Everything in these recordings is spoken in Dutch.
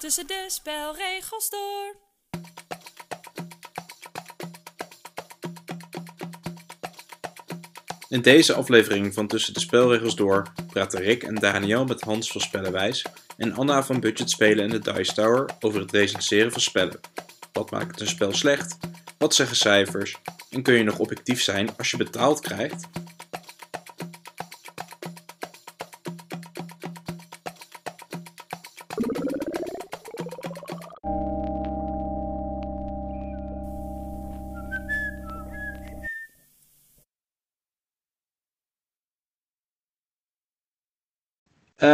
tussen de spelregels door. In deze aflevering van Tussen de Spelregels Door praten Rick en Daniel met Hans van Spellenwijs en Anna van Budget Spelen in de Dice Tower over het recenseren van spellen. Wat maakt een spel slecht? Wat zeggen cijfers? En kun je nog objectief zijn als je betaald krijgt?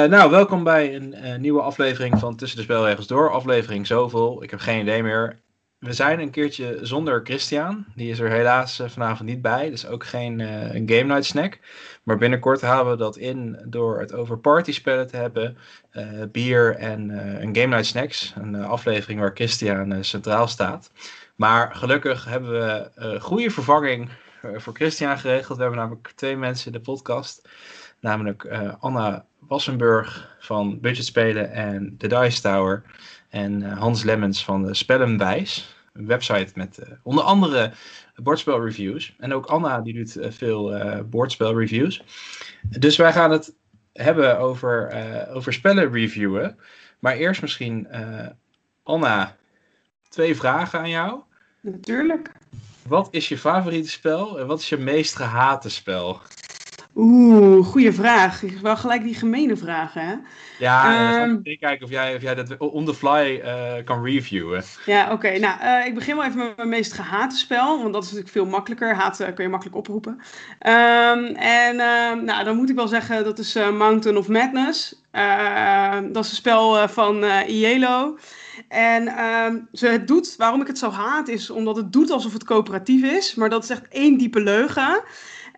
Nou, welkom bij een eh, nieuwe aflevering van Tussen de Spelregels Door. Aflevering zoveel, ik heb geen idee meer. We zijn een keertje zonder Christian. Die is er helaas eh, vanavond niet bij. Dus ook geen een Game Night snack. Maar binnenkort halen we dat in door het over partyspellen te hebben. bier en een Game Night Snacks. Een aflevering waar Christian centraal staat. Maar gelukkig hebben we goede vervanging voor Christian geregeld. We hebben namelijk twee mensen in de podcast. Namelijk Anna Wassenburg van Budget Spelen en The Dice Tower. En uh, Hans Lemmens van de Spellenwijs. Een website met uh, onder andere bordspelreviews. En ook Anna die doet veel bordspelreviews. Dus wij gaan het hebben over, over spellen reviewen. Maar eerst misschien, Anna, twee vragen aan jou. Natuurlijk. Wat is je favoriete spel en wat is je meest gehate spel? Oeh, goede vraag. Wel gelijk die gemene vragen, hè? Ja, um, ik kijken of jij, of jij dat on the fly uh, kan reviewen. Ja, oké. Nou, uh, ik begin wel even met mijn meest gehate spel, want dat is natuurlijk veel makkelijker. Haat uh, kun je makkelijk oproepen. Um, en um, nou, dan moet ik wel zeggen, dat is Mountain of Madness. dat is een spel van IELO. En ze het doet, waarom ik het zo haat, is omdat het doet alsof het coöperatief is. Maar dat is echt één diepe leugen.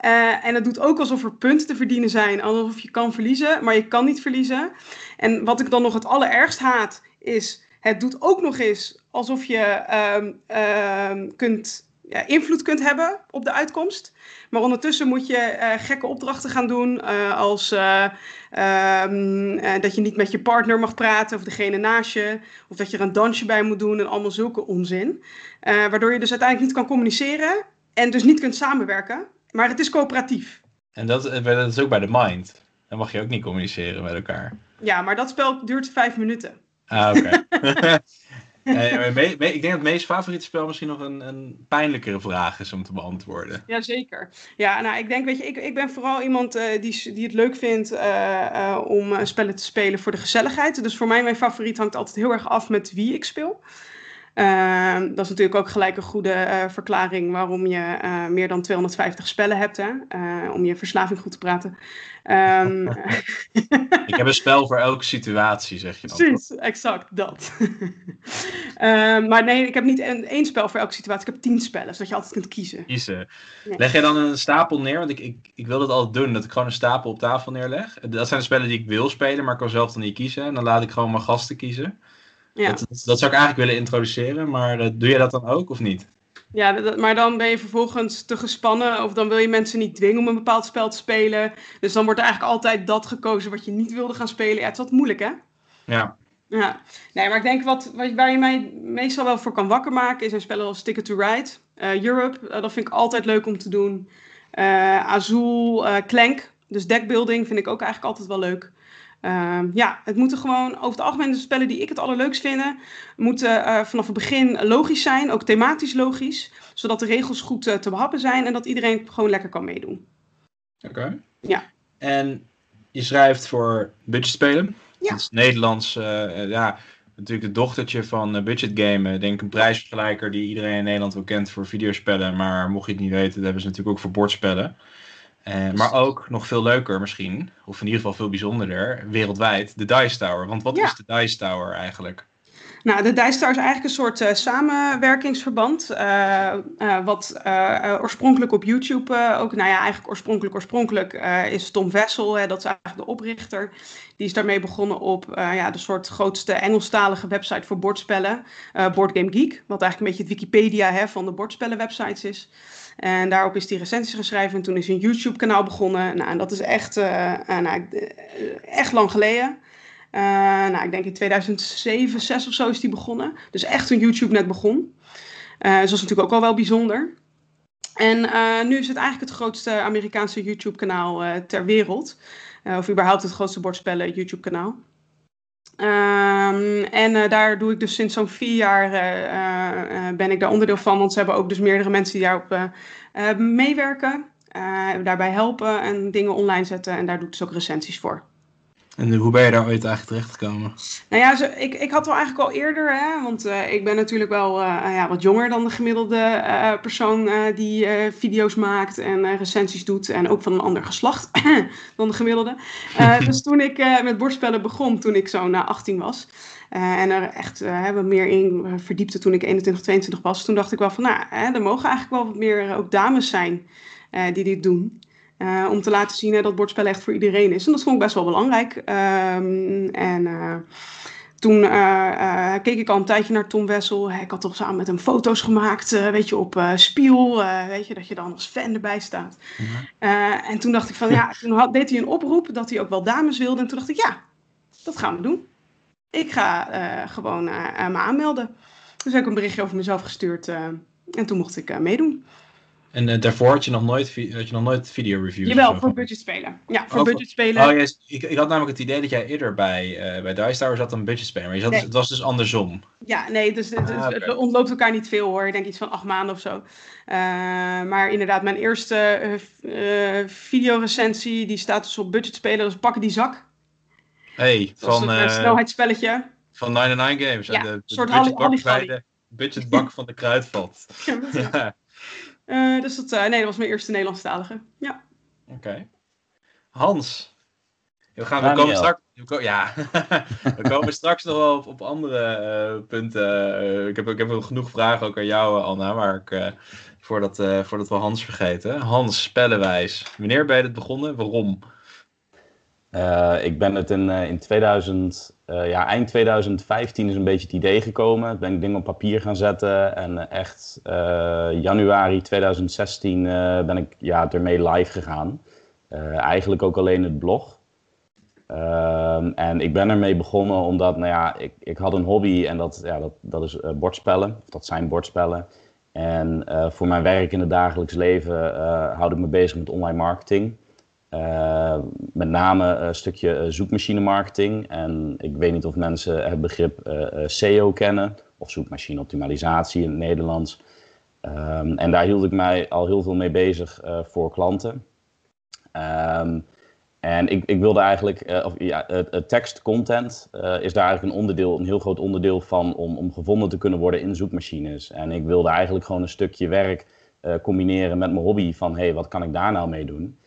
Uh, en het doet ook alsof er punten te verdienen zijn, alsof je kan verliezen, maar je kan niet verliezen. En wat ik dan nog het allerergst haat, is het doet ook nog eens alsof je um, um, kunt, ja, invloed kunt hebben op de uitkomst. Maar ondertussen moet je uh, gekke opdrachten gaan doen, uh, als um, dat je niet met je partner mag praten of degene naast je, of dat je er een dansje bij moet doen en allemaal zulke onzin. waardoor je dus uiteindelijk niet kan communiceren en dus niet kunt samenwerken. Maar het is coöperatief. En dat, eh, dat is ook bij de Mind. Dan mag je ook niet communiceren met elkaar. Ja, maar dat spel duurt vijf minuten. Ah, oké. ik denk dat het meest favoriete spel misschien nog een, een pijnlijkere vraag is om te beantwoorden. Jazeker. Ja, nou, ik denk, weet je, ik, ik ben vooral iemand uh, die, die het leuk vindt uh, uh, om spellen te spelen voor de gezelligheid. Dus voor mij, mijn favoriet hangt altijd heel erg af met wie ik speel. Uh, dat is natuurlijk ook gelijk een goede uh, verklaring waarom je uh, meer dan 250 spellen hebt, hè? Eh, om je verslaving goed te praten. Um... ik heb een spel voor elke situatie, zeg je dan. Precies, exact dat. Ehm, maar nee, ik heb niet een, één spel voor elke situatie, ik heb tien spellen, zodat je altijd kunt kiezen. Kiezen. Nee. Leg je dan een stapel neer? Want ik, ik, ik wil dat altijd doen, dat ik gewoon een stapel op tafel neerleg. Dat zijn de spellen die ik wil spelen, maar ik kan zelf dan niet kiezen. En dan laat ik gewoon mijn gasten kiezen. Ja. Dat, dat, zou ik eigenlijk willen introduceren, maar uh, doe je dat dan ook of niet? Ja, dat, maar dan ben je vervolgens te gespannen of dan wil je mensen niet dwingen om een bepaald spel te spelen. Dus dan wordt er eigenlijk altijd dat gekozen wat je niet wilde gaan spelen. Ja, het is wat moeilijk, hè? Ja. Ja, nee, maar ik denk wat, wat waar je mij meestal wel voor kan wakker maken is een spellen als Ticket to Ride, uh, Europe. Uh, dat vind ik altijd leuk om te doen. Azul, Clank, dus deckbuilding vind ik ook eigenlijk altijd wel leuk. Uh, ja, het moeten gewoon over het algemeen de spellen die ik het allerleukst vind, moeten uh, vanaf het begin logisch zijn, ook thematisch logisch, zodat de regels goed uh, te behappen zijn en dat iedereen gewoon lekker kan meedoen. Oké. Okay. Ja. En je schrijft voor budgetspelen. Ja. Dat is Nederlands, eh, ja, natuurlijk het dochtertje van Budget Game. denk een prijsvergelijker die iedereen in Nederland wel kent voor videospellen, maar mocht je het niet weten, dat hebben ze natuurlijk ook voor bordspellen. Uh, maar ook nog veel leuker misschien, of in ieder geval veel bijzonderder, wereldwijd, de Dice Tower. Want wat ja. is de Dice Tower eigenlijk? Nou, de Dice Tower is eigenlijk een soort uh, samenwerkingsverband. Uh, wat oorspronkelijk op YouTube ook, nou ja, eigenlijk oorspronkelijk, oorspronkelijk is Tom Vessel, hè, dat is eigenlijk de oprichter. Die is daarmee begonnen op ja, de soort grootste Engelstalige website voor bordspellen, Board Game Geek. Wat eigenlijk een beetje het Wikipedia hè, van de bordspellenwebsites is. En daarop is hij recensies geschreven en toen is een YouTube-kanaal begonnen. Nou, en dat is echt, uh, nou, echt lang geleden. Nou, ik denk in 2007, 6 of zo is die begonnen. Dus echt toen YouTube net begon. Dus dat is natuurlijk ook al wel bijzonder. En nu is het eigenlijk het grootste Amerikaanse YouTube-kanaal ter wereld. of überhaupt het grootste bordspellen YouTube-kanaal. Um, en daar doe ik dus sinds zo'n vier jaar ben ik daar onderdeel van. Want ze hebben ook dus meerdere mensen die daarop meewerken. daarbij helpen en dingen online zetten. En daar doe ik dus ook recensies voor. En hoe ben je daar ooit eigenlijk terechtgekomen? Nou ja, zo, ik, ik had wel eigenlijk al eerder, hè, want uh, ik ben natuurlijk wel uh, ja, wat jonger dan de gemiddelde uh, persoon die video's maakt en recensies doet. En ook van een ander geslacht dan de gemiddelde. dus toen ik met borstspellen begon, toen ik zo na 18 was. en er echt wat meer in verdiepte toen ik 21, 22 was. Toen dacht ik wel van, nou, hè, er mogen eigenlijk wel wat meer ook dames zijn die dit doen. Uh, om te laten zien hè, dat bordspel echt voor iedereen is. En dat vond ik best wel belangrijk. Um, en uh, toen uh, keek ik al een tijdje naar Tom Wessel. Ik had toch samen met hem foto's gemaakt, weet je, op Spiel. weet je, dat je dan als fan erbij staat. En toen dacht ik van, ja, toen had, deed hij een oproep dat hij ook wel dames wilde. En toen dacht ik, ja, dat gaan we doen. Ik ga gewoon me aanmelden. Dus heb ik een berichtje over mezelf gestuurd. en toen mocht ik meedoen. En uh, daarvoor had je nog nooit, had je nog nooit video reviews? Jawel, voor budgetspelen. Ja, voor oh, budgetspelen. Oh, yes. ik, ik had namelijk het idee dat jij eerder bij, uh, bij Dice Tower zat een budgetspelen. Maar je zat, nee. het was dus andersom. Ja, nee, dus, dus, ah, okay. het ontloopt elkaar niet veel hoor. Ik denk iets van acht maanden of zo. Uh, maar inderdaad, mijn eerste videorecensie, die staat dus op budgetspelen. Dus pakken die zak. Hey, dat van... een snelheidsspelletje. Van 99 Games. Ja, de, de soort budgetbak bij de budgetbak van de kruidvat. ja. Uh, dus dat, uh, nee, dat was mijn eerste Nederlandstalige. Ja. Oké. Okay. Hans. We, gaan, we komen straks. Ja, we komen straks nog wel op, op andere uh, punten. ik, heb, ik heb genoeg vragen ook aan jou, Anna. Maar ik, voordat, voordat we Hans vergeten. Hans, spellenwijs. Wanneer ben je het begonnen? Waarom? ik ben het in, in 2000 uh, ja, eind 2015 is een beetje het idee gekomen. Ben ik dingen op papier gaan zetten. En echt uh, januari 2016 uh, ben ik ja, ermee live gegaan. eigenlijk ook alleen het blog. Ehm, en ik ben ermee begonnen omdat, nou ja, ik, ik had een hobby en dat, ja, dat, dat is bordspellen. Dat zijn bordspellen. En voor mijn werk in het dagelijks leven houd ik me bezig met online marketing. Uh, met name een stukje uh, zoekmachine marketing. En ik weet niet of mensen het begrip uh, SEO kennen, of zoekmachine optimalisatie in het Nederlands. Um, en daar hield ik mij al heel veel mee bezig voor klanten. Um, en ik, ik wilde eigenlijk, of, ja, het tekstcontent is daar eigenlijk een onderdeel, een heel groot onderdeel van om, om gevonden te kunnen worden in zoekmachines. En ik wilde eigenlijk gewoon een stukje werk combineren met mijn hobby van, hé, hey, wat kan ik daar nou mee doen?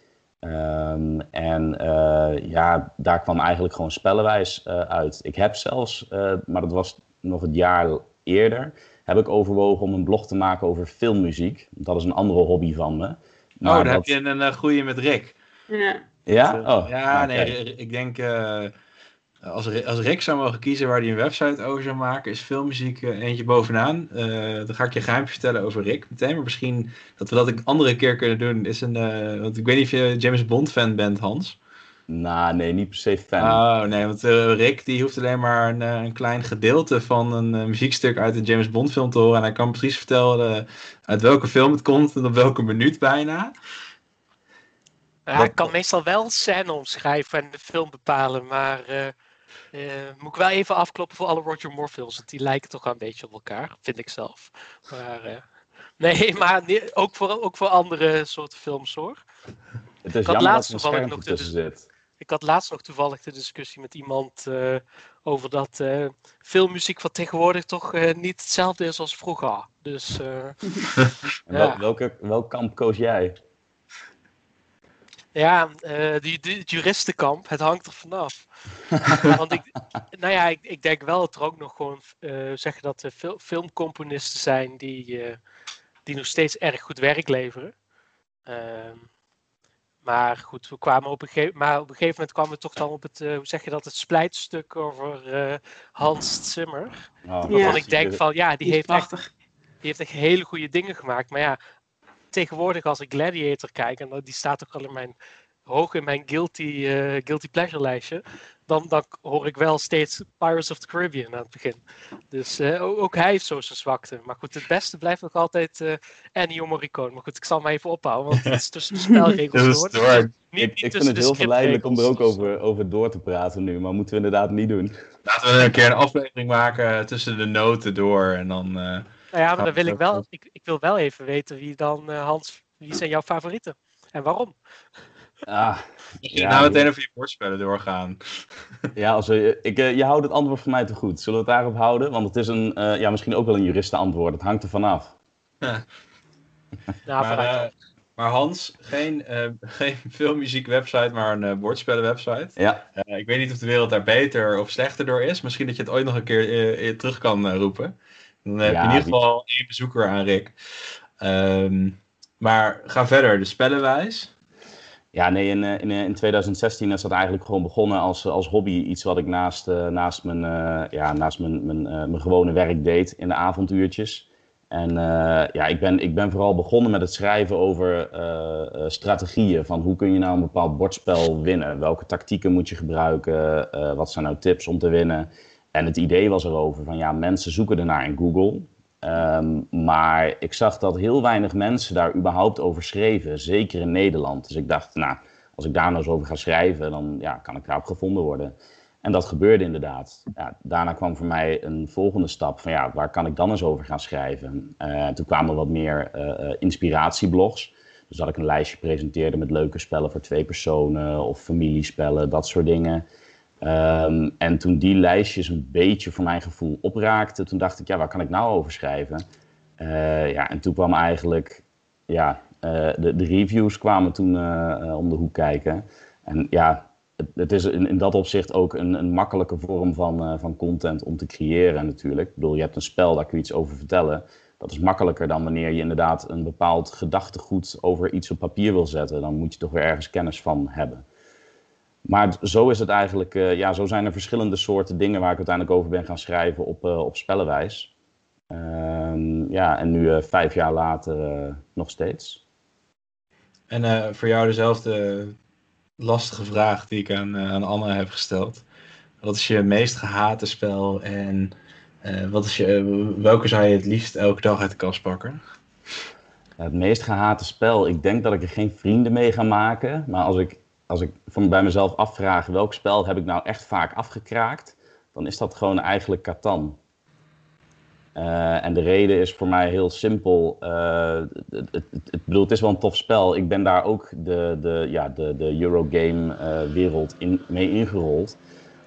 Um, en uh, ja, daar kwam eigenlijk gewoon spellenwijs uh, uit. Ik heb zelfs, uh, maar dat was nog het jaar eerder, heb ik overwogen om een blog te maken over filmmuziek. Dat is een andere hobby van me. Maar oh, dan dat... heb je een goede met Rick. Ja? Ja, oh, ja nee, ik denk als, als Rick zou mogen kiezen waar hij een website over zou maken, is filmmuziek uh, eentje bovenaan. Uh, dan ga ik je geheim vertellen over Rick meteen. Maar misschien dat we dat een andere keer kunnen doen. Is een, uh, want ik weet niet of je James Bond fan bent, Hans. Nou, nee, niet per se fan. Oh, nee, want Rick die hoeft alleen maar een, een klein gedeelte van een muziekstuk uit een James Bond film te horen. En hij kan precies vertellen uit welke film het komt en op welke minuut bijna. Ja, ik kan meestal wel scène omschrijven en de film bepalen, maar uh, moet ik wel even afkloppen voor alle Roger Moore films. Want die lijken toch wel een beetje op elkaar, vind ik zelf. Maar, uh, nee, maar ook, voor, ook voor andere soorten films hoor. Het is ik had laatst toevallig nog zit. Ik had laatst nog toevallig de discussie met iemand uh, over dat filmmuziek van tegenwoordig toch niet hetzelfde is als vroeger. Dus, ja. welke, welk kamp koos jij? Ja, uh, die, die, het juristenkamp, het hangt er vanaf. Want ik, nou ja, ik, ik, denk wel dat er ook nog gewoon uh, zeggen dat er fil filmcomponisten zijn die, uh, die nog steeds erg goed werk leveren. Ehm, maar goed, we kwamen op een, gegeven, maar op een gegeven moment kwamen we toch dan op het, hoe zeg je dat, het splijtstuk over Hans Zimmer. Oh, waarvan ja. ik denk van, ja, die, die heeft, echt, die heeft echt hele goede dingen gemaakt. Maar ja, tegenwoordig als ik Gladiator kijk, en die staat ook al in mijn hoog in mijn guilty, eh, guilty pleasure lijstje, dan, dan hoor ik wel steeds Pirates of the Caribbean aan het begin. Dus eh, ook, ook hij heeft zo zijn zwakte. Maar goed, het beste blijft nog altijd uh, Ennio Morricone. Maar goed, ik zal hem even ophouden, want het is tussen de spelregels Dus door. Niet, ik, niet ik vind het heel verleidelijk om er ook over, over door te praten nu, maar moeten we inderdaad niet doen. Laten we een keer een aflevering maken tussen de noten door en dan... Nou ja, maar dan wil ik wel, ik, ik wil wel even weten wie dan, eh, Hans, wie zijn jouw favorieten? En waarom? Ah, ja, Ja, nou meteen over je woordspellen doorgaan. ja, als we, ik, eh, je houdt het antwoord voor mij te goed. Zullen we het daarop houden? Want het is een, eh, ja, misschien ook wel een juristenantwoord. Het hangt er vanaf. Nou, maar, maar Hans, geen, eh geen filmmuziekwebsite, maar een eh woordspellenwebsite. Ja, Eh, ik weet niet of de wereld daar beter of slechter door is. Misschien dat je het ooit nog een keer terug kan eh, roepen. Dan heb Ja, je in ieder die- geval één bezoeker aan Rick. Ehm, maar ga verder, de spellenwijs. Ja, nee, in, eh, in, eh, in 2016 is dat eigenlijk gewoon begonnen als, als hobby. Iets wat ik naast, eh, naast, mijn, eh, ja, naast mijn, mijn, eh, mijn gewone werk deed in de avonduurtjes. En eh, ja, ik ben, ik ben vooral begonnen met het schrijven over eh, eh, strategieën. Van hoe kun je nou een bepaald bordspel winnen? Welke tactieken moet je gebruiken? Eh, wat zijn nou tips om te winnen? En het idee was erover van ja, mensen zoeken ernaar in Google. Ehm, maar ik zag dat heel weinig mensen daar überhaupt over schreven, zeker in Nederland. Dus ik dacht, nou, als ik daar nou eens over ga schrijven, dan ja, kan ik daarop gevonden worden. En dat gebeurde inderdaad. Ja, daarna kwam voor mij een volgende stap van ja, waar kan ik dan eens over gaan schrijven? Eh, toen kwamen wat meer eh, eh, inspiratieblogs. Dus dat ik een lijstje presenteerde met leuke spellen voor twee personen of familiespellen, dat soort dingen. Ehm, en toen die lijstjes een beetje voor mijn gevoel opraakten, toen dacht ik, ja, waar kan ik nou over schrijven? Eh, ja, en toen kwam eigenlijk, ja, eh, de, de reviews kwamen toen eh, om de hoek kijken. En ja, het, het is in, dat opzicht ook een, een makkelijke vorm van, van content om te creëren natuurlijk. Ik bedoel, je hebt een spel, daar kun je iets over vertellen. Dat is makkelijker dan wanneer je inderdaad een bepaald gedachtegoed over iets op papier wil zetten. Dan moet je toch weer ergens kennis van hebben. Maar zo is het eigenlijk, eh, ja, zo zijn er verschillende soorten dingen waar ik uiteindelijk over ben gaan schrijven op, eh, op spellenwijs. Ehm, ja, en nu eh, vijf jaar later nog steeds. En voor jou dezelfde lastige vraag die ik aan, aan Anne heb gesteld. Wat is je meest gehate spel en wat is je, welke zou je het liefst elke dag uit de kast pakken? Het meest gehate spel, ik denk dat ik er geen vrienden mee ga maken. Maar als ik, als ik voor bij mezelf afvraag welk spel heb ik nou echt vaak afgekraakt, dan is dat gewoon eigenlijk Catan. Eh, en de reden is voor mij heel simpel. Eh, het, het, bedoel, het is wel een tof spel. Ik ben daar ook de, de, ja, de, de Eurogame-wereld in, mee ingerold.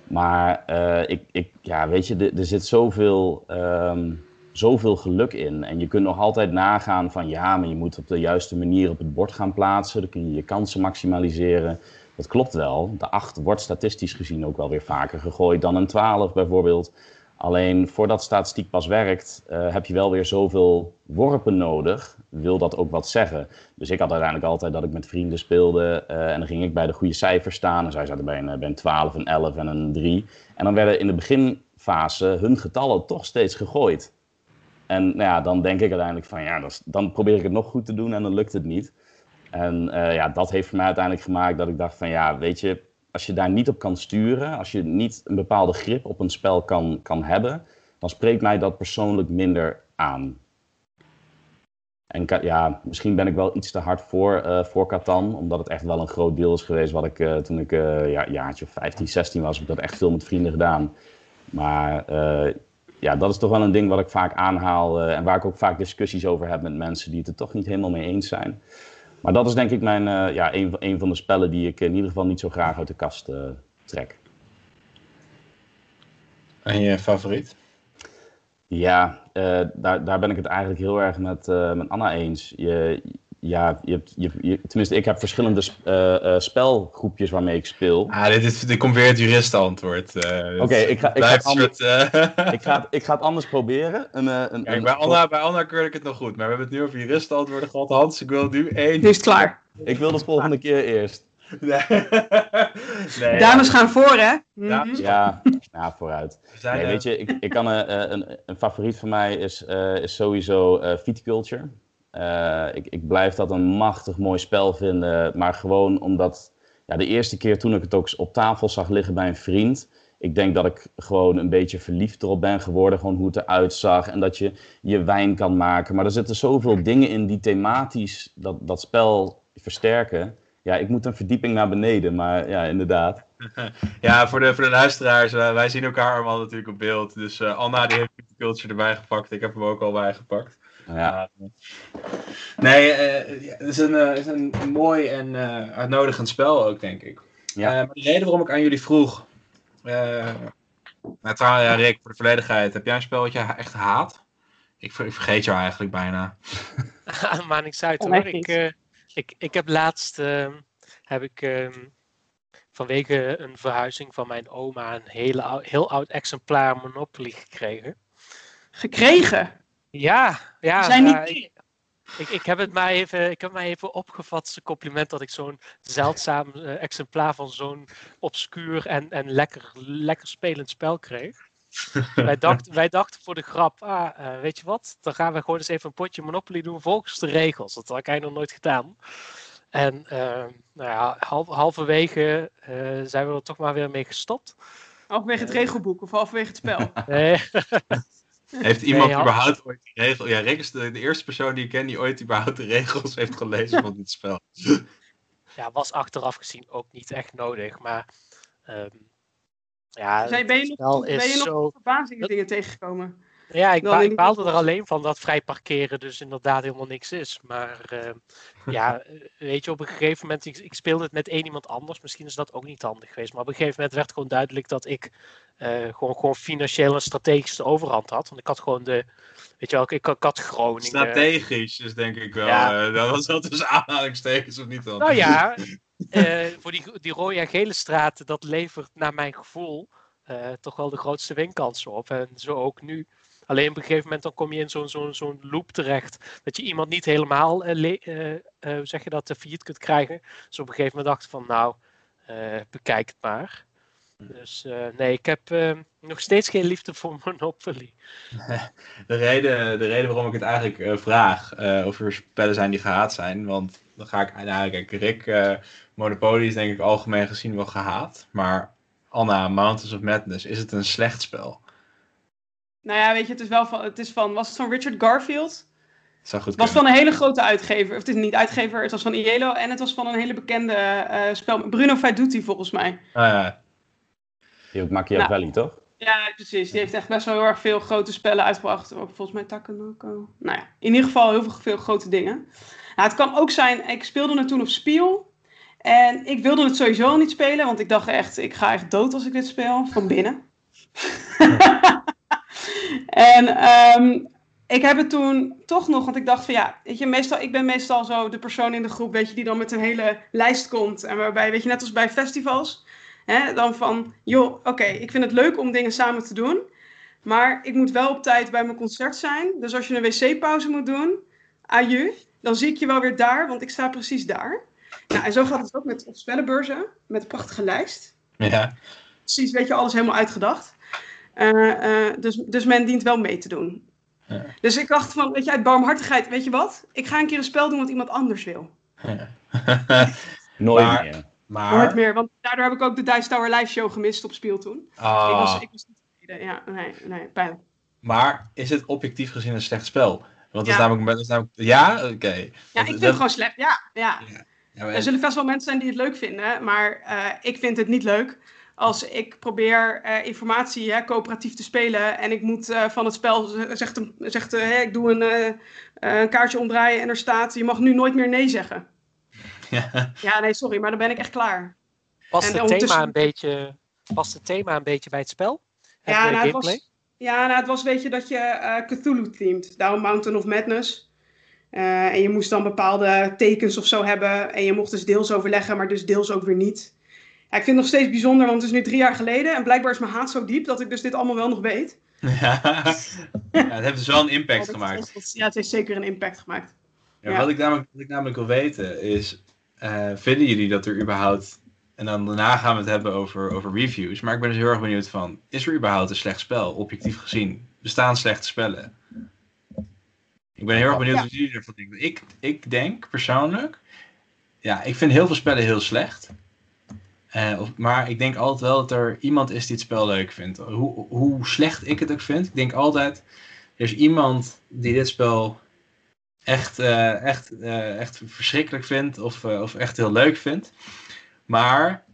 Maar eh, ik, ik, ja, weet je, er, er zit zoveel, ehm, zoveel geluk in. En je kunt nog altijd nagaan van ja, maar je moet op de juiste manier op het bord gaan plaatsen. Dan kun je je kansen maximaliseren. Dat klopt wel. De 8 wordt statistisch gezien ook wel weer vaker gegooid dan een 12 bijvoorbeeld. Alleen voordat statistiek pas werkt, eh, heb je wel weer zoveel worpen nodig. Wil dat ook wat zeggen? Dus ik had uiteindelijk altijd dat ik met vrienden speelde. eh, en dan ging ik bij de goede cijfers staan. En zij zaten bij een, bij een 12, een 11 en een 3. En dan werden in de beginfase hun getallen toch steeds gegooid. En nou ja, dan denk ik uiteindelijk van ja, dan probeer ik het nog goed te doen en dan lukt het niet. En eh, ja, dat heeft voor mij uiteindelijk gemaakt dat ik dacht van ja, weet je, als je daar niet op kan sturen, als je niet een bepaalde grip op een spel kan, kan hebben, dan spreekt mij dat persoonlijk minder aan. En ja, misschien ben ik wel iets te hard voor, eh, voor Catan, omdat het echt wel een groot deel is geweest wat ik eh, toen ik ja, jaartje of 15, 16 was, heb ik dat echt veel met vrienden gedaan. Maar ja, dat is toch wel een ding wat ik vaak aanhaal eh, en waar ik ook vaak discussies over heb met mensen die het er toch niet helemaal mee eens zijn. Maar dat is denk ik mijn, eh, ja, een, van- een van de spellen die ik in ieder geval niet zo graag uit de kast eh, trek. En je favoriet? Ja, daar, daar ben ik het eigenlijk heel erg met, met Anna eens. Je, ja, je hebt, je, je- tenminste, ik heb verschillende sp- eh, eh, spelgroepjes waarmee ik speel. Ah, dit, is, dit komt weer het juristenantwoord. eh, Oké, het ik ga- ik ga een soort, eh, Ik ga, het- ik ga het anders proberen. Een, eh, een, Kijk, een- bij Anna, bij Anna keur ik het nog goed, maar we hebben het nu over juristenantwoorden gehad. Hans, ik wil nu één. Nu is het klaar. Ik wil de volgende keer eerst. Nee. nee, Dames gaan voor, hè? Mhm. Ja. Ja, nou, vooruit. Nee, weet je, ik, ik kan, een, een favoriet van mij is, eh, is sowieso eh Viticulture. Eh, ik, ik blijf dat een machtig mooi spel vinden, maar gewoon omdat ja, de eerste keer toen ik het ook op tafel zag liggen bij een vriend, ik denk dat ik gewoon een beetje verliefd erop ben geworden. Gewoon hoe het eruit zag en dat je je wijn kan maken. Maar er zitten zoveel dingen in die thematisch dat, dat spel versterken. Ja, ik moet een verdieping naar beneden, maar ja, inderdaad. Ja, voor de, voor de luisteraars, uh, wij zien elkaar allemaal natuurlijk op beeld. Dus uh, Anna die heeft de culture erbij gepakt. Ik heb hem ook al bijgepakt. Ja. Uh, nee, het is een, is een mooi en uitnodigend spel ook, denk ik. Ja. maar de reden waarom ik aan jullie vroeg... nou, trouwens, ja, Rick, voor de volledigheid. Heb jij een spel wat je echt haat? Ik, ik vergeet jou eigenlijk bijna. maar niks uit hoor. Ik, ik, ik heb laatst... ehm, heb ik... ehm, vanwege een verhuizing van mijn oma een hele, heel oud exemplaar Monopoly gekregen. Gekregen. Ja, ja. We zijn niet ik, ik, ik heb het mij even, ik heb mij even opgevat een compliment dat ik zo'n zeldzaam eh, exemplaar van zo'n obscuur en, en lekker, lekker spelend spel kreeg. wij, dachten, wij dachten voor de grap, ah, eh, weet je wat, dan gaan we gewoon eens even een potje Monopoly doen volgens de regels. Dat had ik eigenlijk nog nooit gedaan. En eh, nou ja, half, halverwege eh, zijn we er toch maar weer mee gestopt. Halverwege het regelboek of halverwege het spel. Nee. Heeft iemand Nee, überhaupt ooit de regels... Ja, Rick is de, de eerste persoon die ik ken die ooit überhaupt de regels heeft gelezen van dit spel. ja, was achteraf gezien ook niet echt nodig. Maar ehm, ja, Zij, ben je nog, ben je nog zo- verbazingsdingen tegengekomen? Ja, ik, wel ba- ik baalde er alleen van dat vrij parkeren dus inderdaad helemaal niks is. Maar ehm, ja, eh, weet je, op een gegeven moment, ik, ik speelde het met één iemand anders. Misschien is dat ook niet handig geweest. Maar op een gegeven moment werd gewoon duidelijk dat ik eh, gewoon, gewoon financieel en strategisch de overhand had. Want ik had gewoon de, weet je wel, ik, ik, ik had Groningen. Strategisch is denk ik wel. Ja. eh, dat was wel tussen aanhalingstekens of niet dan? Nou ja, eh, voor die, die rode en gele straten, dat levert naar mijn gevoel eh, toch wel de grootste winkansen op. En zo ook nu. Alleen op een gegeven moment dan kom je in zo'n zo'n zo'n loop terecht. Dat je iemand niet helemaal, eh, eh, eh, zeg je dat, failliet kunt krijgen. Dus op een gegeven moment dacht ik van nou, bekijk het maar. Dus eh, nee, ik heb eh, nog steeds geen liefde voor Monopoly. De reden, de reden waarom ik het eigenlijk vraag of er spellen zijn die gehaat zijn. Want dan ga ik nou, kijk, Rick, Monopoly is denk ik algemeen gezien wel gehaat. Maar Anna, Mountains of Madness, is het een slecht spel? Nou ja, weet je, het is wel van, het is van, was het van Richard Garfield? Zou goed Het was van een hele grote uitgever. Of het is niet uitgever, het was van Ielo en het was van een hele bekende eh, spel. Bruno Faiduti volgens mij. Ah, ja. Die ook Machiavelli, toch? Ja, precies. Die heeft echt best wel heel erg veel grote spellen uitgebracht. Ook volgens mij Takenoko. Nou ja, in ieder geval heel veel, veel grote dingen. Nou, het kan ook zijn, ik speelde het toen op Spiel. En ik wilde het sowieso niet spelen, want ik dacht echt, ik ga echt dood als ik dit speel, van binnen. en ehm, ik heb het toen toch nog, want ik dacht van ja, weet je, meestal, ik ben meestal zo de persoon in de groep, weet je, die dan met een hele lijst komt. En waarbij, weet je, net als bij festivals, hè, dan van, joh, oké, ik vind het leuk om dingen samen te doen. Maar ik moet wel op tijd bij mijn concert zijn. Dus als je een wc-pauze moet doen, aju, dan zie ik je wel weer daar, want ik sta precies daar. Nou, en zo gaat het ook met spellenbeurzen, met een prachtige lijst. ja. Precies, weet je, alles helemaal uitgedacht. Eh, eh, dus, dus men dient wel mee te doen. Ja. Dus ik dacht van, weet je, uit barmhartigheid, weet je wat? Ik ga een keer een spel doen wat iemand anders wil. Nooit Maar- meer. Nooit maar, meer, want daardoor heb ik ook de Dice Tower live show gemist op Spiel toen. ah, Ik, was, ik was niet tevreden. Ja, nee, nee, pijnlijk. maar is het objectief gezien een slecht spel? Want dat is Ja. namelijk, dat is namelijk ja, oké. Ja, Want ik vind dat- het gewoon slecht. Ja, ja. ja, maar- Er zullen vast wel mensen zijn die het leuk vinden, maar eh, ik vind het niet leuk als ik probeer eh, informatie hè, coöperatief te spelen en ik moet eh, van het spel, zegt, een- zegt eh, hè, ik doe een, een kaartje omdraaien en er staat, je mag nu nooit meer nee zeggen. ja. Ja, nee, sorry, maar dan ben ik echt klaar. Past En het, ondertussen- thema een beetje, past het thema een beetje bij het spel? En Ja, nou, het was, ja nou, het was weet je dat je eh Cthulhu-themed, daarom Mountain of Madness. Eh, en je moest dan bepaalde tekens of zo hebben. En je mocht dus deels overleggen, maar dus deels ook weer niet. Ja, ik vind het nog steeds bijzonder, want het is nu drie jaar geleden. En blijkbaar is mijn haat zo diep dat ik dus dit allemaal wel nog weet. Ja. het heeft dus wel een impact gemaakt. Ja, het heeft zeker een impact gemaakt. Ja, Ja. Wat, ik namelijk, wat ik namelijk wil weten is, eh, vinden jullie dat er überhaupt, en dan daarna gaan we het hebben over, over reviews, maar ik ben dus heel erg benieuwd van, is er überhaupt een slecht spel, objectief gezien? Bestaan slechte spellen? Ik ben heel erg benieuwd wat jullie ervan denken. Ik, ik denk persoonlijk, ja, ik vind heel veel spellen heel slecht. Eh, of, maar ik denk altijd wel dat er iemand is die het spel leuk vindt. Hoe, hoe slecht ik het ook vind. Ik denk altijd, er is iemand die dit spel echt, eh, echt, eh, echt verschrikkelijk vindt of, of echt heel leuk vindt. Maar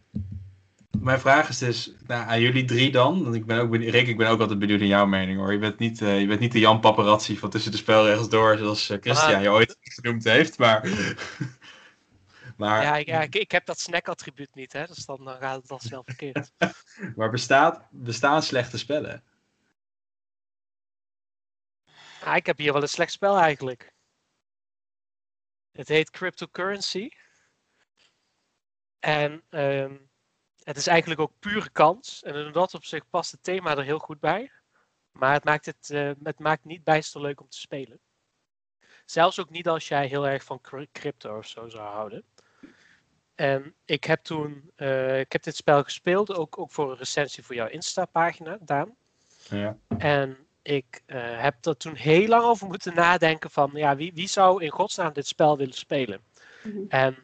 mijn vraag is dus nou, aan jullie drie dan. Want ik ben ook benieuwd, Rick, ik ben ook altijd benieuwd naar jouw mening hoor. Je bent niet, je bent niet de Jan Paparazzi van tussen de spelregels door, zoals eh, Christian Ah. je ooit genoemd heeft. Maar, maar, Ja, ik, ik, ik heb dat snack-attribuut niet, hè, dus dan, dan gaat het al snel verkeerd. maar bestaat, bestaan slechte spellen? Ah, ik heb hier wel een slecht spel eigenlijk. Het heet Cryptocurrency. En ehm, het is eigenlijk ook pure kans. En in dat opzicht past het thema er heel goed bij. Maar het maakt het, eh, het maakt niet bijster leuk om te spelen. Zelfs ook niet als jij heel erg van cry- crypto of zo zou houden. En ik heb toen, eh, ik heb dit spel gespeeld, ook, ook voor een recensie voor jouw Insta-pagina, Daan. Ja. En ik eh, heb er toen heel lang over moeten nadenken van, ja, wie, wie zou in godsnaam dit spel willen spelen? Mhm. En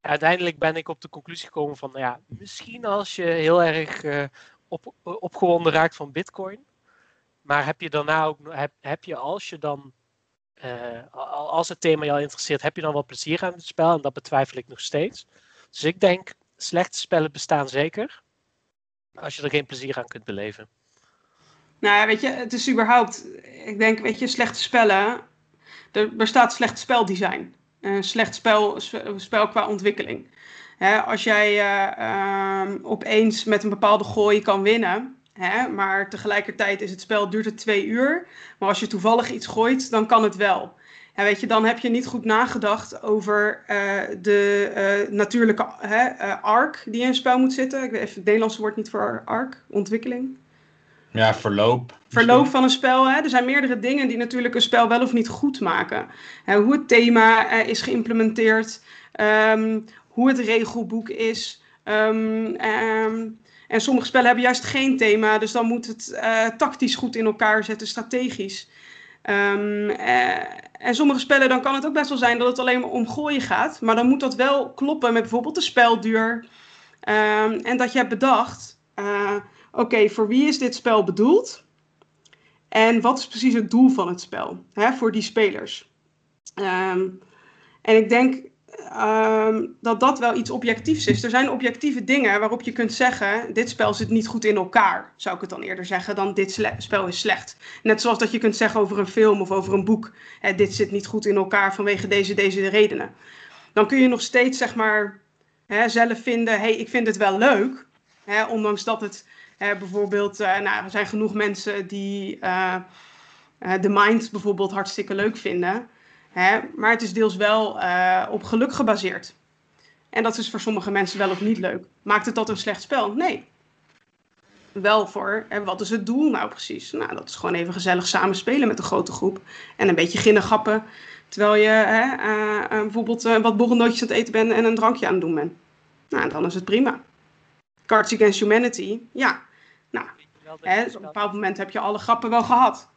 uiteindelijk ben ik op de conclusie gekomen van, nou ja, misschien als je heel erg eh, op, opgewonden raakt van bitcoin, maar heb je daarna ook, heb, heb je als je dan, als het thema al interesseert, heb je dan wel plezier aan het spel? En dat betwijfel ik nog steeds. Dus ik denk, slechte spellen bestaan zeker, als je er geen plezier aan kunt beleven. Nou ja, weet je, het is überhaupt, ik denk, weet je, slechte spellen, er bestaat slecht speldesign. Een slecht spel, spe- spel qua ontwikkeling. Als jij eh, ehm, opeens met een bepaalde gooi kan winnen, hè, maar tegelijkertijd is het spel, duurt het twee uur, maar als je toevallig iets gooit, dan kan het wel. Weet je, dan heb je niet goed nagedacht over eh, de eh, natuurlijke eh, arc die in een spel moet zitten. Ik weet even het Nederlandse woord niet voor arc, ontwikkeling Ja, verloop. verloop van een spel. Hè? Er zijn meerdere dingen die natuurlijk een spel wel of niet goed maken. Hè, hoe het thema is geïmplementeerd, ehm, hoe het regelboek is. ehm, en sommige spellen hebben juist geen thema, dus dan moet het eh, tactisch goed in elkaar zetten, strategisch. Ehm, eh, en sommige spellen, dan kan het ook best wel zijn dat het alleen maar om gooien gaat. Maar dan moet dat wel kloppen met bijvoorbeeld de spelduur. Ehm, en dat je hebt bedacht, eh, oké, voor wie is dit spel bedoeld? En wat is precies het doel van het spel hè, voor die spelers? Ehm, en ik denk ehm, dat dat wel iets objectiefs is. Er zijn objectieve dingen waarop je kunt zeggen: dit spel zit niet goed in elkaar, zou ik het dan eerder zeggen, dan dit spel is slecht. Net zoals dat je kunt zeggen over een film of over een boek: hè, dit zit niet goed in elkaar vanwege deze, deze redenen. Dan kun je nog steeds zeg maar hè, zelf vinden: hey, ik vind het wel leuk, hè, ondanks dat het Hè, bijvoorbeeld, eh, nou, er zijn genoeg mensen die eh eh, The Mind bijvoorbeeld hartstikke leuk vinden. Hè, maar het is deels wel eh, op geluk gebaseerd. En dat is voor sommige mensen wel of niet leuk. Maakt het dat een slecht spel? Nee. Wel voor, hè, wat is het doel nou precies? Nou, dat is gewoon even gezellig samen spelen met een grote groep. En een beetje ginnegappen. Terwijl je hè, eh, eh, bijvoorbeeld wat borrelnootjes aan het eten bent en een drankje aan het doen bent. Nou, dan is het prima. Cards Against Humanity, ja. Nou, hè, op een bepaald moment heb je alle grappen wel gehad.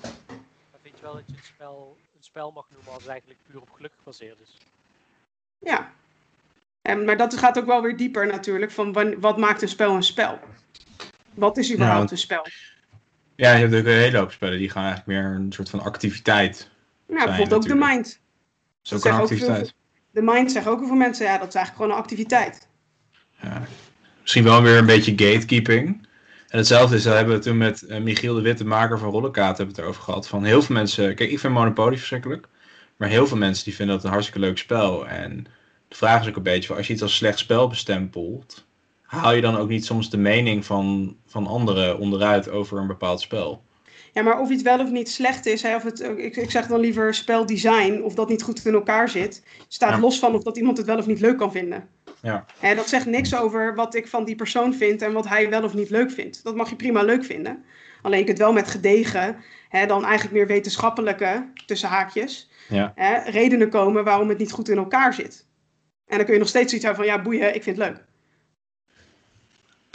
Maar vind je wel dat je het spel spel mag noemen als het eigenlijk puur op geluk gebaseerd is? Ja. En, maar dat gaat ook wel weer dieper natuurlijk. Van wat maakt een spel een spel? Wat is überhaupt een spel? Ja, je hebt ook een hele hoop spellen die gaan eigenlijk meer een soort van activiteit. Nou, bijvoorbeeld ook de mind. Dat is ook een ook veel- activiteit. De mind zeggen ook heel veel mensen, ja, dat is eigenlijk gewoon een activiteit. Ja. Misschien wel weer een beetje gatekeeping. En hetzelfde is, dat hebben we toen met eh, Michiel de Wit, de maker van Rollenkaart, hebben we het erover gehad. Van heel veel mensen, kijk, ik vind Monopoly verschrikkelijk. Maar heel veel mensen die vinden dat een hartstikke leuk spel. En de vraag is ook een beetje, van, als je iets als slecht spel bestempelt, haal je dan ook niet soms de mening van, van anderen onderuit over een bepaald spel? Ja, maar of iets wel of niet slecht is, hè, of het, ik, ik zeg dan liever speldesign, of dat niet goed in elkaar zit, staat Ja. los van of dat iemand het wel of niet leuk kan vinden. Ja. Hè, dat zegt niks over wat ik van die persoon vind en wat hij wel of niet leuk vindt. Dat mag je prima leuk vinden. Alleen je kunt wel met gedegen, hè, dan eigenlijk meer wetenschappelijke, tussen haakjes, Ja. hè, redenen komen waarom het niet goed in elkaar zit. En dan kun je nog steeds zoiets hebben van, ja boeien, ik vind het leuk.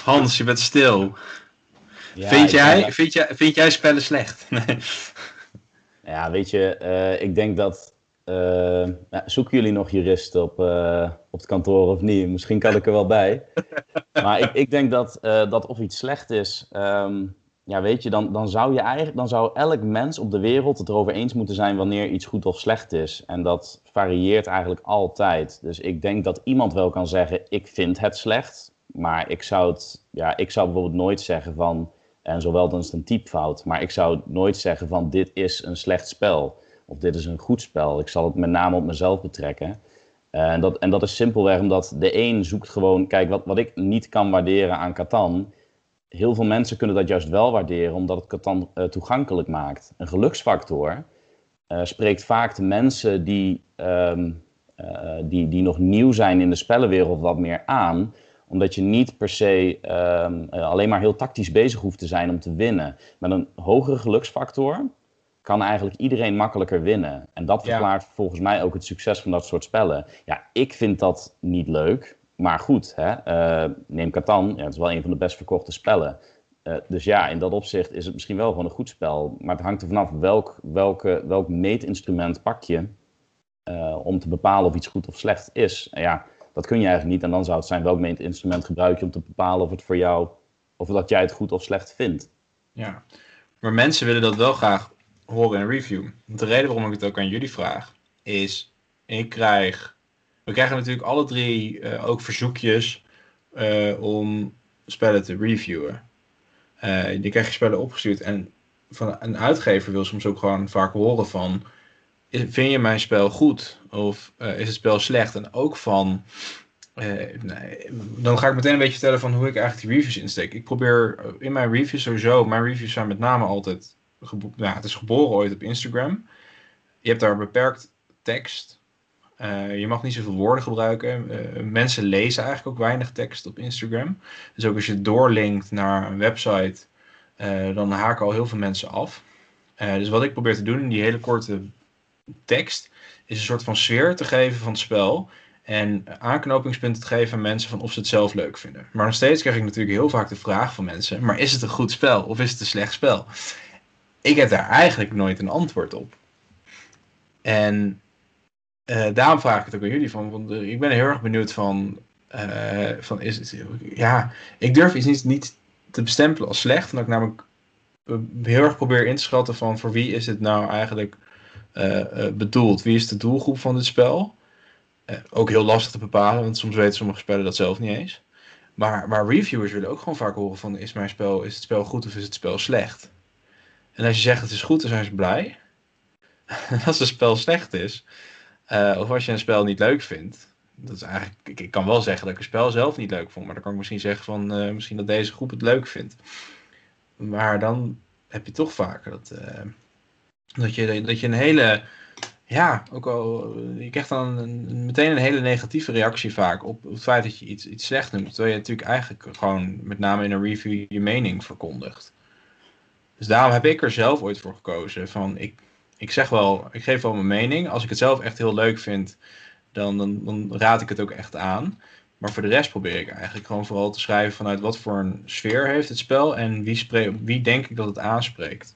Hans, je bent stil. Ja, vind, jij, vind, jij, vind jij spellen slecht? Nee. Ja, weet je, eh, ik denk dat uh, zoeken jullie nog juristen op, uh, op het kantoor of niet? Misschien kan ik er wel bij. maar ik, ik denk dat, uh, dat of iets slecht is, um, ja, weet je, dan, dan zou je eigenlijk, dan zou elk mens op de wereld het erover eens moeten zijn wanneer iets goed of slecht is. En dat varieert eigenlijk altijd. Dus ik denk dat iemand wel kan zeggen, ik vind het slecht. Maar ik zou het, ja, ik zou bijvoorbeeld nooit zeggen van, en zowel dan is het een typfout, maar ik zou nooit zeggen van, dit is een slecht spel. Of dit is een goed spel. Ik zal het met name op mezelf betrekken. En dat, en dat is simpelweg omdat de een zoekt gewoon, kijk, wat, wat ik niet kan waarderen aan Catan, heel veel mensen kunnen dat juist wel waarderen, omdat het Catan uh, toegankelijk maakt. Een geluksfactor uh, spreekt vaak de mensen die, uh, die, die nog nieuw zijn in de spellenwereld wat meer aan, omdat je niet per se um, alleen maar heel tactisch bezig hoeft te zijn om te winnen. Met een hogere geluksfactor kan eigenlijk iedereen makkelijker winnen. En dat verklaart ja. volgens mij ook het succes van dat soort spellen. Ja, ik vind dat niet leuk. Maar goed, hè, uh, neem Catan. Ja, het is wel een van de best verkochte spellen. Uh, dus ja, in dat opzicht is het misschien wel gewoon een goed spel. Maar het hangt er vanaf welk, welke, welk meetinstrument pak je. Uh, om te bepalen of iets goed of slecht is. En ja, dat kun je eigenlijk niet. En dan zou het zijn welk meetinstrument gebruik je om te bepalen of het voor jou. of dat jij het goed of slecht vindt. Ja, maar mensen willen dat wel graag horen een review. De reden waarom ik het ook aan jullie vraag, is ik krijg, we krijgen natuurlijk alle drie uh, ook verzoekjes uh, om spellen te reviewen. Uh, die krijg je spellen opgestuurd en van een uitgever wil soms ook gewoon vaak horen van, vind je mijn spel goed of is het spel slecht? En ook van, dan ga ik meteen een beetje vertellen van hoe ik eigenlijk die reviews insteek. Ik probeer in mijn reviews sowieso, mijn reviews zijn met name altijd ja, het is geboren ooit op Instagram. Je hebt daar beperkt tekst. Uh, je mag niet zoveel woorden gebruiken. Uh, mensen lezen eigenlijk ook weinig tekst op Instagram. Dus ook als je doorlinkt naar een website, uh, dan haken al heel veel mensen af. dus wat ik probeer te doen in die hele korte tekst, is een soort van sfeer te geven van het spel. En aanknopingspunten te geven aan mensen van of ze het zelf leuk vinden. Maar nog steeds krijg ik natuurlijk heel vaak de vraag van mensen: maar is het een goed spel of is het een slecht spel? Ik heb daar eigenlijk nooit een antwoord op. En uh, daarom vraag ik het ook aan jullie van, want ik ben heel erg benieuwd van, uh, van is het, ja, ik durf iets niet, te bestempelen als slecht, omdat ik namelijk heel erg probeer in te schatten van voor wie is het nou eigenlijk bedoeld, wie is de doelgroep van dit spel. ook heel lastig te bepalen, want soms weten sommige spellen dat zelf niet eens. Maar, maar reviewers willen ook gewoon vaak horen van is mijn spel, is het spel goed of is het spel slecht? En als je zegt het is goed, dan zijn ze blij. als het spel slecht is, uh, of als je een spel niet leuk vindt, dat is eigenlijk, ik, kan wel zeggen dat ik een spel zelf niet leuk vond, maar dan kan ik misschien zeggen van uh, misschien dat deze groep het leuk vindt. Maar dan heb je toch vaker dat, uh, dat, je, dat je een hele, ja, ook al, je krijgt dan een, meteen een hele negatieve reactie vaak op, op het feit dat je iets, iets slecht noemt, terwijl je natuurlijk eigenlijk gewoon met name in een review je mening verkondigt. Dus daarom heb ik er zelf ooit voor gekozen. Van ik, ik zeg wel, ik geef wel mijn mening. Als ik het zelf echt heel leuk vind, dan, dan, dan raad ik het ook echt aan. Maar voor de rest probeer ik eigenlijk gewoon vooral te schrijven vanuit wat voor een sfeer heeft het spel en wie, wie denk ik dat het aanspreekt.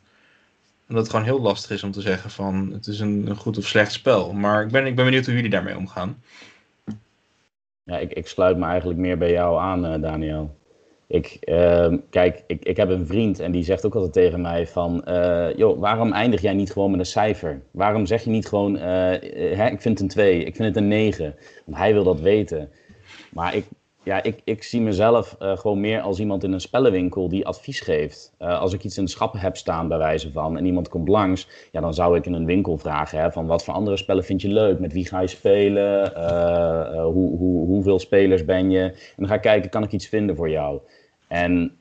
En dat het gewoon heel lastig is om te zeggen van het is een, goed of slecht spel. Maar ik ben, ik ben benieuwd hoe jullie daarmee omgaan. Ja, ik, ik sluit me eigenlijk meer bij jou aan, uh, Daniel. Ik, uh, kijk, ik, ik heb een vriend en die zegt ook altijd tegen mij van... Uh, joh, waarom eindig jij niet gewoon met een cijfer? Waarom zeg je niet gewoon, uh, hè, ik vind het een 2, ik vind het een 9? Want hij wil dat weten. Maar ik, ja, ik, ik zie mezelf gewoon meer als iemand in een spellenwinkel die advies geeft. als ik iets in de schappen heb staan bij wijze van en iemand komt langs... Ja, dan zou ik in een winkel vragen hè, van wat voor andere spellen vind je leuk? Met wie ga je spelen? hoe, hoe, hoeveel spelers ben je? En dan ga ik kijken, kan ik iets vinden voor jou? En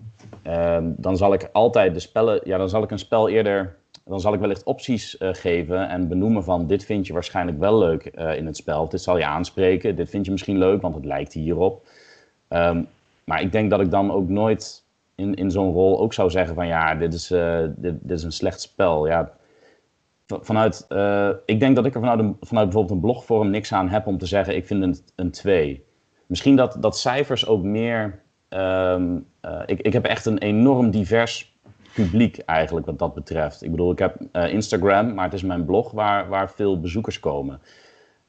uh, dan zal ik altijd de spellen, ja, dan zal ik een spel eerder, dan zal ik wellicht opties uh, geven en benoemen van dit vind je waarschijnlijk wel leuk uh, in het spel. Dit zal je aanspreken, dit vind je misschien leuk, want het lijkt hierop. Um, maar ik denk dat ik dan ook nooit in, in zo'n rol ook zou zeggen van ja, dit is, uh, dit, dit, is een slecht spel. Ja, vanuit, ik denk dat ik er vanuit, een, vanuit bijvoorbeeld een blogvorm niks aan heb om te zeggen ik vind het een 2. Misschien dat, dat cijfers ook meer Um, uh, ik, ik heb echt een enorm divers publiek eigenlijk wat dat betreft. Ik bedoel, ik heb eh, Instagram, maar het is mijn blog waar, waar veel bezoekers komen.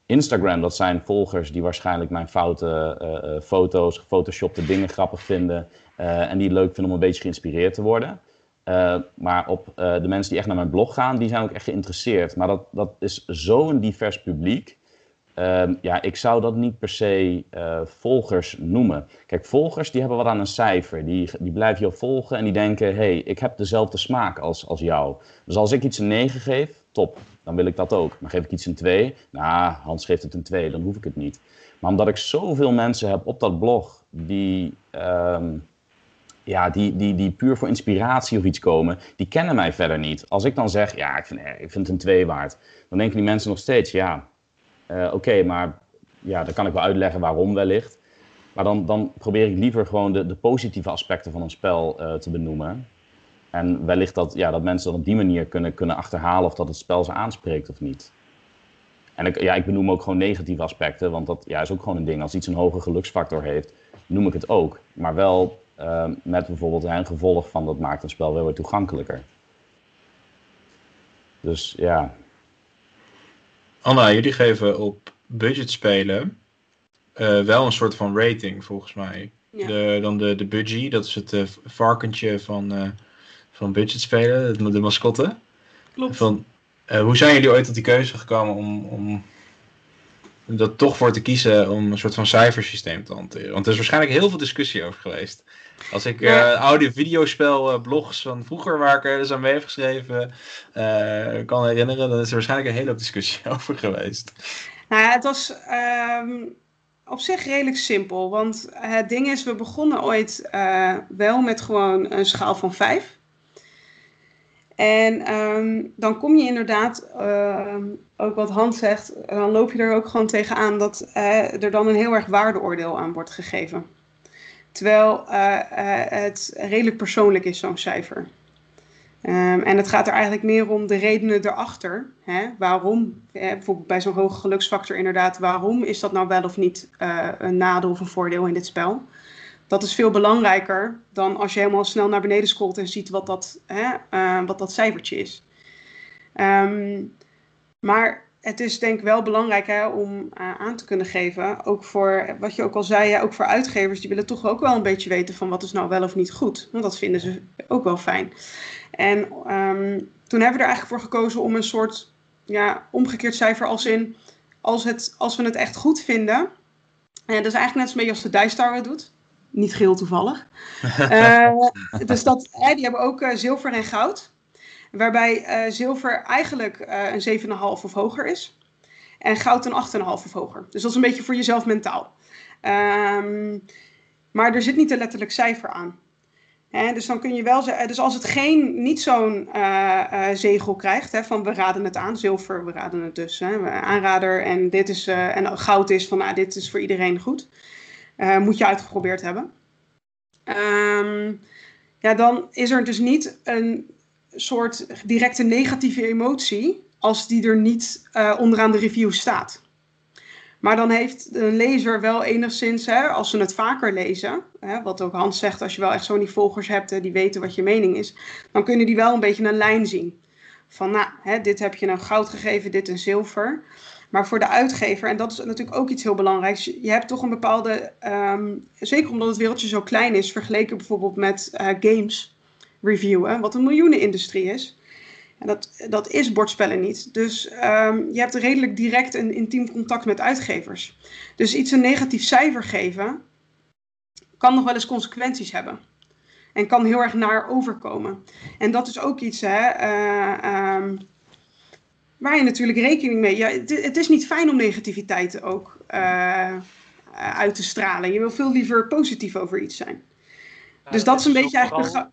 Instagram, dat zijn volgers die waarschijnlijk mijn foute uh, foto's, gefotoshopte dingen grappig vinden. en die leuk vinden om een beetje geïnspireerd te worden. maar op de mensen die echt naar mijn blog gaan, die zijn ook echt geïnteresseerd. Maar dat, dat is zo'n divers publiek. Ehm, ja, ik zou dat niet per se uh, volgers noemen. Kijk, volgers die hebben wat aan een cijfer. Die, die blijven jou volgen en die denken: hé, hey, ik heb dezelfde smaak als, als jou. Dus als ik iets een 9 geef, top, dan wil ik dat ook. Maar geef ik iets een 2, nou, Hans geeft het een 2, dan hoef ik het niet. Maar omdat ik zoveel mensen heb op dat blog die, um, ja, die, die, die puur voor inspiratie of iets komen, die kennen mij verder niet. Als ik dan zeg: ja, ik vind, ik vind het een 2 waard, dan denken die mensen nog steeds: ja uh, Oké, maar ja, dan kan ik wel uitleggen waarom wellicht. Maar dan, dan probeer ik liever gewoon de, de positieve aspecten van een spel uh, te benoemen. En wellicht dat, ja, dat mensen dan op die manier kunnen, kunnen achterhalen of dat het spel ze aanspreekt of niet. En ik, ja, ik benoem ook gewoon negatieve aspecten, want dat ja, is ook gewoon een ding. Als iets een hoge geluksfactor heeft, noem ik het ook. Maar wel uh, met bijvoorbeeld een gevolg van dat maakt een spel wel weer toegankelijker. Dus ja, Anna, jullie geven op budget spelen uh, wel een soort van rating volgens mij. Ja. De, dan de, de budgie, dat is het uh, varkentje van, uh, van budget spelen, de mascotte. Klopt. Van, hoe zijn jullie ooit tot die keuze gekomen om, om dat toch voor te kiezen om een soort van cijfersysteem te hanteren? Want er is waarschijnlijk heel veel discussie over geweest. Als ik ja. uh, oude videospel uh, blogs van vroeger waar ik eens aan mee heb geschreven uh, kan herinneren, dan is er waarschijnlijk een hele hoop discussie over geweest. Nou ja, het was um, op zich redelijk simpel. Want het ding is, we begonnen ooit wel met gewoon een schaal van 5. En um, dan kom je inderdaad, uh, ook wat Hans zegt, dan loop je er ook gewoon tegenaan dat uh, er dan een heel erg waardeoordeel aan wordt gegeven. Terwijl uh, het redelijk persoonlijk is, zo'n cijfer. Um, en het gaat er eigenlijk meer om de redenen erachter. Hè? Waarom, bijvoorbeeld bij zo'n hoge geluksfactor inderdaad, waarom is dat nou wel of niet een nadeel of een voordeel in dit spel? Dat is veel belangrijker dan als je helemaal snel naar beneden scrolt en ziet wat dat, hè, uh, wat dat cijfertje is. Um, maar het is denk ik wel belangrijk hè, om uh, aan te kunnen geven, ook voor wat je ook al zei, ook voor uitgevers, die willen toch ook wel een beetje weten van wat is nou wel of niet goed. Want dat vinden ze ook wel fijn. En um, toen hebben we er eigenlijk voor gekozen om een soort ja, omgekeerd cijfer als in, als, het, als we het echt goed vinden, en dat is eigenlijk net zo beetje als de Dijstar het doet niet geheel toevallig. uh, dus dat, hè, die hebben ook uh, zilver en goud. Waarbij uh, zilver eigenlijk een 7,5 of hoger is. En goud een 8,5 of hoger. Dus dat is een beetje voor jezelf mentaal. Um, maar er zit niet een letterlijk cijfer aan. Hè, dus dan kun je wel zeggen, dus als het geen, niet zo'n zegel krijgt, hè, van we raden het aan, zilver, we raden het dus, hè, aanrader en dit is, en goud is van, nou, dit is voor iedereen goed. Uh, moet je uitgeprobeerd hebben. Um, ja, dan is er dus niet een soort directe negatieve emotie als die er niet uh, onderaan de review staat. Maar dan heeft de lezer wel enigszins, hè, als ze het vaker lezen, hè, wat ook Hans zegt, als je wel echt zo'n die volgers hebt die weten wat je mening is, dan kunnen die wel een beetje een lijn zien. Van nou, hè, dit heb je een goud gegeven, dit een zilver. Maar voor de uitgever, en dat is natuurlijk ook iets heel belangrijks, je hebt toch een bepaalde, um, zeker omdat het wereldje zo klein is, vergeleken bijvoorbeeld met uh, games reviewen, wat een miljoenenindustrie is. En dat, dat is bordspellen niet. Dus um, je hebt redelijk direct een intiem contact met uitgevers. Dus iets een negatief cijfer geven, kan nog wel eens consequenties hebben. En kan heel erg naar overkomen. En dat is ook iets, hè. Uh, um, waar je natuurlijk rekening mee. Ja, het, het is niet fijn om negativiteit ook uh, uit te stralen. Je wil veel liever positief over iets zijn. Ja, dus dat is een beetje eigenlijk. Vooral,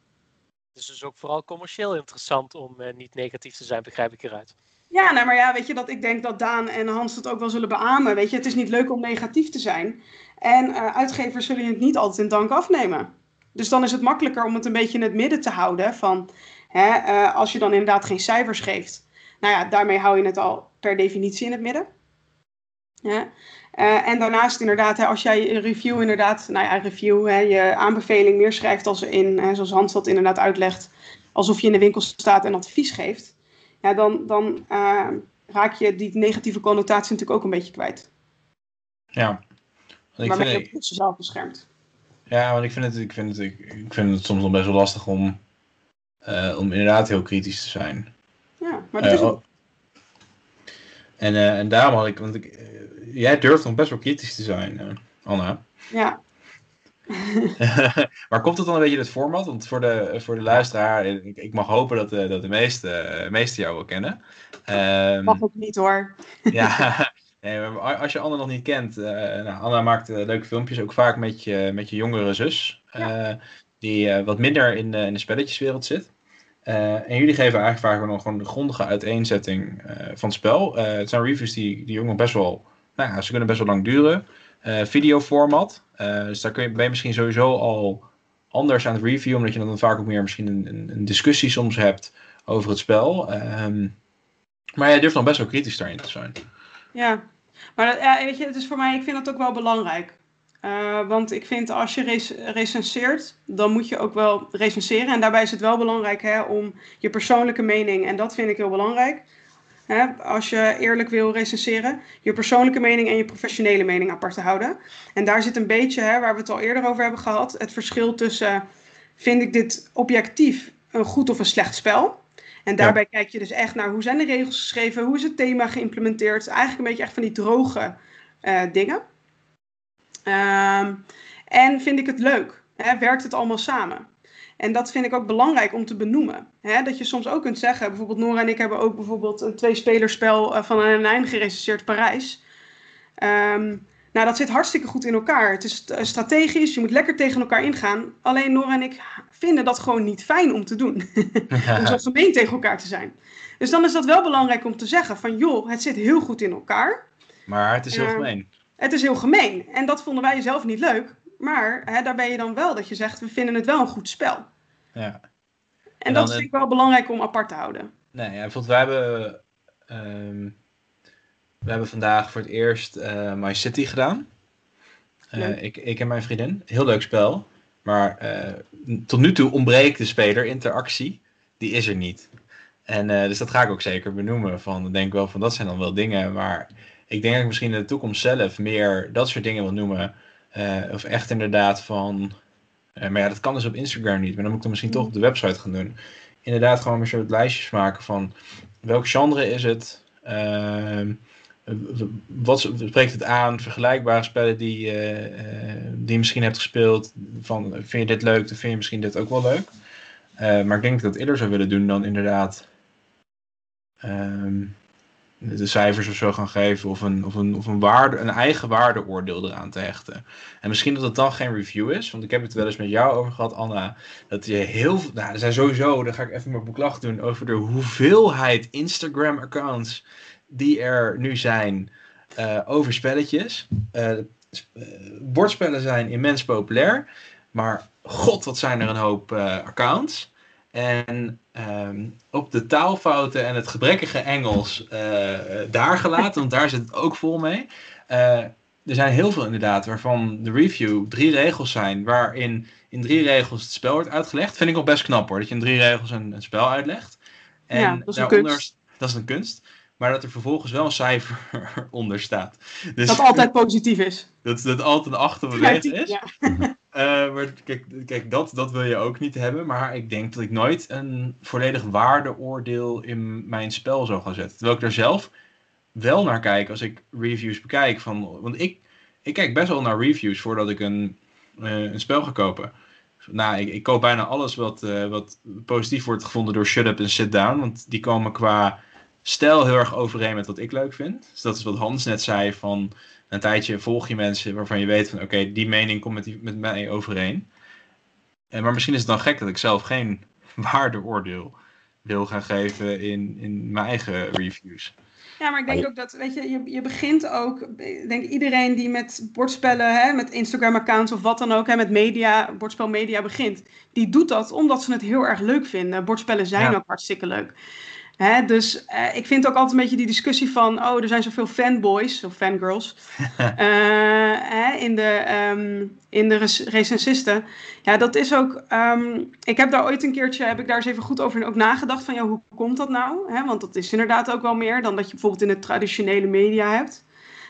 het is dus ook vooral commercieel interessant om uh, niet negatief te zijn, begrijp ik eruit. Ja, nou maar ja, weet je dat ik denk dat Daan en Hans het ook wel zullen beamen. Weet je, het is niet leuk om negatief te zijn. En uh, uitgevers zullen het niet altijd in dank afnemen. Dus dan is het makkelijker om het een beetje in het midden te houden. Van hè, als je dan inderdaad geen cijfers geeft nou ja, daarmee hou je het al per definitie in het midden. Ja. Uh, en daarnaast inderdaad, hè, als jij een review inderdaad, nou ja, review, hè, je aanbeveling meer schrijft als in, hè, zoals Hans dat inderdaad uitlegt, alsof je in de winkel staat en advies geeft, ja, dan, dan uh, raak je die negatieve connotatie natuurlijk ook een beetje kwijt. Ja. Want ik Waarmee je jezelf beschermt. Ja, want ik vind het, ik vind het, ik, ik vind het soms nog best wel lastig om, uh, om inderdaad heel kritisch te zijn. Ja, maar dat is ook... En, uh, en daarom had ik, want ik, jij durft nog best wel kritisch te zijn, Anna. Ja. maar komt het dan een beetje in het format? Want voor de, voor de luisteraar, ik, ik mag hopen dat de, dat de meeste, meeste jou wel kennen. Um, mag ook niet hoor. ja, nee, als je Anna nog niet kent, uh, nou, Anna maakt uh, leuke filmpjes, ook vaak met je, met je jongere zus, uh, die wat minder in, in de spelletjeswereld zit. En jullie geven eigenlijk vaak nog gewoon de grondige uiteenzetting van het spel. het zijn reviews die, die jongen best wel, nou ja, ze kunnen best wel lang duren. videoformat. Dus daar kun je, ben je misschien sowieso al anders aan het reviewen, omdat je dan vaak ook meer misschien een, een, discussie soms hebt over het spel. Um, maar jij durft dan best wel kritisch daarin te zijn. Ja, maar dat, ja, weet je, het is voor mij, ik vind dat ook wel belangrijk. Uh, want ik vind als je rec recenseert, dan moet je ook wel recenseren. En daarbij is het wel belangrijk hè, om je persoonlijke mening, en dat vind ik heel belangrijk, hè, als je eerlijk wil recenseren, je persoonlijke mening en je professionele mening apart te houden. En daar zit een beetje, hè, waar we het al eerder over hebben gehad, het verschil tussen, vind ik dit objectief een goed of een slecht spel? En daarbij kijk je dus echt naar hoe zijn de regels geschreven, hoe is het thema geïmplementeerd. Eigenlijk een beetje echt van die droge uh, dingen. Um, en vind ik het leuk? Hè? Werkt het allemaal samen? En dat vind ik ook belangrijk om te benoemen. Hè? Dat je soms ook kunt zeggen, bijvoorbeeld Nora en ik hebben ook bijvoorbeeld een twee-spelerspel uh, van een einde gerecenseerd Parijs. Um, nou, dat zit hartstikke goed in elkaar. Het is strategisch, je moet lekker tegen elkaar ingaan. Alleen Nora en ik vinden dat gewoon niet fijn om te doen. om zo gemeen tegen elkaar te zijn. Dus dan is dat wel belangrijk om te zeggen van joh, het zit heel goed in elkaar. Maar het is heel uh, gemeen. Het is heel gemeen. En dat vonden wij zelf niet leuk. Maar hè, daar ben je dan wel dat je zegt, we vinden het wel een goed spel. Ja. En, en dat vind ik wel belangrijk om apart te houden. Nee, ja, wij hebben... Um, we hebben vandaag voor het eerst uh, My City gedaan. Uh, ik, ik en mijn vriendin. Heel leuk spel. Maar uh, tot nu toe ontbreekt de speler interactie. Die is er niet. En dus dat ga ik ook zeker benoemen. Van, ik denk wel van dat zijn dan wel dingen. Maar ik denk dat ik misschien in de toekomst zelf meer dat soort dingen wil noemen. of echt inderdaad van. maar ja, dat kan dus op Instagram niet. Maar dan moet ik dan misschien toch op de website gaan doen. Inderdaad, gewoon weer soort lijstjes maken van welk genre is het. Uh, wat spreekt het aan? Vergelijkbare spellen die, uh, die je misschien hebt gespeeld. Van, vind je dit leuk? Dan vind je misschien dit ook wel leuk. Maar ik denk dat ik dat eerder zou willen doen dan inderdaad um, de cijfers of zo gaan geven. Of een, of een, of een, waarde, een eigen waardeoordeel eraan te hechten. En misschien dat het dan geen review is. Want ik heb het wel eens met jou over gehad, Anna. Dat je heel veel. Nou, er zijn sowieso. Dan ga ik even mijn boek doen over de hoeveelheid Instagram-accounts die er nu zijn uh, over spelletjes. Uh, bordspellen zijn immens populair, maar god, wat zijn er een hoop accounts. En um, op de taalfouten en het gebrekkige Engels daar gelaten, want daar zit het ook vol mee. er zijn heel veel inderdaad waarvan de review drie regels zijn, waarin in drie regels het spel wordt uitgelegd. Vind ik nog best knap hoor, dat je in drie regels een, een spel uitlegt. En ja, dat is een kunst. Dat is een kunst maar dat er vervolgens wel een cijfer onder staat. Dus, dat altijd positief is. Dat, dat altijd een achter is. Ja. Uh, maar kijk, kijk dat, dat wil je ook niet hebben. Maar ik denk dat ik nooit een volledig waardeoordeel in mijn spel zou gaan zetten. Terwijl ik er zelf wel naar kijk als ik reviews bekijk. Van, want ik, ik kijk best wel naar reviews voordat ik een, uh, een spel ga kopen. Nou, ik, ik koop bijna alles wat, uh, wat positief wordt gevonden door Shut Up en Sit Down. Want die komen qua stijl heel erg overeen met wat ik leuk vind. Dus dat is wat Hans net zei van een tijdje volg je mensen waarvan je weet van oké, die mening komt met, die, met mij overeen. En, maar misschien is het dan gek dat ik zelf geen waardeoordeel wil gaan geven in, in mijn eigen reviews. Ja, maar ik denk ook dat, weet je, je, je begint ook, ik denk iedereen die met bordspellen, hè, met Instagram-accounts of wat dan ook, hè, met media, bordspelmedia begint, die doet dat omdat ze het heel erg leuk vinden. Bordspellen zijn ook hartstikke leuk. Hè, dus eh, ik vind ook altijd een beetje die discussie van, oh, er zijn zoveel fanboys of fangirls eh, hè, in de, ehm, in de rec- recensisten. Ja, dat is ook, ehm, ik heb daar ooit een keertje, heb ik daar eens even goed over ook nagedacht van, ja, hoe komt dat nou? Hè, want dat is inderdaad ook wel meer dan dat je bijvoorbeeld in de traditionele media hebt.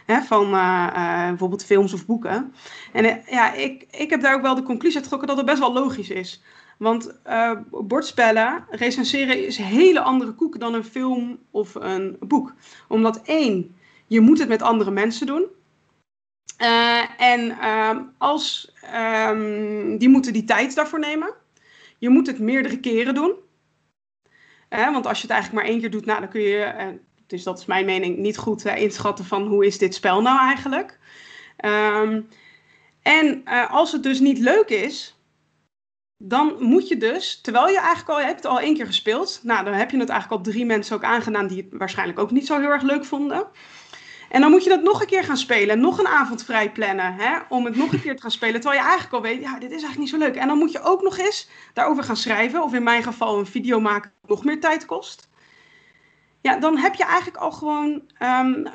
Hè, van eh, bijvoorbeeld films of boeken. En ja, ik, ik heb daar ook wel de conclusie uit getrokken dat het best wel logisch is. Want eh, bordspellen, recenseren is een hele andere koek dan een film of een boek. Omdat één, je moet het met andere mensen doen. Eh, en ehm, als, ehm, die moeten die tijd daarvoor nemen. Je moet het meerdere keren doen. Eh, want als je het eigenlijk maar één keer doet, nou, dan kun je, dus dat is mijn mening, niet goed inschatten van hoe is dit spel nou eigenlijk. Ehm, en als het dus niet leuk is, dan moet je dus, terwijl je eigenlijk al hebt al één keer gespeeld, nou dan heb je het eigenlijk al drie mensen ook aangedaan die het waarschijnlijk ook niet zo heel erg leuk vonden. En dan moet je dat nog een keer gaan spelen, nog een avond vrij plannen, hè, om het nog een keer te gaan spelen, terwijl je eigenlijk al weet, ja, dit is eigenlijk niet zo leuk. En dan moet je ook nog eens daarover gaan schrijven, of in mijn geval een video maken nog meer tijd kost. Ja, dan heb je eigenlijk al gewoon ehm,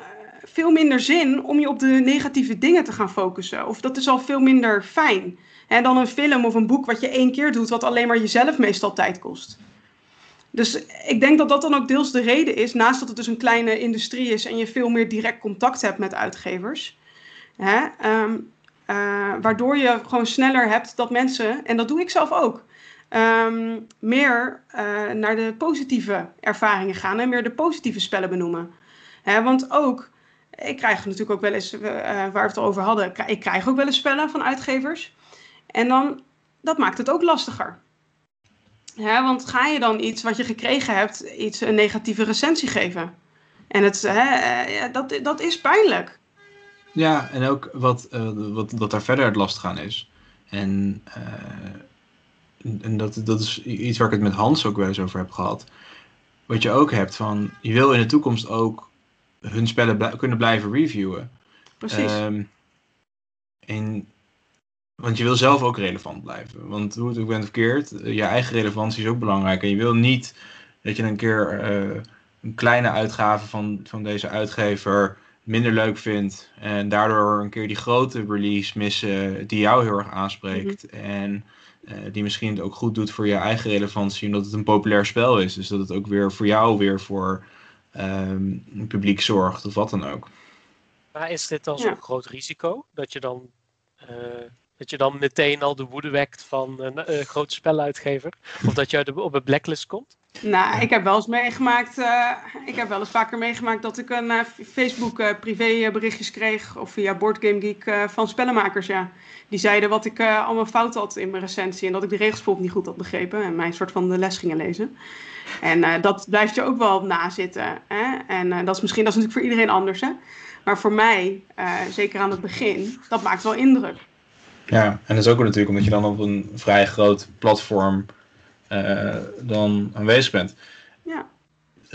veel minder zin om je op de negatieve dingen te gaan focussen. Of dat is al veel minder fijn. En dan een film of een boek wat je één keer doet, wat alleen maar jezelf meestal tijd kost. Dus ik denk dat dat dan ook deels de reden is, naast dat het dus een kleine industrie is en je veel meer direct contact hebt met uitgevers. Hè, ehm, eh, waardoor je gewoon sneller hebt dat mensen, en dat doe ik zelf ook, ehm, meer eh, naar de positieve ervaringen gaan en meer de positieve spellen benoemen. Hè, want ook, ik krijg natuurlijk ook wel eens, eh, waar we het over hadden, ik krijg ook wel eens spellen van uitgevers. En dan, dat maakt het ook lastiger. Ja, want ga je dan iets wat je gekregen hebt, iets een negatieve recensie geven? En het, hè, dat, dat is pijnlijk. Ja, en ook wat, uh, wat, wat daar verder het lastig aan is. En, uh, en dat, dat is iets waar ik het met Hans ook wel eens over heb gehad. Wat je ook hebt van, je wil in de toekomst ook hun spellen bl kunnen blijven reviewen. Precies. Um, en want je wil zelf ook relevant blijven. Want hoe het ook bent verkeerd, je eigen relevantie is ook belangrijk. En je wil niet dat je een keer uh, een kleine uitgave van, van deze uitgever minder leuk vindt. En daardoor een keer die grote release missen die jou heel erg aanspreekt. Mm -hmm. En uh, die misschien het ook goed doet voor je eigen relevantie, omdat het een populair spel is. Dus dat het ook weer voor jou weer voor um, publiek zorgt of wat dan ook. Maar is dit dan ja. zo'n groot risico? Dat je dan... Uh dat je dan meteen al de woede wekt van een uh, grote speluitgever? Of dat je op een blacklist komt? Nou, ik heb wel eens meegemaakt, uh, ik heb wel eens vaker meegemaakt dat ik een uh, Facebook privé berichtjes kreeg, of via Boardgame Geek van spellenmakers, ja. Die zeiden wat ik allemaal fout had in mijn recensie en dat ik de regels bijvoorbeeld niet goed had begrepen en mij een soort van de les gingen lezen. En dat blijft je ook wel nazitten. Hè? En dat is misschien, dat is natuurlijk voor iedereen anders, hè. Maar voor mij, zeker aan het begin, dat maakt wel indruk. Ja, en dat is ook natuurlijk omdat je dan op een vrij groot platform uh, dan aanwezig bent. Ja.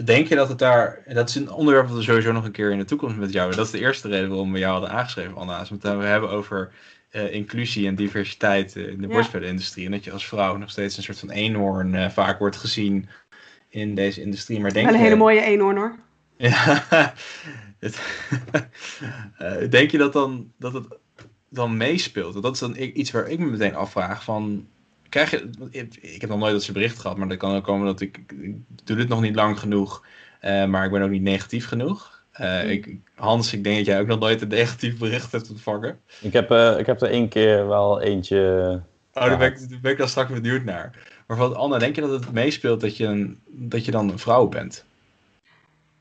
Denk je dat het daar, dat is een onderwerp dat we sowieso nog een keer in de toekomst met jou, dat is de eerste reden waarom we jou hadden aangeschreven, Anna, is omdat we hebben over uh, inclusie en diversiteit in de ja. En dat je als vrouw nog steeds een soort van eenhoorn uh, vaak wordt gezien in deze industrie. Maar denk Wel een je, hele mooie eenhoorn hoor. Ja, het, denk je dat dan, dat het dan meespeelt. Dat is dan iets waar ik me meteen afvraag van... Krijg je, ik heb nog nooit dat ze bericht gehad, maar dat kan ook komen dat ik, ik doe dit nog niet lang genoeg, uh, maar ik ben ook niet negatief genoeg. Uh, mm. ik, Hans, ik denk dat jij ook nog nooit een negatief bericht hebt ontvangen. Ik heb, uh, ik heb er één keer wel eentje. Oh, daar ben, ik, daar ben ik dan straks benieuwd naar. Maar van Anna, denk je dat het meespeelt dat je, een, dat je dan een vrouw bent?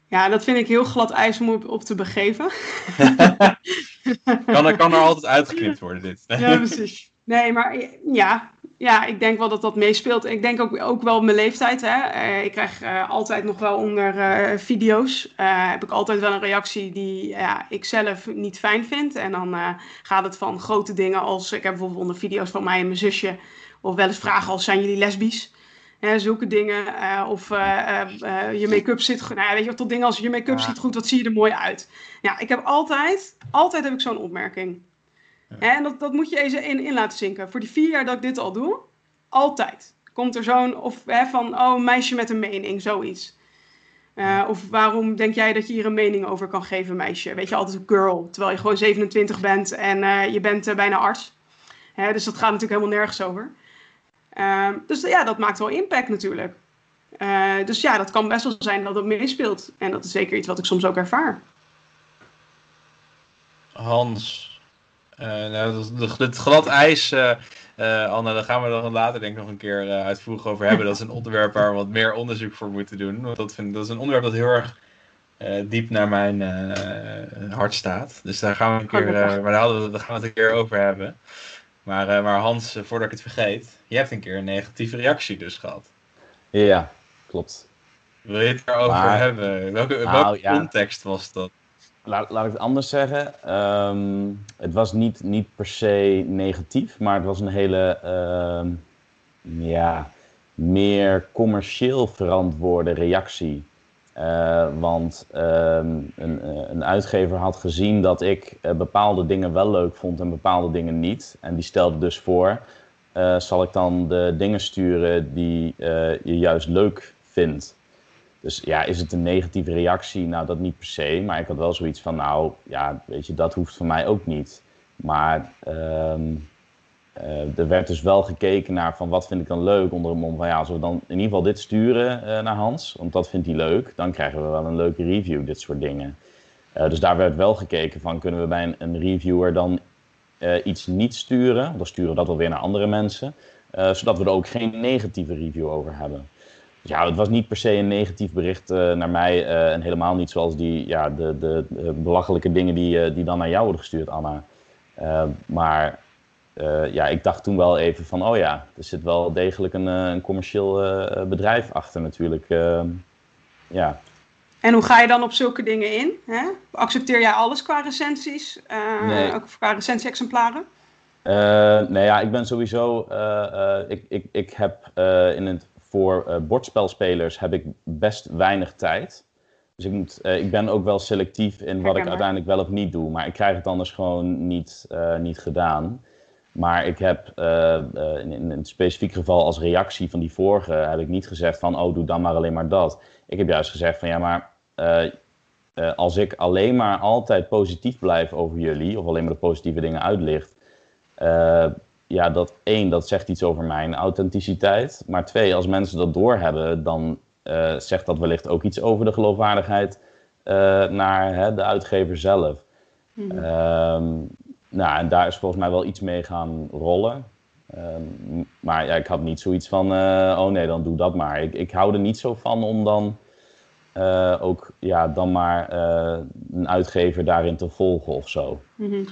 Ja, dat vind ik heel glad ijs om op, te begeven. kan, er, kan er altijd uitgeknipt worden, dit. ja, precies. Nee, maar ja, ja, ik denk wel dat dat meespeelt. Ik denk ook, ook wel mijn leeftijd. Hè. Uh, ik krijg uh, altijd nog wel onder uh, video's. heb ik altijd wel een reactie die ja, ik zelf niet fijn vind. En dan gaat het van grote dingen als... Ik heb bijvoorbeeld onder video's van mij en mijn zusje... Of wel eens vragen als, zijn jullie lesbisch? Hè, zulke dingen. Uh, of uh, uh, je make-up zit goed. Nou ja, weet je, tot dingen als je make-up ja. ziet goed, wat zie je er mooi uit. Ja, ik heb altijd, altijd heb ik zo'n opmerking. Ja. Hè, en dat, dat moet je even in, in laten zinken. Voor die vier jaar dat ik dit al doe, altijd komt er zo'n, of hè, van, oh, meisje met een mening, zoiets. Uh, of waarom denk jij dat je hier een mening over kan geven, meisje? Weet je, altijd een girl, terwijl je gewoon 27 bent en uh, je bent uh, bijna arts. Hè, dus dat gaat natuurlijk helemaal nergens over. Ehm, dus ja, dat maakt wel impact natuurlijk. dus ja, dat kan best wel zijn dat het meespeelt. En dat is zeker iets wat ik soms ook ervaar. Hans, nou, het glad ijs uh, Anne, daar gaan we er later denk ik nog een keer uh, uitvoerig over hebben. Dat is een onderwerp waar we wat meer onderzoek voor moeten doen. Want dat, vind, dat is een onderwerp dat heel erg uh, diep naar mijn hart staat. Dus daar gaan we een keer, maar daar, we, daar gaan we het een keer over hebben. Maar, maar Hans, voordat ik het vergeet, je hebt een keer een negatieve reactie dus gehad. Ja, klopt. Wil je het erover maar, hebben? Welke, nou, welke ja. context was dat? laat, laat ik het anders zeggen. Ehm, het was niet, niet per se negatief, maar het was een hele ehm, ja, meer commercieel verantwoorde reactie. Uh, want ehm, een, eh, een, uitgever had gezien dat ik uh, bepaalde dingen wel leuk vond en bepaalde dingen niet. En die stelde dus voor, zal ik dan de dingen sturen die je juist leuk vindt. Dus ja, is het een negatieve reactie? Nou, dat niet per se. Maar ik had wel zoiets van, nou, ja, weet je, dat hoeft voor mij ook niet. Maar uh, er werd dus wel gekeken naar van wat vind ik dan leuk onder een mom van ja, als we dan in ieder geval dit sturen uh, naar Hans, want dat vindt hij leuk, dan krijgen we wel een leuke review, dit soort dingen. Uh, dus daar werd wel gekeken van kunnen we bij een, een reviewer dan iets niet sturen, dan sturen we dat wel weer naar andere mensen, zodat we er ook geen negatieve review over hebben. Ja, het was niet per se een negatief bericht naar mij. En helemaal niet zoals die, ja, de, de, belachelijke dingen die, die dan naar jou worden gestuurd, Anna. maar ja, ik dacht toen wel even van, oh ja, er zit wel degelijk een, een commercieel bedrijf achter natuurlijk. ja. En hoe ga je dan op zulke dingen in? Hè? Accepteer jij alles qua recensies? Nee. Ook qua recensie-exemplaren? nee, ja, ik ben sowieso. ik, ik, ik heb in het voor bordspelspelers heb ik best weinig tijd. Dus ik, moet, uh, ik ben ook wel selectief in wat ik uiteindelijk wel of niet doe. Maar ik krijg het anders gewoon niet, uh, niet gedaan. Maar ik heb in, in, een specifiek geval als reactie van die vorige... heb ik niet gezegd van, oh, doe dan maar alleen maar dat. Ik heb juist gezegd van, ja, maar... als ik alleen maar altijd positief blijf over jullie... of alleen maar de positieve dingen uitlicht ja, dat één, dat zegt iets over mijn authenticiteit. Maar twee, als mensen dat doorhebben, dan zegt dat wellicht ook iets over de geloofwaardigheid naar hè, de uitgever zelf. Mm nou, en daar is volgens mij wel iets mee gaan rollen. Um, maar ja, ik had niet zoiets van, uh, oh nee, dan doe dat maar. Ik, ik hou er niet zo van om dan ook, ja, dan maar een uitgever daarin te volgen of zo. Mm -hmm.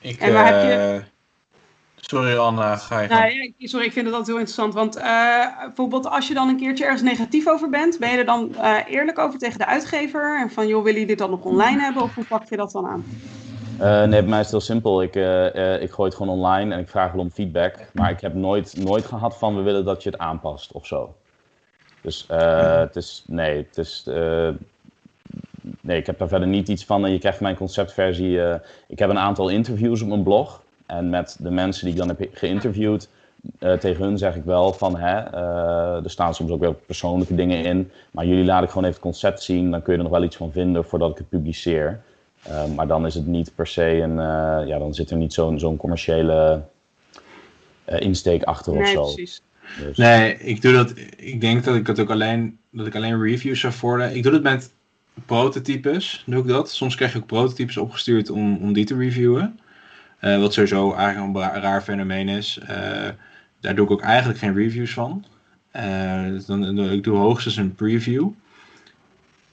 ik, en waar heb je Sorry Anna, ga je nou, ja, Sorry, ik vind het altijd heel interessant. Want uh, bijvoorbeeld als je dan een keertje ergens negatief over bent, ben je er dan uh, eerlijk over tegen de uitgever? En van, joh, wil je dit dan nog online hebben? Of hoe pak je dat dan aan? Uh, nee, bij mij is het heel simpel. Ik, ik gooi het gewoon online en ik vraag wel om feedback. Maar ik heb nooit, nooit gehad van, we willen dat je het aanpast of zo. Dus het is, nee, het is... Nee, ik heb daar verder niet iets van. Je krijgt mijn conceptversie. ik heb een aantal interviews op mijn blog. En met de mensen die ik dan heb geïnterviewd, tegen hun zeg ik wel van, hè, er staan soms ook wel persoonlijke dingen in, maar jullie laat ik gewoon even het concept zien, dan kun je er nog wel iets van vinden voordat ik het publiceer. Uh, maar dan is het niet per se een, ja, dan zit er niet zo'n zo'n commerciële insteek achter nee, of zo. Precies. Dus. Nee, ik doe dat, ik denk dat ik het ook alleen, dat ik alleen reviews zou vorderen. Ik doe het met prototypes, doe ik dat. Soms krijg je ook prototypes opgestuurd om, om die te reviewen. Uh, wat sowieso eigenlijk een raar fenomeen is. Uh, daar doe ik ook eigenlijk geen reviews van. Uh, dan, ik doe hoogstens een preview.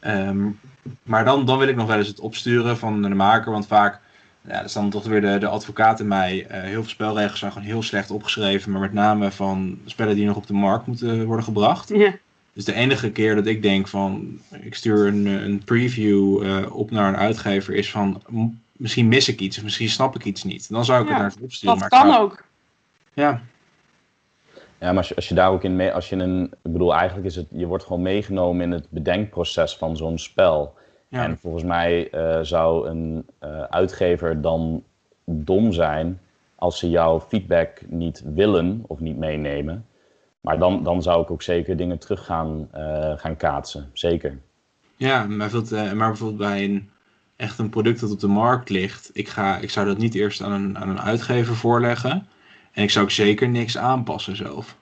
Um, maar dan, dan wil ik nog wel eens het opsturen van de maker. Want vaak ja, er staan toch weer de, de advocaat in mij. heel veel spelregels zijn gewoon heel slecht opgeschreven. Maar met name van spellen die nog op de markt moeten worden gebracht. Ja. Dus de enige keer dat ik denk van ik stuur een, een preview op naar een uitgever is van misschien mis ik iets of misschien snap ik iets niet. Dan zou ik het naar het opsturen. Dat kan ook. Ja. Ja, maar als je, als je daar ook in mee, als je een, ik bedoel, eigenlijk is het, je wordt gewoon meegenomen in het bedenkproces van zo'n spel. Ja. En volgens mij uh, zou een uh, uitgever dan dom zijn als ze jouw feedback niet willen of niet meenemen. Maar dan, dan zou ik ook zeker dingen terug gaan, eh, gaan kaatsen. Zeker. Ja, maar bijvoorbeeld, eh, maar bijvoorbeeld bij een, echt een product dat op de markt ligt. Ik, ga, ik zou dat niet eerst aan een, aan een uitgever voorleggen. En ik zou ook zeker niks aanpassen zelf.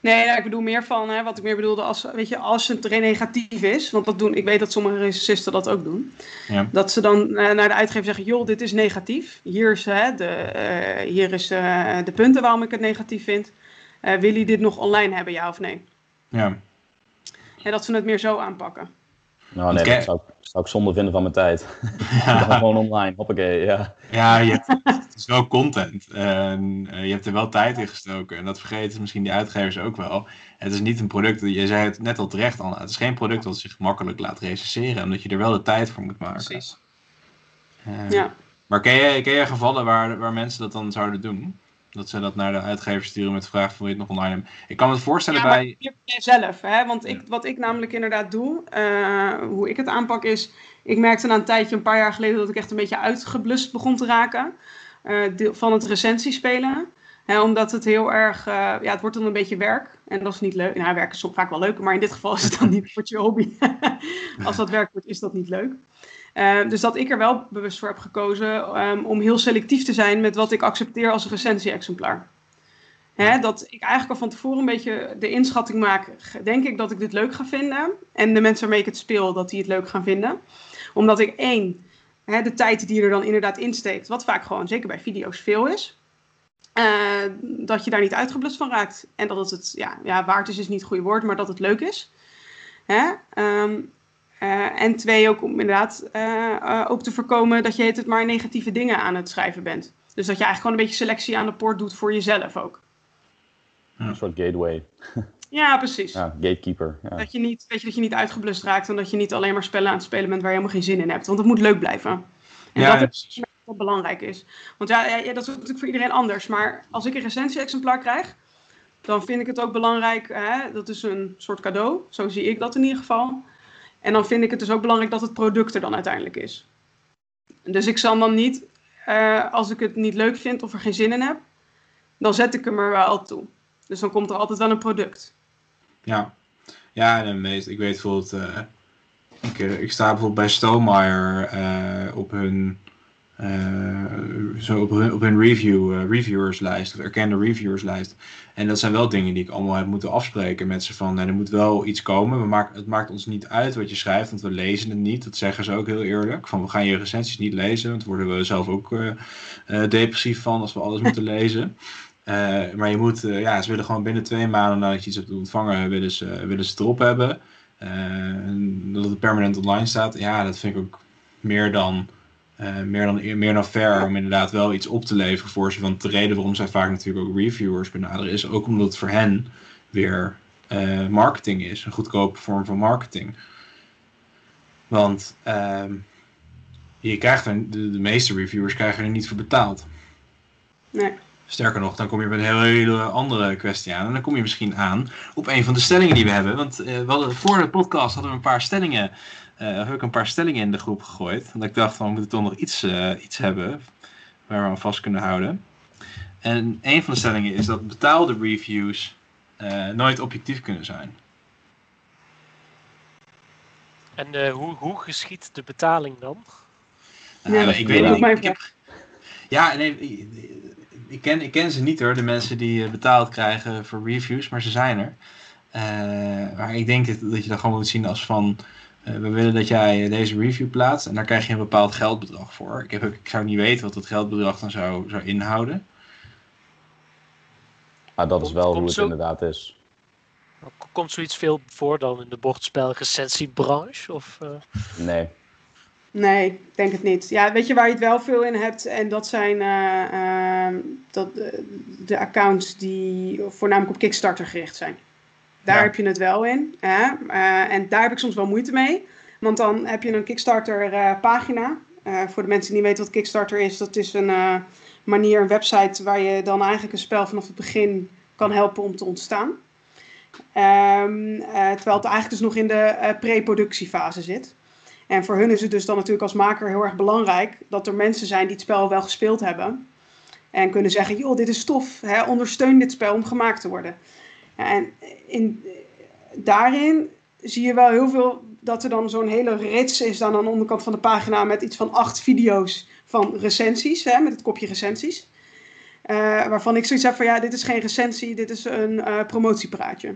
Nee, nou, ik bedoel meer van, hè, wat ik meer bedoelde, als, weet je, als het negatief is, want dat doen, ik weet dat sommige recensisten dat ook doen, Ja. dat ze dan eh, naar de uitgever zeggen, joh, dit is negatief, hier is, hè, de, eh, hier is eh, de punten waarom ik het negatief vind, wil je dit nog online hebben, ja of nee? Ja. En dat ze het meer zo aanpakken. Nou nee, dat zou, ik- zou ik zonde vinden van mijn tijd. Dan gewoon online, hoppakee, ja. Ja, je hebt, het is wel content. En eh, je hebt er wel tijd in gestoken. En dat vergeten misschien die uitgevers ook wel. Het is niet een product, je zei het net al terecht, Anna. Het is geen product dat zich makkelijk laat recenseren. Omdat je er wel de tijd voor moet maken. Eh, Ja. Maar ken jij, ken jij gevallen waar, waar mensen dat dan zouden doen? Dat ze dat naar de uitgever sturen met de vraag van wil je het nog online hebben? Ik kan me het voorstellen Ja, bij... zelf, hè? want ik, wat ik namelijk inderdaad doe, eh, hoe ik het aanpak is, ik merkte na een tijdje, een paar jaar geleden, dat ik echt een beetje uitgeblust begon te raken eh, deel- van het recensiespelen. Hè, omdat het heel erg, eh, ja, het wordt dan een beetje werk en dat is niet leuk. Nou, werk is soms vaak wel leuk, maar in dit geval is het dan niet voor je hobby. Als dat werk wordt, is dat niet leuk. Eh, dus dat ik er wel bewust voor heb gekozen ehm, om heel selectief te zijn met wat ik accepteer als recensie-exemplaar. Hè, dat ik eigenlijk al van tevoren een beetje de inschatting maak, denk ik dat ik dit leuk ga vinden. En de mensen waarmee ik het speel, dat die het leuk gaan vinden. Omdat ik één, hè, de tijd die er dan inderdaad insteekt, wat vaak gewoon, zeker bij video's, veel is. eh, dat je daar niet uitgeblust van raakt. En dat het, het ja, ja, waard is, is niet het goede woord, maar dat het leuk is. Hè? Ehm, eh, en twee, ook om inderdaad eh, eh, ook te voorkomen dat je het maar negatieve dingen aan het schrijven bent. Dus dat je eigenlijk gewoon een beetje selectie aan de poort doet voor jezelf ook. Een soort gateway. Ja, precies. Ja, gatekeeper. Ja. Dat, je niet, weet je, dat je niet uitgeblust raakt en dat je niet alleen maar spellen aan het spelen bent waar je helemaal geen zin in hebt. Want het moet leuk blijven. En Ja, dat is precies. wat belangrijk is. Want ja, dat is natuurlijk voor iedereen anders. Maar als ik een recensie-exemplaar krijg, dan vind ik het ook belangrijk. Hè, dat is een soort cadeau. Zo zie ik dat in ieder geval. En dan vind ik het dus ook belangrijk dat het product er dan uiteindelijk is. Dus ik zal dan niet, eh, als ik het niet leuk vind of er geen zin in heb, dan zet ik hem er wel toe. Dus dan komt er altijd wel een product. Ja, ja en meest, ik weet bijvoorbeeld, eh, ik, eh, ik sta bijvoorbeeld bij Stonemeyer eh, op hun, zo op hun, op hun review, eh, reviewerslijst, of erkende reviewerslijst. En dat zijn wel dingen die ik allemaal heb moeten afspreken met ze van, nou, er moet wel iets komen. We maken, het maakt ons niet uit wat je schrijft, want we lezen het niet. Dat zeggen ze ook heel eerlijk. Van, we gaan je recensies niet lezen, want worden we zelf ook eh, eh, depressief van als we alles moeten lezen. Eh, maar je moet, eh, ja, ze willen gewoon binnen twee maanden nadat je iets hebt ontvangen, willen ze, willen ze het erop hebben. Eh, en dat het permanent online staat, ja, dat vind ik ook meer dan, eh, meer dan, meer dan fair om inderdaad wel iets op te leveren voor ze. Want de reden waarom zij vaak natuurlijk ook reviewers benaderen, is ook omdat het voor hen weer eh, marketing is, een goedkope vorm van marketing. Want ehm, je krijgt er, de, de meeste reviewers krijgen er niet voor betaald. Nee. Sterker nog, dan kom je met een hele, hele andere kwestie aan. En dan kom je misschien aan op een van de stellingen die we hebben. Want eh, we hadden, voor de podcast hadden we een paar stellingen. Eh heb ik een paar stellingen in de groep gegooid. Want ik dacht van we moeten toch nog iets, eh, iets hebben waar we aan vast kunnen houden. En een van de stellingen is dat betaalde reviews eh, nooit objectief kunnen zijn. En eh, hoe, hoe geschiet de betaling dan? Ja, Nou, ik weet ook niet. Ik heb, ja, nee, ik, ken, ik ken ze niet hoor, de mensen die betaald krijgen voor reviews, maar ze zijn er. Eh, maar ik denk dat, dat je dat gewoon moet zien als van, we willen dat jij deze review plaatst en daar krijg je een bepaald geldbedrag voor. Ik, heb, ik zou niet weten wat dat geldbedrag dan zou, zou inhouden. Maar dat is Komt- wel hoe het zo- inderdaad is. Komt zoiets veel voor dan in de bordspelrecensiebranche? Of, eh, Nee. Nee, ik denk het niet. Ja, weet je waar je het wel veel in hebt? En dat zijn eh, ehm, dat, eh, de accounts die voornamelijk op Kickstarter gericht zijn. Daar heb je het wel in. Hè? Eh, en daar heb ik soms wel moeite mee. Want dan heb je een Kickstarter eh, pagina. Eh, voor de mensen die niet weten wat Kickstarter is, dat is een manier, een website waar je dan eigenlijk een spel vanaf het begin kan helpen om te ontstaan. Ehm, eh, terwijl het eigenlijk dus nog in de pre-productiefase zit. En voor hun is het dus dan natuurlijk als maker heel erg belangrijk dat er mensen zijn die het spel wel gespeeld hebben. En kunnen zeggen, joh, dit is tof, hè, ondersteun dit spel om gemaakt te worden. Ja, en in, daarin zie je wel heel veel dat er dan zo'n hele rits is dan aan de onderkant van de pagina met iets van acht video's van recensies, hè, met het kopje recensies. Eh, waarvan ik zoiets heb van ja, dit is geen recensie, dit is een eh, promotiepraatje.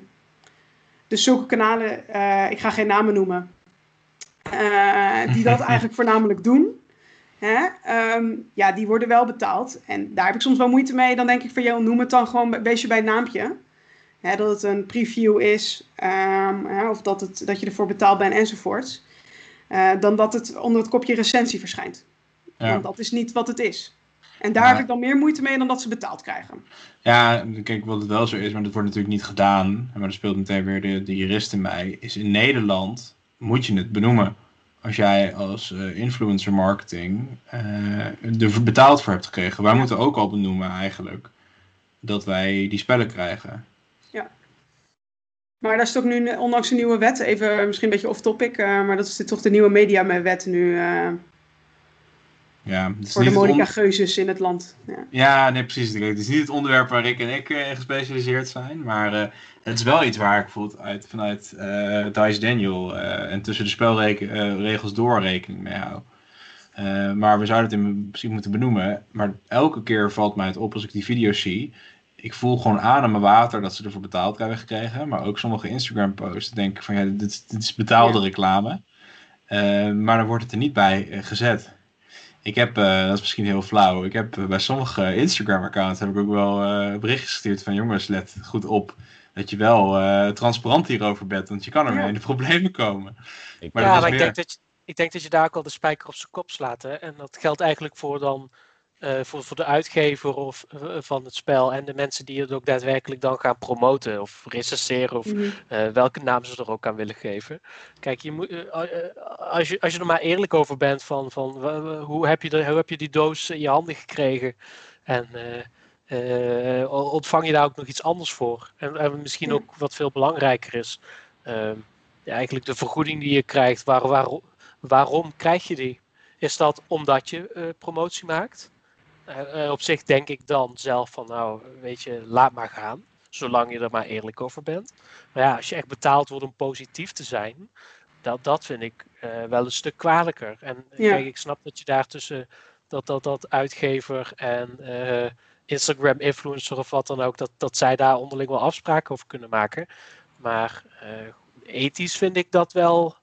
Dus zulke kanalen, eh, ik ga geen namen noemen, die dat eigenlijk voornamelijk doen. Hè? Ehm, ja, die worden wel betaald. En daar heb ik soms wel moeite mee. Dan denk ik van, joh, noem het dan gewoon een beetje bij naampje. Hè, dat het een preview is, ehm, hè, of dat, het, dat je ervoor betaald bent enzovoorts. Eh, dan dat het onder het kopje recensie verschijnt. Ja. Want dat is niet wat het is. En daar Ja. heb ik dan meer moeite mee dan dat ze betaald krijgen. Ja, kijk, wat het wel zo is, maar dat wordt natuurlijk niet gedaan. Maar er speelt meteen weer de, de jurist in mij. Is in Nederland moet je het benoemen. Als jij als eh, influencer marketing eh, er betaald voor hebt gekregen. Wij Ja. moeten ook al benoemen eigenlijk dat wij die spellen krijgen. Maar daar is ook nu, ondanks een nieuwe wet, even misschien een beetje off-topic, eh, maar dat is toch de nieuwe mediawet nu eh, Ja, het is voor de niet Monica on- Geuzes in het land. Ja. Ja, nee, precies. Het is niet het onderwerp waar Rick en ik in gespecialiseerd zijn. Maar het is wel iets waar ik bijvoorbeeld uit, vanuit Dice Daniel en tussen de spelregels door rekening mee hou. Maar we zouden het in principe moeten benoemen. Maar elke keer valt mij het op als ik die video's zie. Ik voel gewoon aan aan mijn water dat ze ervoor betaald hebben gekregen. Maar ook sommige Instagram posts denk ik van ja, dit, is- dit is betaalde Ja. reclame. Eh, maar dan wordt het er niet bij eh, gezet. Ik heb, eh, dat is misschien heel flauw, ik heb bij sommige Instagram-accounts heb ik ook wel berichtjes gestuurd van jongens, let goed op dat je wel transparant hierover bent, want je kan ermee Ja. in de problemen komen. Ik, Maar ja, maar ik denk, dat je, ik denk dat je daar ook al de spijker op zijn kop slaat. Hè? En dat geldt eigenlijk voor, dan, voor, voor de uitgever of, eh, van het spel en de mensen die het ook daadwerkelijk dan gaan promoten of recenseren of Mhm. eh, welke naam ze er ook aan willen geven. Kijk, je moet, eh, eh, als, je, als je er maar eerlijk over bent van, van hoe, heb je de, hoe heb je die doos in je handen gekregen en eh, eh, ontvang je daar ook nog iets anders voor. En, en misschien Ja. ook wat veel belangrijker is, ehm, ja, eigenlijk de vergoeding die je krijgt, waar, waarom, waarom krijg je die? Is dat omdat je eh, promotie maakt? Eh, eh, op zich denk ik dan zelf van, nou, weet je, laat maar gaan. Zolang je er maar eerlijk over bent. Maar ja, als je echt betaald wordt om positief te zijn, dat, dat vind ik eh, wel een stuk kwalijker. En Ja. kijk, ik snap dat je daar tussen dat, dat, dat uitgever en Instagram influencer of wat dan ook, dat, dat zij daar onderling wel afspraken over kunnen maken. Maar ethisch vind ik dat wel,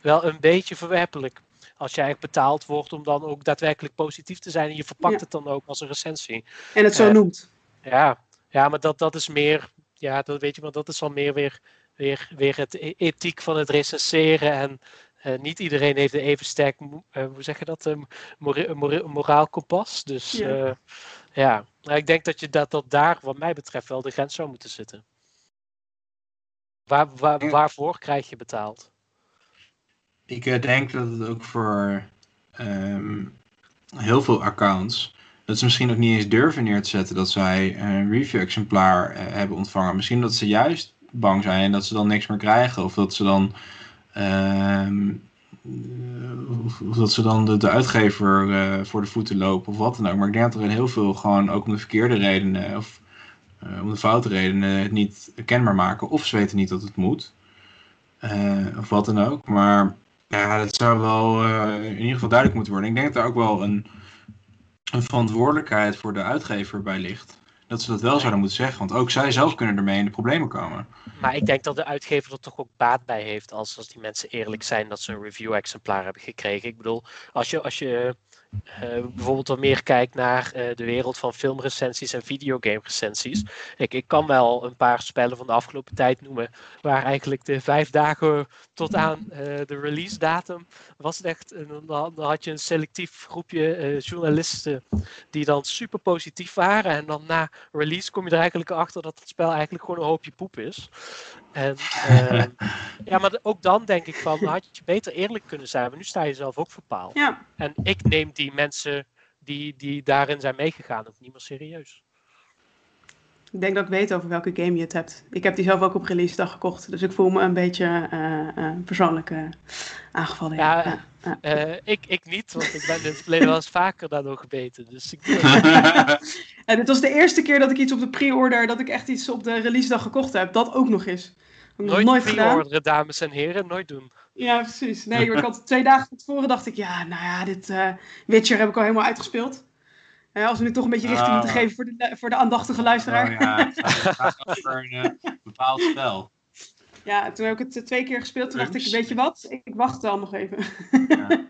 wel een beetje verwerpelijk. Als jij echt betaald wordt om dan ook daadwerkelijk positief te zijn en je verpakt Ja. het dan ook als een recensie. En het zo Eh, noemt. Ja, ja maar dat, dat is meer, ja, dat weet je, maar dat is al meer weer, weer, weer het e- ethiek van het recenseren. En eh, niet iedereen heeft een even sterk, eh, hoe zeg je dat, een moraal kompas. Dus Ja. ja, ja. Nou, ik denk dat je dat, dat daar, wat mij betreft, wel de grens zou moeten zitten. Waar, waar, waarvoor krijg je betaald? Ik eh, denk dat het ook voor ehm, heel veel accounts, dat ze misschien ook niet eens durven neer te zetten dat zij een review-exemplaar eh, hebben ontvangen. Misschien dat ze juist bang zijn en dat ze dan niks meer krijgen. Of dat ze dan, ehm, eh, of, dat ze dan de, de uitgever voor de voeten lopen of wat dan ook. Maar ik denk dat er in heel veel gewoon ook om de verkeerde redenen of om de foute redenen het niet kenbaar maken. Of ze weten niet dat het moet. Of wat dan ook. Maar ja, dat zou wel eh, in ieder geval duidelijk moeten worden. Ik denk dat daar ook wel een, een verantwoordelijkheid voor de uitgever bij ligt. Dat ze dat wel zouden moeten zeggen. Want ook zij zelf kunnen ermee in de problemen komen. Maar ik denk dat de uitgever er toch ook baat bij heeft als, als die mensen eerlijk zijn dat ze een review-exemplaar hebben gekregen. Ik bedoel, als je, als je eh, bijvoorbeeld wat meer kijkt naar eh, de wereld van filmrecensies en videogame-recensies. Ik, ik kan wel een paar spellen van de afgelopen tijd noemen waar eigenlijk de vijf dagen tot aan eh, de release-datum was het echt, dan, dan had je een selectief groepje journalisten die dan super positief waren en dan na release kom je er eigenlijk achter dat het spel eigenlijk gewoon een hoopje poep is. En, ehm, ja, maar ook dan denk ik van, had je beter eerlijk kunnen zijn, maar nu sta je zelf ook verpaald. Ja, En ik neem die mensen die, die daarin zijn meegegaan ook niet meer serieus. Ik denk dat ik weet over welke game je het hebt. Ik heb die zelf ook op release dag gekocht. Dus ik voel me een beetje eh, eh, persoonlijk eh, aangevallen. Ja. Eh, ik, ik niet, want ik ben in het verleden wel eens vaker daardoor gebeten. Dus ik, En dit was de eerste keer dat ik iets op de pre-order, dat ik echt iets op de release dag gekocht heb. Dat ook nog eens. Nooit, nooit gedaan. pre-orderen, dames en heren. Nooit doen. Ja, precies. Nee, ik had twee dagen van tevoren dacht ik, ja, nou ja, dit Witcher heb ik al helemaal uitgespeeld. Als we nu toch een beetje richting moeten Ah. geven voor de, voor de aandachtige luisteraar. Oh, ja, het gaat over een eh, bepaald spel. Ja, toen heb ik het eh, twee keer gespeeld. Toen dacht ik, weet je wat? Ik, wacht dan nog even. Ja.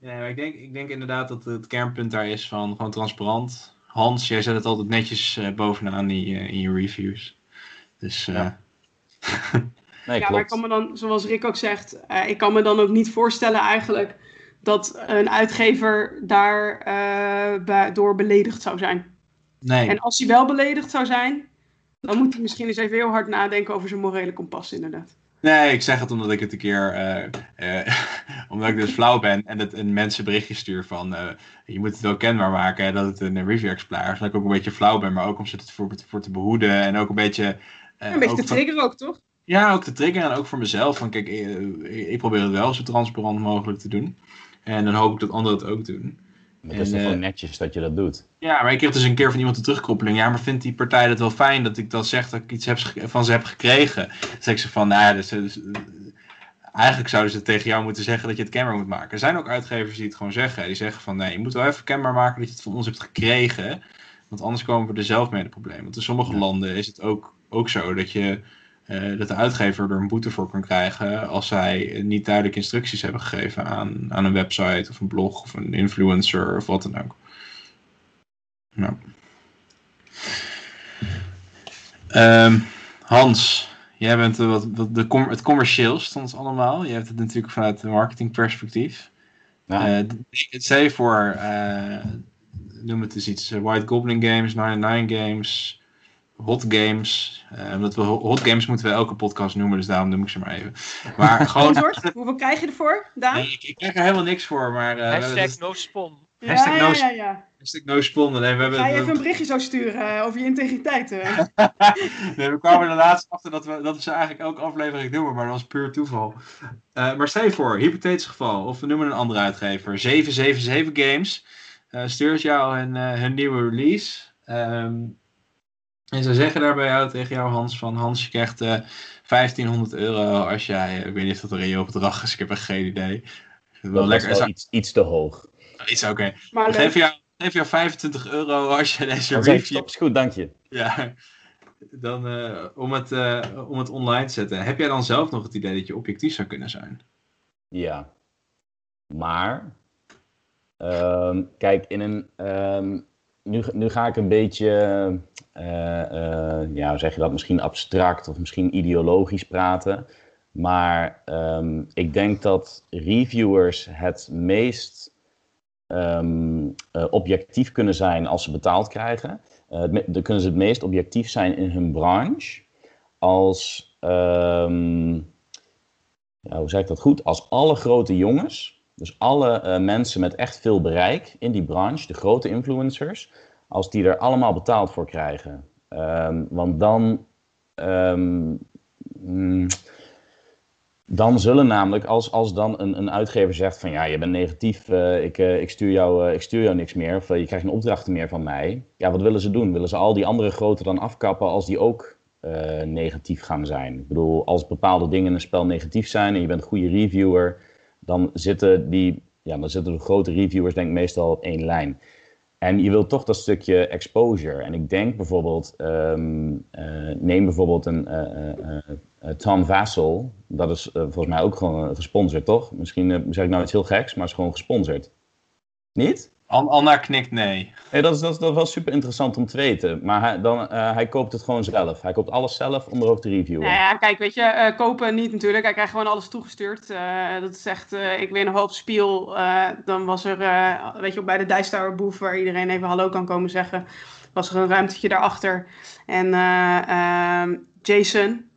Ja, maar ik denk, ik denk inderdaad dat het kernpunt daar is van gewoon transparant. Hans, jij zet het altijd netjes eh, bovenaan die, eh, in je reviews. Dus eh, Ja. Nee, ja, maar ik kan me dan, zoals Rick ook zegt, eh, ik kan me dan ook niet voorstellen eigenlijk dat een uitgever daar eh, bij- door beledigd zou zijn. nee. En als hij wel beledigd zou zijn, dan moet hij misschien eens even heel hard nadenken over zijn morele kompas, inderdaad. Nee, ik zeg het omdat ik het een keer, eh, eh, omdat ik dus flauw ben en het een mensen berichtje stuur van, eh, je moet het wel kenbaar maken hè, dat het een review exemplaar is. Dat ik ook een beetje flauw ben, maar ook om ze het voor, voor te behoeden en ook een beetje... eh, een beetje te van- triggeren ook, toch? Ja, ook te triggeren en ook voor mezelf. Van kijk, ik probeer het wel zo transparant mogelijk te doen. En dan hoop ik dat anderen het ook doen. Het is toch eh, gewoon netjes dat je dat doet. Ja, maar ik kreeg dus een keer van iemand een terugkoppeling. Ja, maar vindt die partij het wel fijn dat ik dan zeg dat ik iets heb, van ze heb gekregen? Dan zeg ik ze van, nou ja, dus, dus, eh, eigenlijk zouden ze tegen jou moeten zeggen dat je het kenbaar moet maken. Er zijn ook uitgevers die het gewoon zeggen. Die zeggen van, nee, je moet wel even kenbaar maken dat je het van ons hebt gekregen. Want anders komen we er zelf mee in het probleem. Want in sommige Ja. landen is het ook, ook zo dat je... eh, dat de uitgever er een boete voor kan krijgen als zij niet duidelijk instructies hebben gegeven aan, aan een website of een blog of een influencer of wat dan ook. Nou. Ehm, Hans, jij bent wat, wat de com het commercieelst van ons allemaal. Je hebt het natuurlijk vanuit een marketingperspectief. Ja, stel je voor, noem het eens iets, eh, White Goblin Games, 99 Games, Hot Games. Eh, omdat we Hot Games moeten we elke podcast noemen, dus daarom noem ik ze maar even. Maar gewoon? Hoeveel krijg je ervoor, Daan? Nee, ik, ik krijg er helemaal niks voor, maar... hebben Hashtag no spon. Ja, hashtag ja, no- ja, ja. Hashtag no spon. Nee, we hebben, Ga je even een berichtje zo sturen eh, over je integriteit? eh? nee, we kwamen er laatst achter dat we, dat we ze eigenlijk elke aflevering noemen, maar dat was puur toeval. Eh, maar stel je voor, hypothetisch geval, of we noemen een andere uitgever, 777 Games, eh, stuurt jou hun, eh, hun nieuwe release. Ehm, en ze zeggen daarbij jou tegen jou, Hans, van Hans, je krijgt eh 1500 euro als jij, ik weet niet of dat een reëel bedrag is, ik heb echt geen idee. Wel dat is lekker. wel Is, iets, iets te hoog. is oké. Maar leuk. geef jou, geef jou 25 euro als je deze Dan review stop, is goed, dank je. ja, dan eh, om, het, eh, om het online te zetten. Heb jij dan zelf nog het idee dat je objectief zou kunnen zijn? Ja. Maar, ehm, kijk, in een, ehm, nu, nu ga ik een beetje, eh, eh, ja, hoe zeg je dat, misschien abstract of misschien ideologisch praten. Maar ehm, ik denk dat reviewers het meest ehm, eh, objectief kunnen zijn als ze betaald krijgen. Eh, dan kunnen ze het meest objectief zijn in hun branche als, ehm, ja, hoe zeg ik dat goed? Als alle grote jongens, dus alle eh, mensen met echt veel bereik in die branche, de grote influencers, als die er allemaal betaald voor krijgen. Ehm, want dan, ehm, mm, dan zullen namelijk, als, als dan een, een uitgever zegt van ja, je bent negatief, eh, ik, eh, ik, stuur jou, eh, ik stuur jou niks meer, of je krijgt geen opdrachten meer van mij. Ja, wat willen ze doen? Willen ze al die andere grote dan afkappen als die ook negatief gaan zijn? Ik bedoel, als bepaalde dingen in een spel negatief zijn en je bent een goede reviewer, dan zitten, die, ja, dan zitten de grote reviewers denk ik meestal op één lijn. En je wilt toch dat stukje exposure. En ik denk bijvoorbeeld, ehm, eh, neem bijvoorbeeld een eh, eh, eh, Tom Vassel. Dat is volgens mij ook gewoon gesponsord, toch? Misschien zeg ik nou iets heel geks, maar is gewoon gesponsord. Niet? An- Anna knikt nee. Nee, dat, is, dat, is, dat wel super interessant om te weten. Maar hij, dan, eh, hij koopt het gewoon zelf. Hij koopt alles zelf om er ook te reviewen. Nou ja, kijk, weet je, eh, kopen niet natuurlijk. Hij krijgt gewoon alles toegestuurd. Eh, dat is echt, eh, ik weet nog wel op Spiel, eh, dan was er, eh, weet je, bij de Dice Tower booth, waar iedereen even hallo kan komen zeggen, was er een ruimtetje daarachter. En eh, ehm, Jason,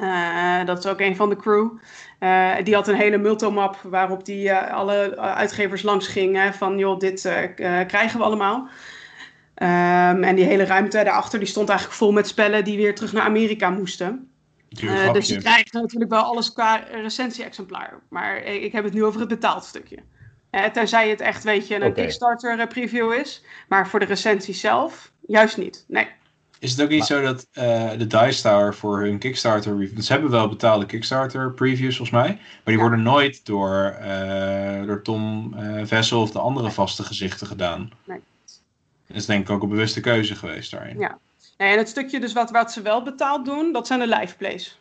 eh, dat is ook een van de crew, eh, die had een hele multomap waarop die eh, alle uitgevers langs ging, hè, van joh, dit krijgen we allemaal. Ehm, en die hele ruimte daarachter die stond eigenlijk vol met spellen die weer terug naar Amerika moesten. Dus je grapje. krijgt natuurlijk wel alles qua recensie-exemplaar. Maar ik heb het nu over het betaald stukje. Tenzij het echt, weet je, een. Kickstarter preview is. Maar voor de recensie zelf, juist niet. Nee. Is het ook niet zo dat eh, de Dice Tower voor hun Kickstarter reviews... Ze hebben wel betaalde Kickstarter previews volgens mij. Maar die Ja. worden nooit door, eh, door Tom eh, Vessel of de andere vaste gezichten gedaan. Nee. Dat is denk ik ook een bewuste keuze geweest daarin. Ja. Nee, en het stukje dus wat, wat ze wel betaald doen, dat zijn de live plays.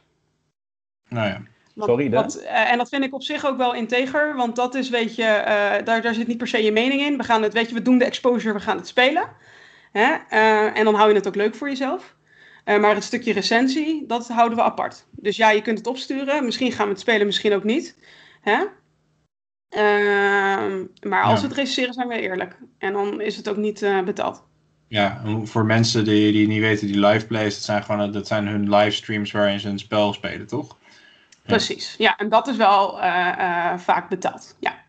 Nou ja. Want- Sorry, want, eh, en dat vind ik op zich ook wel integer, want dat is, weet je, eh, daar, daar zit niet per se je mening in. We gaan het, weet je, we doen de exposure, we gaan het spelen. Hè? Eh, en dan hou je het ook leuk voor jezelf. Eh, maar het stukje recensie, dat houden we apart. Dus ja, je kunt het opsturen. Misschien gaan we het spelen, misschien ook niet. Hè? Ehm, maar als Ja. we het recenseren, zijn we eerlijk. En dan is het ook niet eh, betaald. Ja, voor mensen die, die niet weten, die live plays, dat zijn gewoon dat zijn hun livestreams waarin ze een spel spelen, toch? Precies. Ja, en dat is wel vaak betaald. Ja.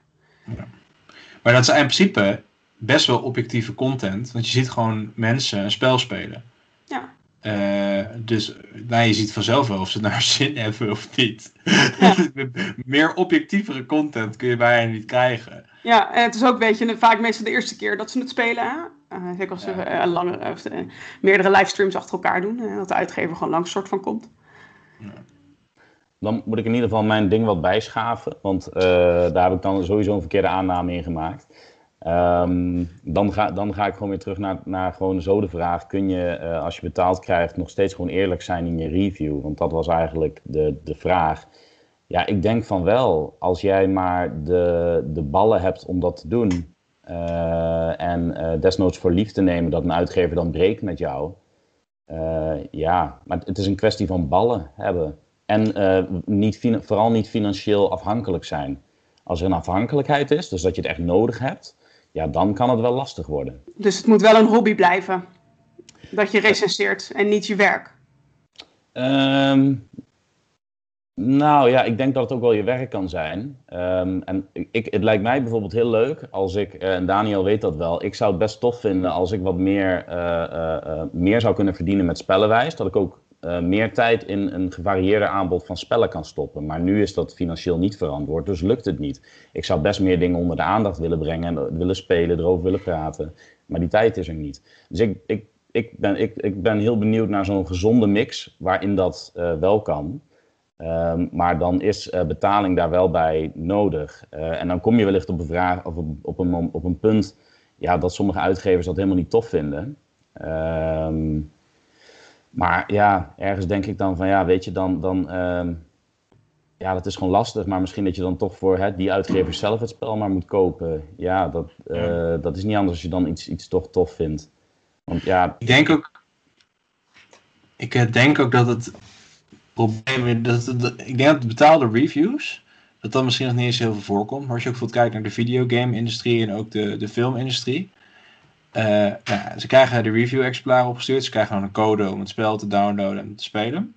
Maar dat is in principe best wel objectieve content, want je ziet gewoon mensen een spel spelen. Ja. Eh, dus nou, je ziet vanzelf wel of ze naar zin hebben of niet. Ja. Meer objectievere content kun je bijna niet krijgen. Ja, en het is ook, weet je, vaak meestal de eerste keer dat ze het spelen. hè. Eh, zeker als ze Ja. eh, langere, of, meerdere livestreams achter elkaar doen. dat de uitgever gewoon langs soort van komt. Dan moet ik in ieder geval mijn ding wat bijschaven, want eh, daar heb ik dan sowieso een verkeerde aanname in gemaakt. Ehm, dan, ga, dan ga ik gewoon weer terug naar, naar gewoon zo de vraag: kun je eh, als je betaald krijgt nog steeds gewoon eerlijk zijn in je review? Want dat was eigenlijk de, de vraag. Ja, ik denk van wel. Als jij maar de, de ballen hebt om dat te doen. eh, en eh, desnoods voor lief te nemen dat een uitgever dan breekt met jou. ja, maar het is een kwestie van ballen hebben. En niet, vooral niet financieel afhankelijk zijn. Als er een afhankelijkheid is, dus dat je het echt nodig hebt, ja, dan kan het wel lastig worden. Dus het moet wel een hobby blijven. Dat je recenseert en niet je werk. Ehm, nou ja, ik denk dat het ook wel je werk kan zijn. Ehm, en ik, het lijkt mij bijvoorbeeld heel leuk als ik, eh, en Daniel weet dat wel, ik zou het best tof vinden als ik wat meer, eh, eh, meer zou kunnen verdienen met spellenwijs. Dat ik ook eh, meer tijd in een gevarieerder aanbod van spellen kan stoppen. Maar nu is dat financieel niet verantwoord, dus lukt het niet. Ik zou best meer dingen onder de aandacht willen brengen, en willen spelen, erover willen praten. Maar die tijd is er niet. Dus ik, ik, ik, ben, ik, ik ben heel benieuwd naar zo'n gezonde mix waarin dat eh, wel kan. Ehm, maar dan is eh, betaling daar wel bij nodig. En dan kom je wellicht op een, vraag, of op, op, een, op een punt ja, dat sommige uitgevers dat helemaal niet tof vinden. Ehm, maar ja, ergens denk ik dan van ja, weet je, dan, dan ehm, ja, dat is gewoon lastig. Maar misschien dat je dan toch voor hè, die uitgevers zelf het spel maar moet kopen. Ja, dat, eh, dat is niet anders als je dan iets, iets toch tof vindt. Want ja, Ik denk ook, ik eh, denk ook dat het probleem dat, dat- ik denk dat de betaalde reviews, dat dat misschien nog niet eens heel veel voorkomt. Maar als je ook bijvoorbeeld kijkt naar de videogame-industrie en ook de, de filmindustrie. Eh, nou, ze krijgen de review-exemplaren opgestuurd. Ze krijgen dan een code om het spel te downloaden en te spelen.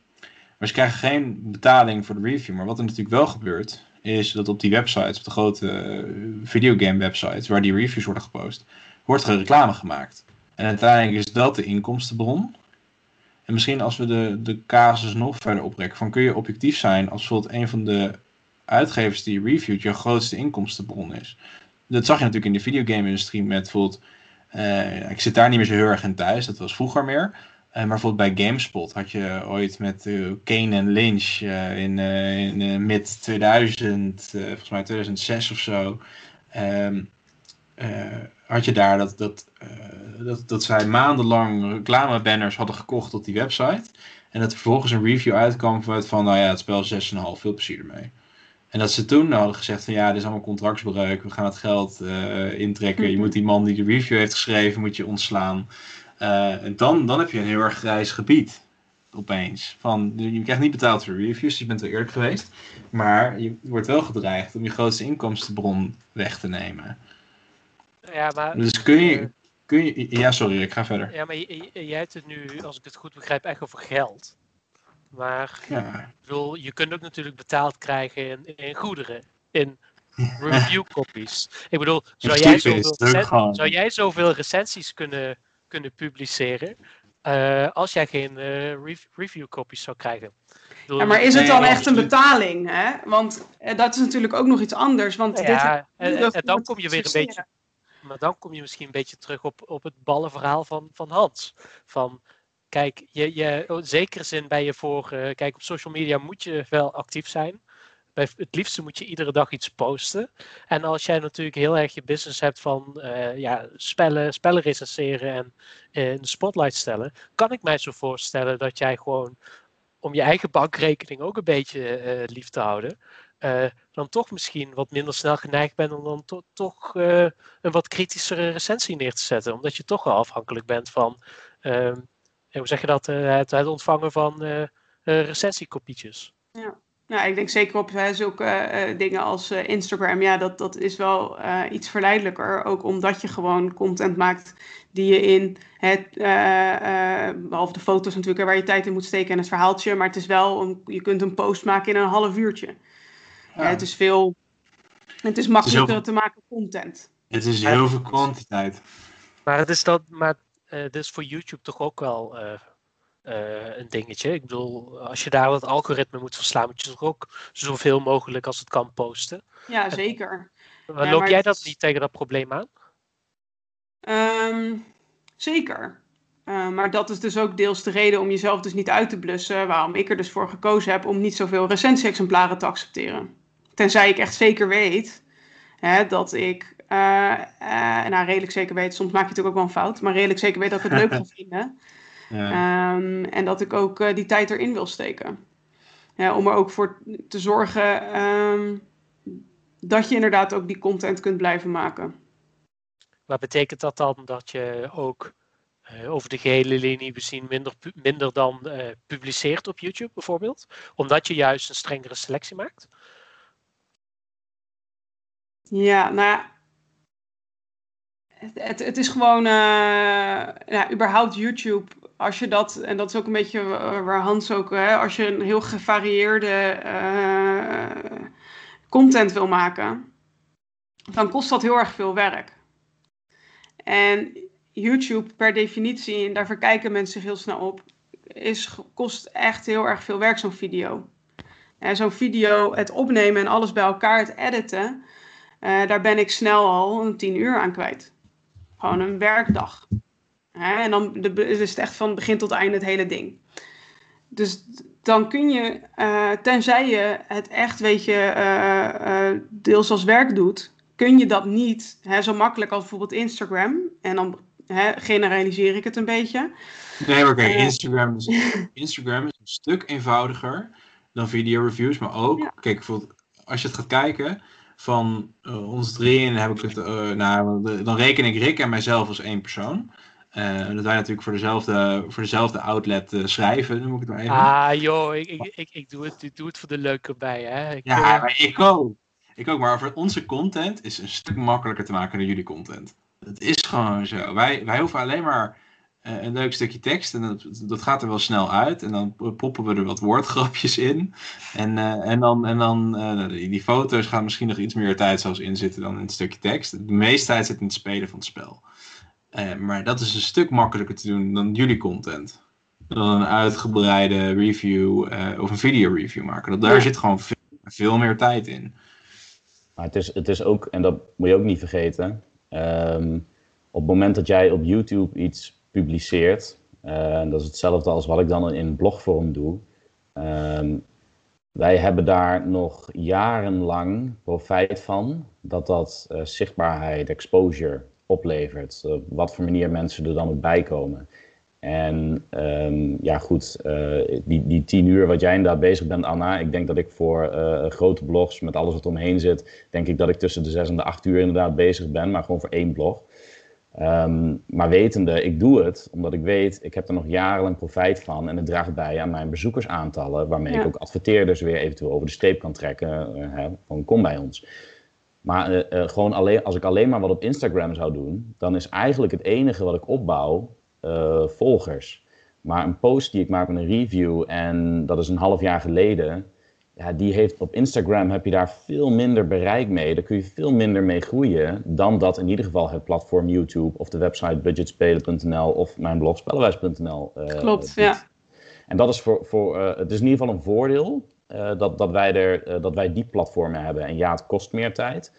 Maar ze krijgen geen betaling voor de review. Maar wat er natuurlijk wel gebeurt, is dat op die websites, op de grote eh, videogame-websites, waar die reviews worden gepost, wordt er reclame gemaakt. En uiteindelijk is dat de inkomstenbron. En misschien als we de, de casus nog verder oprekken, van kun je objectief zijn als bijvoorbeeld een van de uitgevers die reviewt je grootste inkomstenbron is. Dat zag je natuurlijk in de videogame-industrie met bijvoorbeeld, eh, ik zit daar niet meer zo heel erg in thuis, dat was vroeger meer. Eh, maar bijvoorbeeld bij GameSpot had je ooit met eh, Kane en Lynch in, in mid 2000, eh, volgens mij 2006 of zo. ehm, eh, had je daar dat, dat, dat, dat zij maandenlang reclamebanners hadden gekocht op die website. En dat er vervolgens een review uitkwam van, nou ja, het spel is 6,5, veel plezier ermee. En dat ze toen hadden gezegd van ja, dit is allemaal contractsbreuk, we gaan het geld eh, intrekken. Je moet die man die de review heeft geschreven, moet je ontslaan. Eh, en dan, dan heb je een heel erg grijs gebied opeens. Van, je krijgt niet betaald voor reviews, dus je bent wel eerlijk geweest. Maar je wordt wel gedreigd om je grootste inkomstenbron weg te nemen. Ja, maar, Dus kun eh, je, kun je... Ja, sorry, ik ga verder. ja, maar jij hebt het nu, als ik het goed begrijp, echt over geld. Maar Ja, ik bedoel, je kunt ook natuurlijk betaald krijgen in, in goederen. In review copies. Ik bedoel, zou jij, zoveel het ook recen- gewoon- zou jij zoveel recensies kunnen, kunnen publiceren. eh, als jij geen rev- review copies zou krijgen. Ja, maar is het dan echt een betaling? Hè? Want eh, dat is natuurlijk ook nog iets anders. Want nou dit ja, en, en- dan kom je weer een beetje. Maar dan kom je misschien een beetje terug op, op het ballenverhaal van, van Hans. Van, kijk, je, je, in zekere zin ben je voor. eh, kijk, op social media moet je wel actief zijn. Bij, het liefste moet je iedere dag iets posten. En als jij natuurlijk heel erg je business hebt van eh, ja, spellen, spellen recenseren en eh, in de spotlight stellen, kan ik mij zo voorstellen dat jij gewoon om je eigen bankrekening ook een beetje lief te houden, dan toch misschien wat minder snel geneigd bent om dan to- toch een wat kritischere recensie neer te zetten. Omdat je toch wel afhankelijk bent van, ehm, eh, hoe zeg je dat, eh, het, het ontvangen van eh, eh, recensiekopietjes. Nou, ik denk zeker op hè, zulke eh, dingen als eh, Instagram, ja, dat, dat is wel eh, iets verleidelijker. Ook omdat je gewoon content maakt die je in het, eh, eh, behalve de foto's natuurlijk, waar je tijd in moet steken en het verhaaltje, maar het is wel, een, je kunt een post maken in een half uurtje. Ja. Ja, het is veel, het is makkelijker heel- te maken content. Het is heel veel kwantiteit. Maar het is dat, maar dit is voor YouTube toch ook wel eh, eh, een dingetje. Ik bedoel, als je daar het algoritme moet verslaan, moet je toch ook zoveel mogelijk als het kan posten. Ja, zeker. Maar Ja, loop maar jij dat is- niet tegen dat probleem aan? Ehm, zeker. Eh, maar dat is dus ook deels de reden om jezelf dus niet uit te blussen. Waarom ik er dus voor gekozen heb om niet zoveel recensie-exemplaren te accepteren. Tenzij ik echt zeker weet hè, dat ik, eh, eh, nou redelijk zeker weet, soms maak je natuurlijk ook wel een fout, maar redelijk zeker weet dat ik het leuk ga vinden. Ja. Ehm, en dat ik ook eh, die tijd erin wil steken. Ja, om er ook voor te zorgen ehm, dat je inderdaad ook die content kunt blijven maken. Maar betekent dat dan dat je ook eh, over de gehele linie bezien minder, minder dan eh, publiceert op YouTube bijvoorbeeld? Omdat je juist een strengere selectie maakt? Ja, nou ja. Het, het, is gewoon, eh, ja, überhaupt YouTube, als je dat, en dat is ook een beetje wa- waar Hans ook, hè, als je een heel gevarieerde eh, content wil maken, dan kost dat heel erg veel werk. En YouTube per definitie, en daar verkijken mensen zich heel snel op, is, kost echt heel erg veel werk, zo'n video. En zo'n video, het opnemen en alles bij elkaar, het editen, eh, daar ben ik snel al een tien uur aan kwijt. Gewoon een werkdag. Hè, en dan de, is het echt van begin tot einde het hele ding. Dus dan kun je, eh, tenzij je het echt, weet je, eh, eh, deels als werk doet, kun je dat niet hè, zo makkelijk als bijvoorbeeld Instagram. En dan hè, generaliseer ik het een beetje. Nee, Eh. Instagram is, Instagram is een stuk eenvoudiger dan video reviews. Maar ook, Ja. kijk, als je het gaat kijken van eh, ons drieën, heb ik het, eh, nou, de- dan reken ik Rick en mijzelf als één persoon. Eh, dat wij natuurlijk voor dezelfde, voor dezelfde outlet schrijven, noem ik het maar even. Ah joh, ik, ik, ik, ik, doe het, ik doe het voor de leuke erbij. Hè. Ik, ja, maar ik ook. Ik ook, maar voor onze content is een stuk makkelijker te maken dan jullie content. Het is gewoon zo. Wij, wij hoeven alleen maar een leuk stukje tekst en dat, dat gaat er wel snel uit. En dan poppen we er wat woordgrapjes in. En, eh, en dan, en dan eh, die, die foto's gaan misschien nog iets meer tijd zelfs in zitten dan in het stukje tekst. De meeste tijd zit in het spelen van het spel. Eh, maar dat is een stuk makkelijker te doen dan jullie content. Dan een uitgebreide review eh, of een video review maken. Dat, daar Ja. zit gewoon veel, veel meer tijd in. Maar het is, het is ook, en dat moet je ook niet vergeten, ehm, op het moment dat jij op YouTube iets publiceert, eh, dat is hetzelfde als wat ik dan in blogvorm doe, ehm, wij hebben daar nog jarenlang profijt van dat dat eh, zichtbaarheid, exposure oplevert. Eh, wat voor manier mensen er dan ook bij komen. En ehm, ja, goed, die, die tien uur wat jij inderdaad bezig bent, Anna. Ik denk dat ik voor grote blogs, met alles wat omheen zit, denk ik dat ik tussen de zes en de acht uur inderdaad bezig ben, maar gewoon voor één blog. Ehm, maar wetende, ik doe het omdat ik weet, ik heb er nog jarenlang profijt van en het draagt bij aan mijn bezoekersaantallen, waarmee Ja. ik ook adverteerders weer eventueel over de streep kan trekken. eh, hè, van kom bij ons. Maar eh, eh, gewoon alleen, als ik alleen maar wat op Instagram zou doen, dan is eigenlijk het enige wat ik opbouw volgers. Maar een post die ik maak met een review en dat is een half jaar geleden, ja, die heeft op Instagram heb je daar veel minder bereik mee. Daar kun je veel minder mee groeien dan dat in ieder geval het platform YouTube of de website budgetspelen.nl of mijn blog spellenwijs.nl. Uh, Klopt, ja. En dat is voor, voor uh, het is in ieder geval een voordeel uh, dat, dat, wij er, dat wij die platformen hebben. En ja, het kost meer tijd.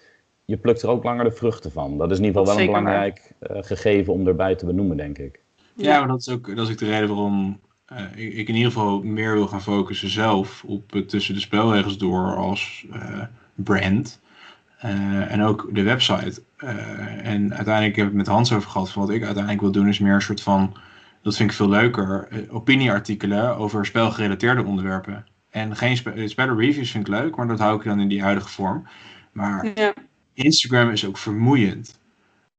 Je plukt er ook langer de vruchten van. Dat is in ieder geval wel een belangrijk gegeven om erbij te benoemen, denk ik. Ja, maar dat is ook, dat is ook de reden waarom uh, ik, in ieder geval meer wil gaan focussen zelf op tussen de spelregels door als uh, brand. Uh, en ook de website. en uiteindelijk heb ik het met Hans over gehad. Van wat ik uiteindelijk wil doen is meer een soort van, dat vind ik veel leuker, opinieartikelen over spelgerelateerde onderwerpen. En geen spe reviews vind ik leuk, maar dat hou ik dan in die huidige vorm. Maar ja. Instagram is ook vermoeiend.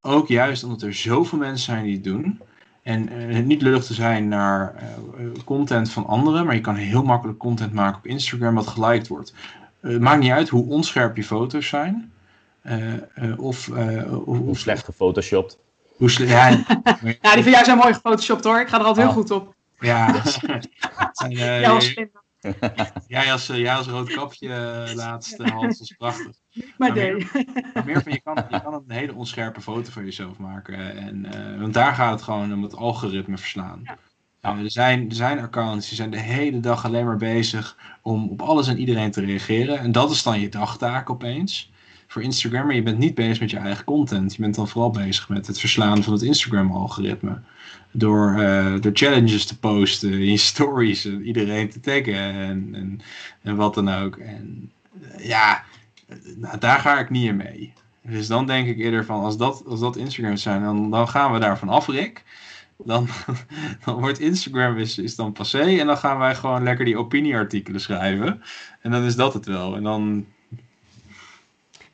Ook juist omdat er zoveel mensen zijn die het doen. En uh, niet lullig te zijn naar uh, content van anderen, maar je kan heel makkelijk content maken op Instagram wat geliked wordt. Uh, het maakt niet uit hoe onscherp je foto's zijn. of, of, hoe slecht gefotoshopt. Hoe slecht, ja, ja, die van jou zijn mooi gefotoshopt hoor. Ik ga er altijd heel oh. goed op. Ja, zijn, ja, jij, als, jij als rood kapje laatste Hans, is prachtig. Maar, nee. Meer, meer van, je kan, je kan een hele onscherpe foto van jezelf maken. En, uh, want daar gaat het gewoon om het algoritme verslaan. Ja. Uh, er, zijn, er zijn accounts die zijn de hele dag alleen maar bezig om op alles en iedereen te reageren. En dat is dan je dagtaak opeens voor Instagram. Maar je bent niet bezig met je eigen content. Je bent dan vooral bezig met het verslaan van het Instagram-algoritme. Door, uh, door challenges te posten in je stories en iedereen te taggen en, en, en wat dan ook. En ja, nou, daar ga ik niet in mee. Dus dan denk ik eerder van, als dat, als dat Instagram zijn, dan, dan gaan we daarvan af, Rick. Dan, dan wordt Instagram is, is dan passé en dan gaan wij gewoon lekker die opinieartikelen schrijven. En dan is dat het wel. En dan...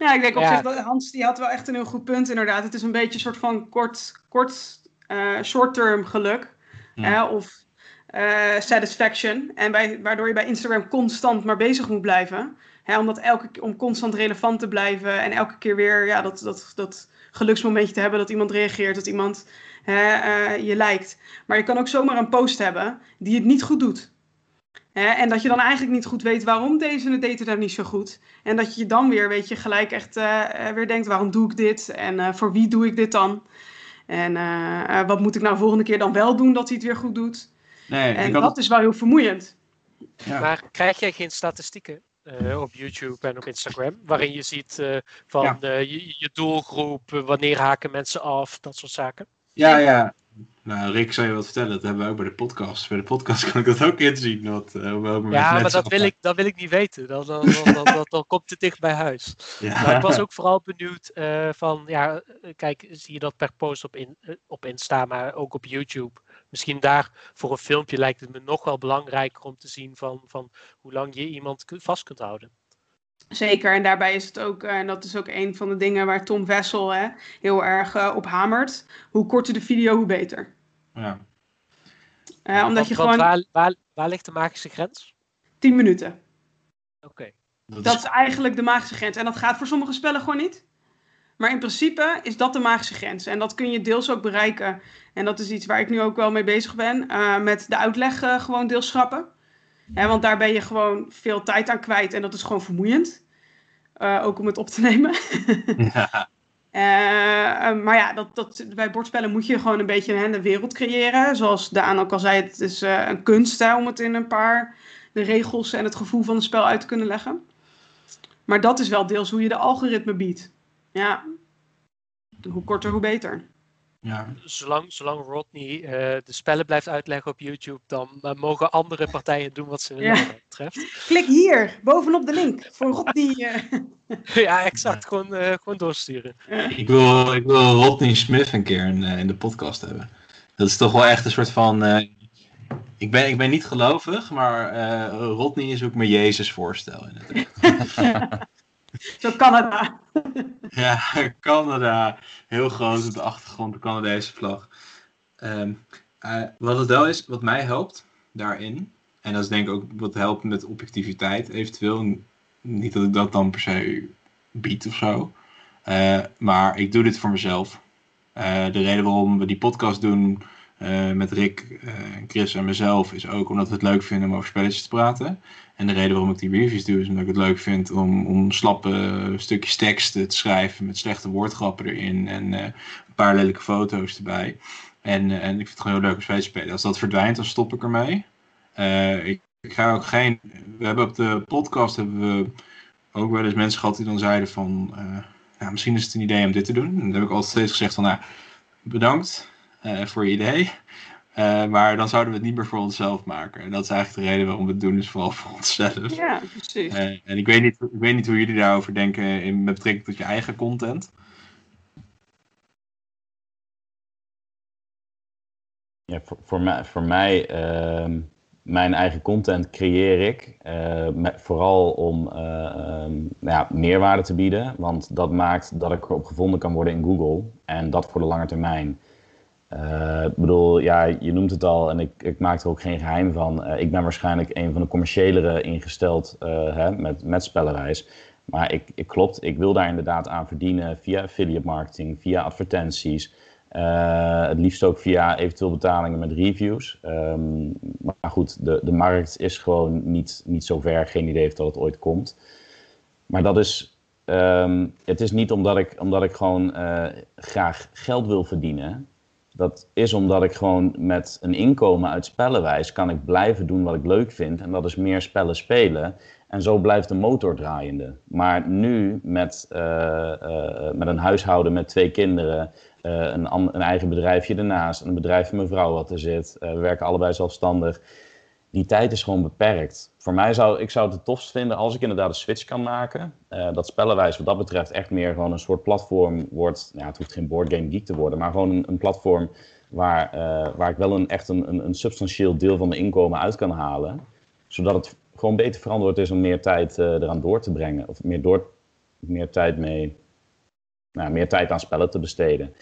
Ja, ik denk op zich, dat Hans die had wel echt een heel goed punt inderdaad. Het is een beetje een soort van kort, kort uh, short-term geluk. Hè, of uh, satisfaction. En bij, waardoor je bij Instagram constant maar bezig moet blijven. Hè, omdat elke, om constant relevant te blijven en elke keer weer ja, dat, dat, dat geluksmomentje te hebben dat iemand reageert, dat iemand hè, uh, je lijkt. Maar je kan ook zomaar een post hebben die het niet goed doet. Hè, en dat je dan eigenlijk niet goed weet waarom deze het deed het nou niet zo goed. En dat je dan weer, weet je, gelijk echt uh, weer denkt, waarom doe ik dit? En uh, voor wie doe ik dit dan? En wat moet ik nou volgende keer dan wel doen dat hij het weer goed doet? Nee, en dat is wel heel vermoeiend. Ja. Maar krijg jij geen statistieken? Uh, op YouTube en op Instagram. Waarin je ziet uh, van ja. uh, je, je, doelgroep, wanneer haken mensen af, dat soort zaken. Ja, ja. Nou, Rick, zou je wat vertellen? Dat hebben we ook bij de podcast. Bij de podcast kan ik dat ook inzien. Wat, ja, maar dat wil, ik, dat wil ik niet weten. Dan, dan, dan, dan, dan komt het dicht bij huis. Ja. Maar ik was ook vooral benieuwd van, ja, kijk, zie je dat per post op, in, op Insta, maar ook op YouTube misschien daar voor een filmpje lijkt het me nog wel belangrijker om te zien van, van hoe lang je iemand vast kunt houden. Zeker, en daarbij is het ook, en dat is ook een van de dingen waar Tom Wessel hè, heel erg uh, op hamert. Hoe korter de video, hoe beter. Ja. Uh, omdat je gewoon... Waar, waar, waar, ligt de magische grens? 10 minuten. Oké. Dat, dat is... is eigenlijk de magische grens. En dat gaat voor sommige spellen gewoon niet. Maar in principe is dat de magische grens. En dat kun je deels ook bereiken. En dat is iets waar ik nu ook wel mee bezig ben. Uh, met de uitleg uh, gewoon deels schrappen. Want daar ben je gewoon veel tijd aan kwijt. En dat is gewoon vermoeiend. Uh, ook om het op te nemen. ja. maar ja, dat, dat, bij bordspellen moet je gewoon een beetje hè, de wereld creëren. Zoals Daan ook al zei, het is een kunst hè, om het in een paar de regels en het gevoel van het spel uit te kunnen leggen. Maar dat is wel deels hoe je de algoritme biedt. Ja, hoe korter, hoe beter. Ja. Zolang, zolang Rodney uh, de spellen blijft uitleggen op YouTube, dan uh, mogen andere partijen doen wat ze willen. Ja. Betreft. Klik hier, bovenop de link, voor Rodney. Uh... ja, exact. Gewoon, gewoon doorsturen. Ik, wil, ik wil Rodney Smith een keer in, in de podcast hebben. Dat is toch wel echt een soort van. ik, ben, ik ben niet gelovig, maar Rodney is ook mijn Jezus voorstel. In het Zo Canada. ja, Canada. Heel groot op de achtergrond, de Canadese vlag. Um, uh, wat het wel is, wat mij helpt daarin, en dat is denk ik ook wat helpt met objectiviteit eventueel. Niet dat ik dat dan per se bied of zo. Uh, maar ik doe dit voor mezelf. Uh, de reden waarom we die podcast doen, eh, met Rick, eh, Chris en mezelf is ook omdat we het leuk vinden om over spelletjes te praten. En de reden waarom ik die reviews doe is omdat ik het leuk vind om, om slappe stukjes tekst te schrijven met slechte woordgrappen erin en een paar lelijke foto's erbij. En, en ik vind het gewoon heel leuk om spelletjes te spelen. Als dat verdwijnt, dan stop ik ermee. ik, ik ga ook geen. We hebben op de podcast hebben we ook wel eens mensen gehad die dan zeiden van. Uh, misschien is het een idee om dit te doen. En dan heb ik altijd steeds gezegd van. Nou, bedankt uh, voor je idee. Uh, maar dan zouden we het niet meer voor onszelf maken. En dat is eigenlijk de reden waarom we het doen, is vooral voor onszelf. Ja, precies. en ik weet, niet, ik weet niet hoe jullie daarover denken in, met betrekking tot je eigen content. Ja, voor, voor mij, voor mij ehm, mijn eigen content creëer ik. Uh, met, vooral om uh, um, nou ja, meerwaarde te bieden. Want dat maakt dat ik erop gevonden kan worden in Google. En dat voor de lange termijn. Uh, ik bedoel, ja, je noemt het al en ik, ik maak er ook geen geheim van. ik ben waarschijnlijk een van de commerciëlere ingesteld hè, met, met. Maar ik, ik klopt, ik wil daar inderdaad aan verdienen via affiliate marketing, via advertenties. Het liefst ook via eventueel betalingen met reviews. Um, maar goed, de, de markt is gewoon niet, niet zo ver. Geen idee of dat het ooit komt. Maar dat is, um, het is niet omdat ik, omdat ik gewoon graag geld wil verdienen. Dat is omdat ik gewoon met een inkomen uit spellenwijs kan ik blijven doen wat ik leuk vind. En dat is meer spellen spelen. En zo blijft de motor draaiende. Maar nu met, uh, met een huishouden met twee kinderen uh, een, een, eigen bedrijfje ernaast, een bedrijf van mijn vrouw wat er zit. We werken allebei zelfstandig. Die tijd is gewoon beperkt. Voor mij zou ik zou het het tofst vinden als ik inderdaad een switch kan maken. Uh, dat spellenwijs wat dat betreft echt meer gewoon een soort platform wordt. Ja, het hoeft geen boardgame geek te worden, maar gewoon een, een platform waar, waar ik wel een, echt een, een, substantieel deel van mijn inkomen uit kan halen. Zodat het gewoon beter verantwoord is om meer tijd eraan door te brengen. Of meer, door, meer tijd mee nou, meer tijd aan spellen te besteden.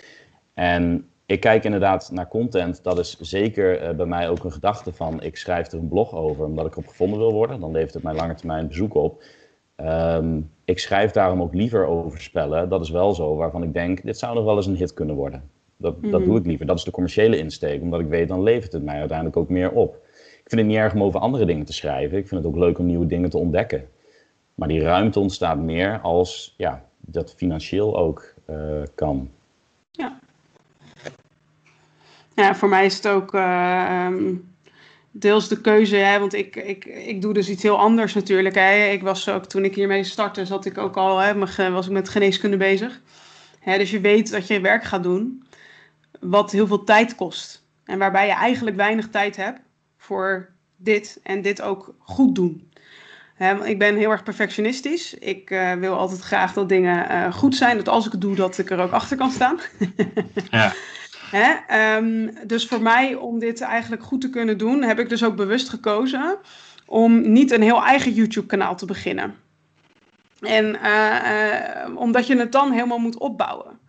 En ik kijk inderdaad naar content. Dat is zeker uh, bij mij ook een gedachte van. Ik schrijf er een blog over omdat ik erop gevonden wil worden. Dan levert het mij lange termijn bezoek op. Um, ik schrijf daarom ook liever over spellen. Dat is wel zo, waarvan ik denk, dit zou nog wel eens een hit kunnen worden. Dat, mm -hmm. dat doe ik liever. Dat is de commerciële insteek, omdat ik weet, dan levert het mij uiteindelijk ook meer op. Ik vind het niet erg om over andere dingen te schrijven. Ik vind het ook leuk om nieuwe dingen te ontdekken. Maar die ruimte ontstaat meer als ja, dat financieel ook uh, kan. Ja. Ja, voor mij is het ook uh, um, deels de keuze, hè, want ik, ik, ik doe dus iets heel anders natuurlijk. Hè. Ik was ook, toen ik hiermee startte, zat ik ook al, hè, was ik met geneeskunde bezig. Hè, dus je weet dat je werk gaat doen, wat heel veel tijd kost. En waarbij je eigenlijk weinig tijd hebt voor dit en dit ook goed doen ik ben heel erg perfectionistisch. Ik uh, wil altijd graag dat dingen uh, goed zijn. Dat als ik het doe, dat ik er ook achter kan staan. ja. Hè? Um, dus voor mij, om dit eigenlijk goed te kunnen doen, heb ik dus ook bewust gekozen om niet een heel eigen YouTube-kanaal te beginnen. En uh, omdat je het dan helemaal moet opbouwen.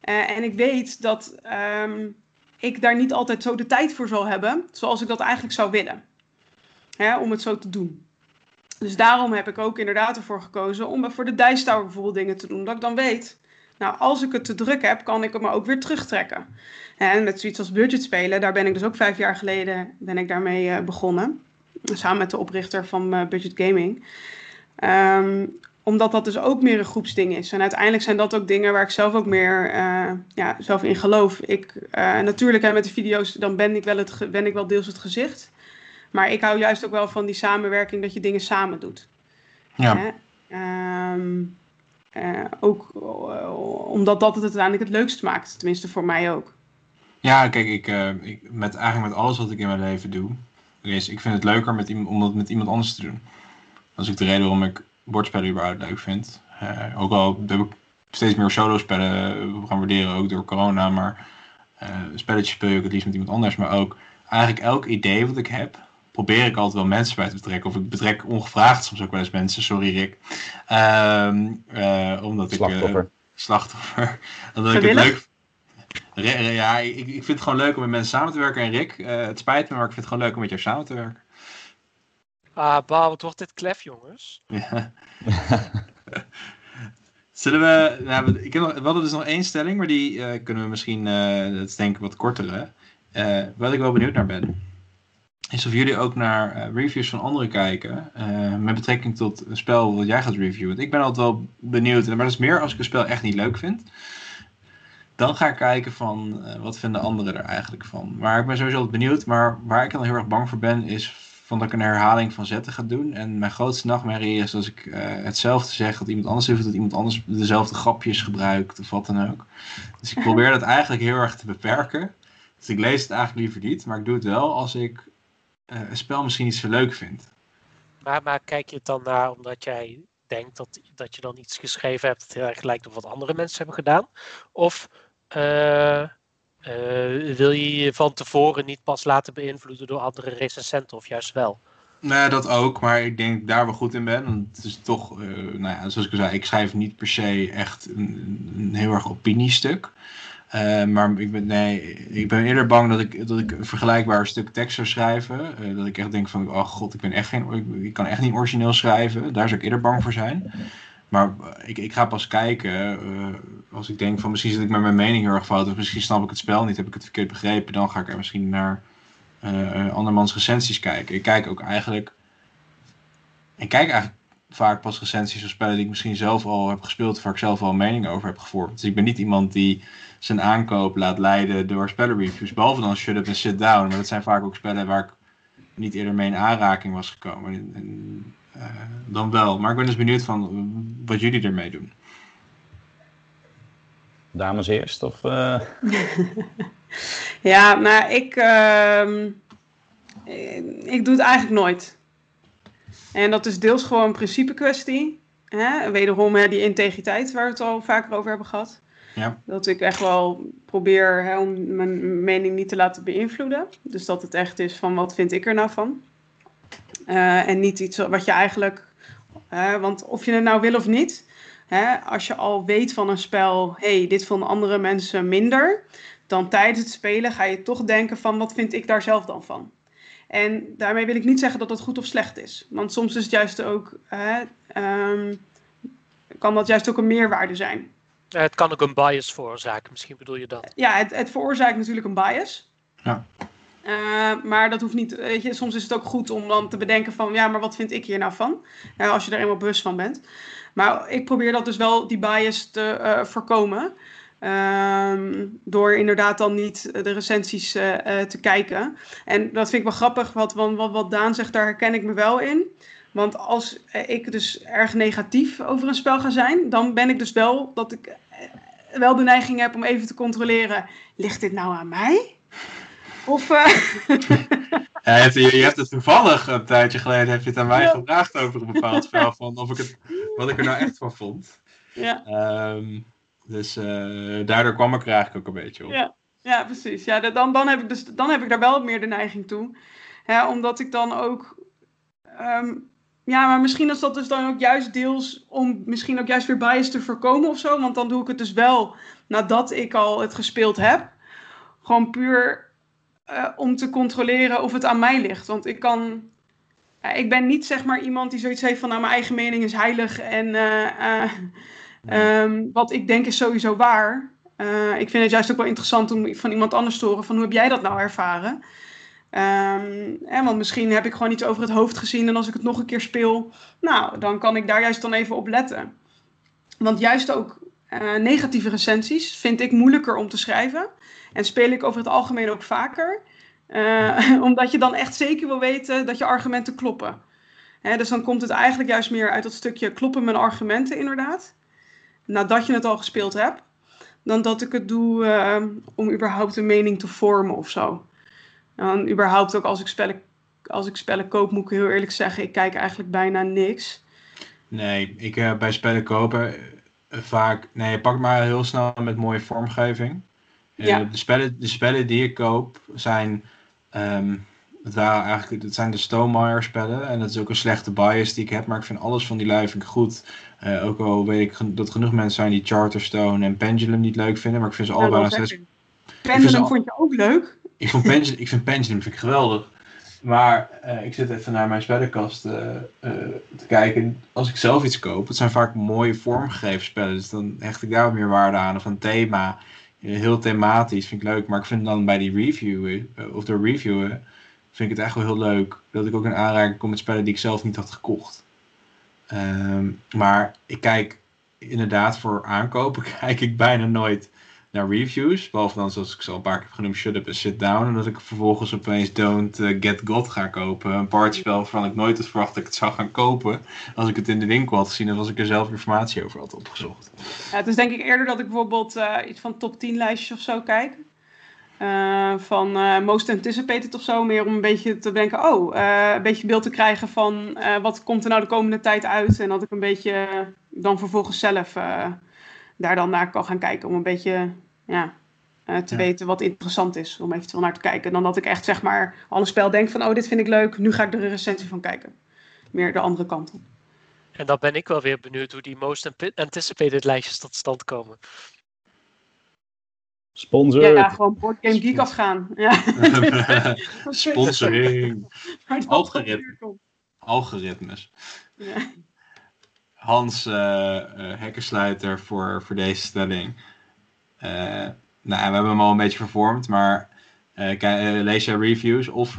en ik weet dat um, ik daar niet altijd zo de tijd voor zal hebben, zoals ik dat eigenlijk zou willen. Hè, om het zo te doen. Dus daarom heb ik ook inderdaad ervoor gekozen om voor de Dice Tower bijvoorbeeld dingen te doen. Dat ik dan weet, nou als ik het te druk heb, kan ik het me ook weer terugtrekken. En met zoiets als budget spelen, daar ben ik dus ook vijf jaar geleden ben ik daarmee uh, begonnen. Samen met de oprichter van uh, Budget Gaming. Um, omdat dat dus ook meer een groepsding is. En uiteindelijk zijn dat ook dingen waar ik zelf ook meer uh, ja, zelf in geloof. Ik, natuurlijk hè, met de video's, dan ben ik, wel het, ben ik wel deels het gezicht. Maar ik hou juist ook wel van die samenwerking, dat je dingen samen doet. Ja. Um, uh, ook uh, omdat dat het uiteindelijk het leukst maakt. Tenminste, voor mij ook. Ja, kijk, ik, uh, ik, met, eigenlijk met alles wat ik in mijn leven doe, is ik vind het leuker met iemand, om dat met iemand anders te doen. Dat is ook de reden waarom ik bordspellen überhaupt leuk vind. ook al heb ik steeds meer solo-spellen gaan waarderen, ook door corona, maar spelletjes speel ik het liefst met iemand anders. Maar ook eigenlijk elk idee wat ik heb, probeer ik altijd wel mensen bij te betrekken. Of ik betrek ongevraagd soms ook wel eens mensen. Sorry Rick. Um, uh, omdat slachtoffer. ik... Uh, slachtoffer. omdat ik het leuk... Ja, ik, ik vind het gewoon leuk om met mensen samen te werken. En Rick, uh, het spijt me, maar ik vind het gewoon leuk om met jou samen te werken. Ah, bah, wat wordt dit klef, jongens. Ja. Zullen we... Nou, ik heb nog, we hadden dus nog één stelling, maar die uh, kunnen we misschien... Uh, dat is denk ik wat korter, hè? Eh, wat ik wel benieuwd naar ben, is of jullie ook naar eh, reviews van anderen kijken. eh, met betrekking tot een spel wat jij gaat reviewen. Ik ben altijd wel benieuwd, maar dat is meer als ik een spel echt niet leuk vind. Dan ga ik kijken van eh, wat vinden anderen er eigenlijk van. Maar ik ben sowieso altijd benieuwd. Maar waar ik dan heel erg bang voor ben, is van dat ik een herhaling van zetten ga doen. En mijn grootste nachtmerrie is als ik hetzelfde zeg dat iemand anders heeft, dat iemand anders dezelfde grapjes gebruikt of wat dan ook. Dus ik probeer dat eigenlijk heel erg te beperken. Dus ik lees het eigenlijk liever niet, maar ik doe het wel als ik een spel misschien niet zo leuk vind. Maar, maar kijk je het dan naar omdat jij denkt dat, dat je dan iets geschreven hebt dat heel erg lijkt op wat andere mensen hebben gedaan? Of eh, eh, wil je je van tevoren niet pas laten beïnvloeden door andere recensenten of juist wel? Nee, dat ook, maar ik denk daar wel goed in ben. Want het is toch, eh, nou ja, zoals ik al zei, ik schrijf niet per se echt een, een heel erg opiniestuk. Eh, maar ik ben, nee, ik ben eerder bang dat ik, dat ik een vergelijkbaar stuk tekst zou schrijven. Eh, dat ik echt denk van, oh god, ik ben echt geen, ik, kan echt niet origineel schrijven. Daar zou ik eerder bang voor zijn. Maar eh, ik, ik ga pas kijken als ik denk van misschien zit ik met mijn mening heel erg fout. Of misschien snap ik het spel niet, heb ik het verkeerd begrepen. Dan ga ik er misschien naar andermans recensies kijken. Ik kijk ook eigenlijk. Ik kijk eigenlijk vaak pas recensies van spellen die ik misschien zelf al heb gespeeld, of waar ik zelf al een mening over heb gevormd. Dus ik ben niet iemand die zijn aankoop laat leiden door spellenreviews. Behalve dan Shut Up en Sit Down. Maar dat zijn vaak ook spellen waar ik niet eerder mee in aanraking was gekomen. En, en, eh, dan wel. Maar ik ben dus benieuwd van wat jullie ermee doen. Dames eerst? Of, eh, Ja, nou, ik, ehm, eh, ik doe het eigenlijk nooit. En dat is deels gewoon een principe kwestie. Hè? Wederom hè, die integriteit waar we het al vaker over hebben gehad. Ja. Dat ik echt wel probeer hè, om mijn mening niet te laten beïnvloeden. Dus dat het echt is van wat vind ik er nou van. Eh, en niet iets wat je eigenlijk... hè, want of je het nou wil of niet... Hè, als je al weet van een spel... hey, dit vonden andere mensen minder... dan tijdens het spelen ga je toch denken van... wat vind ik daar zelf dan van? En daarmee wil ik niet zeggen dat dat goed of slecht is. Want soms is het juist ook... hè, ehm, kan dat juist ook een meerwaarde zijn. Het kan ook een bias veroorzaken, misschien bedoel je dat. ja, het, het veroorzaakt natuurlijk een bias. Ja. Eh, maar dat hoeft niet. Weet je, soms is het ook goed om dan te bedenken van ja, maar wat vind ik hier nou van? Als je er eenmaal bewust van bent. Maar ik probeer dat dus wel, die bias te eh, voorkomen. Ehm, door inderdaad dan niet de recensies eh, eh, te kijken. En dat vind ik wel grappig, wat, wat, wat, Daan zegt, daar herken ik me wel in. Want als eh, ik dus erg negatief over een spel ga zijn, dan ben ik dus wel dat ik eh, wel de neiging heb om even te controleren: ligt dit nou aan mij? Of eh, Ja, je, hebt, je, hebt het toevallig een tijdje geleden heb je het aan mij Ja. gevraagd over een bepaald spel. Van of ik het, wat ik er nou echt van vond. ja, Ehm, dus eh, daardoor kwam ik er eigenlijk ook een beetje op. Ja. ja, precies. Ja, dan, dan, heb ik dus, dan heb ik daar wel meer de neiging toe. Hè, omdat ik dan ook. ehm, ja, maar misschien is dat dus dan ook juist deels om misschien ook juist weer bias te voorkomen of zo. Want dan doe ik het dus wel nadat ik al het gespeeld heb. Gewoon puur eh, om te controleren of het aan mij ligt. Want ik kan. ik ben niet zeg maar iemand die zoiets heeft van nou, mijn eigen mening is heilig en eh, ehm, wat ik denk is sowieso waar. Eh, ik vind het juist ook wel interessant om van iemand anders te horen van hoe heb jij dat nou ervaren? Ehm, want misschien heb ik gewoon iets over het hoofd gezien en als ik het nog een keer speel, nou, dan kan ik daar juist dan even op letten. Want juist ook eh, negatieve recensies vind ik moeilijker om te schrijven. En speel ik over het algemeen ook vaker. Eh, omdat je dan echt zeker wil weten dat je argumenten kloppen. Dus dan komt het eigenlijk juist meer uit dat stukje kloppen mijn argumenten inderdaad. Nadat je het al gespeeld hebt. Dan dat ik het doe eh, om überhaupt een mening te vormen of zo. En überhaupt ook als ik, spellen, als ik spellen koop, moet ik heel eerlijk zeggen, ik kijk eigenlijk bijna niks. Nee, ik eh, bij spellen kopen eh, vaak. Nee, pak maar heel snel met mooie vormgeving. Ja. de, spellen, de spellen die ik koop zijn. ehm, het, waren eigenlijk, het zijn de Stonemeyer spellen. En dat is ook een slechte bias die ik heb. Maar ik vind alles van die lui vind ik goed. Eh, ook al weet ik dat genoeg mensen zijn die Charterstone en Pendulum niet leuk vinden. Maar ik vind ze allebei nog steeds Pendulum al- vond je ook leuk. ik, vond Pendulum, ik vind Pendulum vind ik geweldig. Maar eh, ik zit even naar mijn spellenkast eh, te kijken. Als ik zelf iets koop, het zijn vaak mooie vormgegeven spellen. Dus dan hecht ik daar wat meer waarde aan. Of een thema. heel thematisch, vind ik leuk. Maar ik vind dan bij die reviewen, of de reviewen, vind ik het echt wel heel leuk. Dat ik ook in aanraking kom met spellen die ik zelf niet had gekocht. Ehm, maar ik kijk inderdaad voor aankopen, kijk ik bijna nooit naar reviews. Behalve dan, zoals ik zo een paar keer heb genoemd, Shut Up and Sit Down. En dat ik vervolgens opeens Don't eh, Get God ga kopen. Een partyspel waarvan ik nooit had verwacht dat ik het zou gaan kopen. Als ik het in de winkel had gezien en als ik er zelf informatie over had opgezocht. Ja, het is denk ik eerder dat ik bijvoorbeeld uh, iets van top 10 lijstjes of zo kijk. Uh, van uh, most anticipated of zo. Meer om een beetje te denken, oh, uh, een beetje beeld te krijgen van wat komt er nou de komende tijd uit. En dat ik een beetje dan vervolgens zelf daar dan naar kan gaan kijken. Om een beetje ja, te ja. weten wat interessant is. Om eventueel naar te kijken. Dan dat ik echt zeg maar al een spel denk van, oh, dit vind ik leuk. Nu ga ik er een recensie van kijken. Meer de andere kant op. En dan ben ik wel weer benieuwd hoe die most anticipated lijstjes tot stand komen. Sponsor. Ja, ja, gewoon Board Game Geek afgaan. Ja. Sponsoring. Algoritme. Algoritmes. Ja. Hans uh, uh, Hekkersluiter voor, voor deze stelling. Uh, nou, we hebben hem al een beetje vervormd, maar lees jij reviews of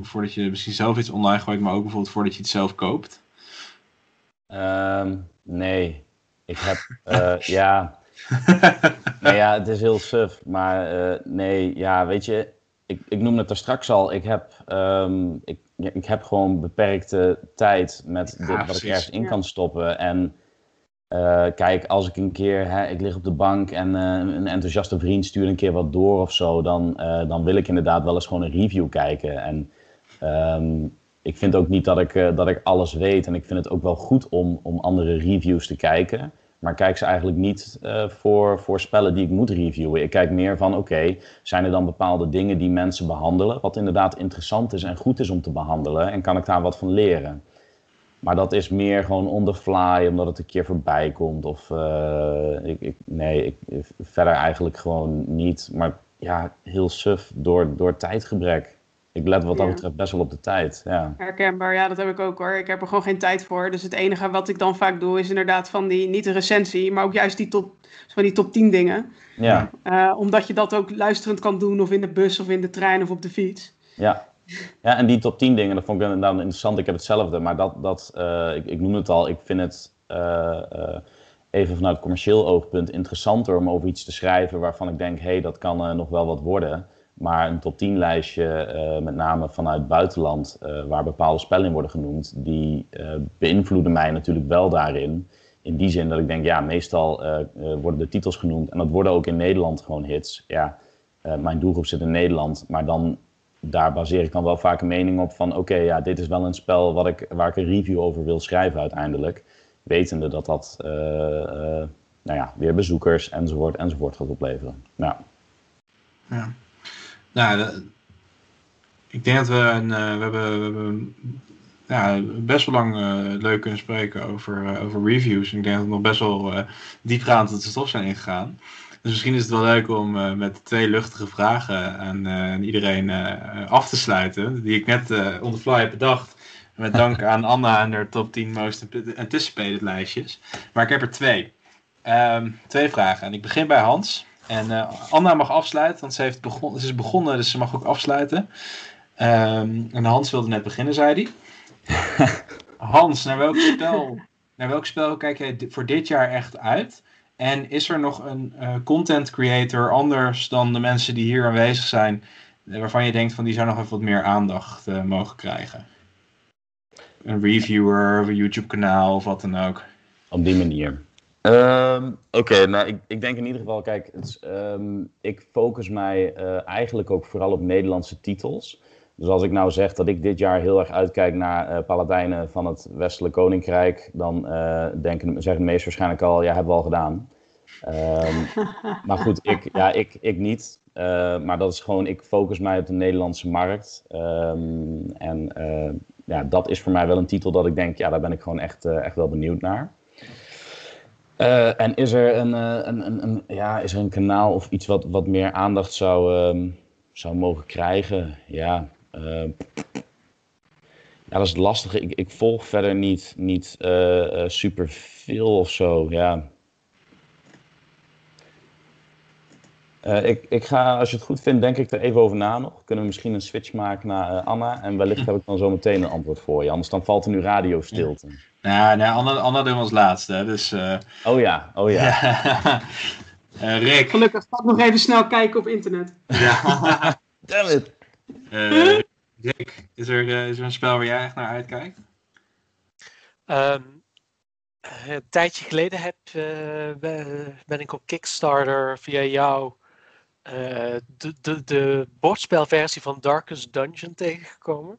voordat je misschien zelf iets online gooit, maar ook bijvoorbeeld voordat je het zelf koopt? Um, nee, ik heb, ja, nee, ja, het is heel suf. Maar uh, nee, ja, weet je, ik, ik noemde het er straks al. Ik heb, um, ik, ik heb gewoon beperkte tijd met ja, dit, wat ik ergens in ja. kan stoppen. En uh, kijk, als ik een keer, hè, ik lig op de bank en uh, een enthousiaste vriend stuurt een keer wat door of zo, dan, dan wil ik inderdaad wel eens gewoon een review kijken. En um, ik vind ook niet dat ik, dat ik alles weet. En ik vind het ook wel goed om, om andere reviews te kijken. Maar kijk ze eigenlijk niet uh, voor, voor spellen die ik moet reviewen. Ik kijk meer van, oké, zijn er dan bepaalde dingen die mensen behandelen, wat inderdaad interessant is en goed is om te behandelen, en kan ik daar wat van leren? Maar dat is meer gewoon on the fly, omdat het een keer voorbij komt. Of uh, ik, ik, nee, ik, verder eigenlijk gewoon niet. Maar ja, heel suf door, door tijdgebrek. Ik let wat dat betreft best wel op de tijd. Ja. Herkenbaar, ja, dat heb ik ook hoor. Ik heb er gewoon geen tijd voor. Dus het enige wat ik dan vaak doe is inderdaad van die, niet de recensie, maar ook juist die top, van die top 10 dingen. Ja. Uh, omdat je dat ook luisterend kan doen, of in de bus, of in de trein, of op de fiets. Ja, ja en die top 10 dingen, dat vond ik dan interessant. Ik heb hetzelfde, maar dat, dat uh, ik, ik noem het al, ik vind het uh, even vanuit commercieel oogpunt interessanter om over iets te schrijven waarvan ik denk, hé, hey, dat kan nog wel wat worden. Maar een top 10 lijstje, uh, met name vanuit buitenland, uh, waar bepaalde spellen in worden genoemd, die uh, beïnvloeden mij natuurlijk wel daarin. In die zin dat ik denk, ja, meestal worden de titels genoemd en dat worden ook in Nederland gewoon hits. Ja, mijn doelgroep zit in Nederland, maar dan daar baseer ik dan wel vaak een mening op van, oké, ja, dit is wel een spel wat ik, waar ik een review over wil schrijven uiteindelijk. Wetende dat dat, nou ja, weer bezoekers enzovoort enzovoort gaat opleveren. Nou. Ja. Nou, ik denk dat we, een, uh, we hebben, we hebben ja, best wel lang uh, leuk kunnen spreken over, uh, over reviews. Ik denk dat we nog best wel diepgaand het stof zijn ingegaan. Dus misschien is het wel leuk om met twee luchtige vragen aan, aan iedereen af te sluiten. Die ik net on the fly heb bedacht. Met dank aan Anna en haar top 10 most anticipated lijstjes. Maar ik heb er twee. Um, twee vragen. En ik begin bij Hans. En uh, Anna mag afsluiten, want ze, heeft begon, ze is begonnen, dus ze mag ook afsluiten. Um, en Hans wilde net beginnen, zei hij. Hans, naar welk, spel, naar welk spel kijk jij voor dit jaar echt uit? En is er nog een uh, content creator anders dan de mensen die hier aanwezig zijn, waarvan je denkt van die zou nog even wat meer aandacht uh, mogen krijgen? Een reviewer of een YouTube kanaal of wat dan ook. Op die manier. Um, Oké, okay, nou ik, ik denk in ieder geval, kijk, het, um, ik focus mij uh, eigenlijk ook vooral op Nederlandse titels. Dus als ik nou zeg dat ik dit jaar heel erg uitkijk naar uh, Paladijnen van het Westelijk Koninkrijk, dan uh, denken, zeggen de meest waarschijnlijk al, ja, hebben we al gedaan. Um, maar goed, ik, ja, ik, ik niet. maar dat is gewoon, ik focus mij op de Nederlandse markt. en ja, dat is voor mij wel een titel dat ik denk, ja, daar ben ik gewoon echt, echt wel benieuwd naar. Uh, en is er een, uh, een, een, een, ja, is er een kanaal of iets wat, wat meer aandacht zou, um, zou mogen krijgen? Ja, uh, ja, dat is het lastige. Ik, ik volg verder niet, niet super veel of zo. Ja. Eh, ik, ik ga, als je het goed vindt, denk ik er even over na nog. Kunnen we misschien een switch maken naar eh, Anna? En wellicht heb ik dan zo meteen een antwoord voor je. Anders dan valt er nu radiostilte. Nou, nee, Anna, Anna doen we als laatste. Dus, uh... Oh ja, oh ja. uh, Rick. Gelukkig, ik nog even snel kijken op internet. Ja. Damn it. Uh, Rick, is er, is er een spel waar jij echt naar uitkijkt? Um, een tijdje geleden heb, ben ik op Kickstarter via jou de, de, de bordspelversie van Darkest Dungeon tegengekomen.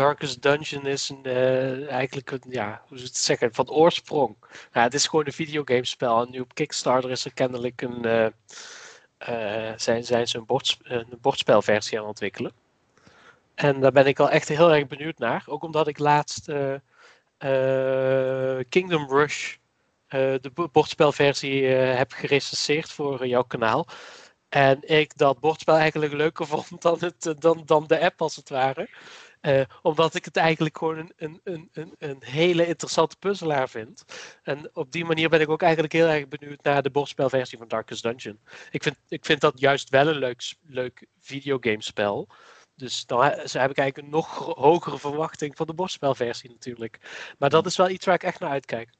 Darkest Dungeon is een, uh, eigenlijk een, ja, hoe het zeggen, van oorsprong. Het is gewoon een videogamespel. En nu op Kickstarter is er kennelijk een, uh, uh, zijn, zijn ze een, een bordspelversie aan het ontwikkelen. En daar ben ik al echt heel erg benieuwd naar. Ook omdat ik laatst Kingdom Rush, de bordspelversie, heb gerecenseerd voor jouw kanaal. En ik dat bordspel eigenlijk leuker vond dan, het, dan, dan de app als het ware. Uh, omdat ik het eigenlijk gewoon een, een, een, een, hele interessante puzzelaar vind. En op die manier ben ik ook eigenlijk heel erg benieuwd naar de bordspelversie van Darkest Dungeon. Ik vind, ik vind dat juist wel een leuk, leuk videogamespel. Dus dan heb ik eigenlijk een nog hogere verwachting van de bordspelversie natuurlijk. Maar dat is wel iets waar ik echt naar uitkijk.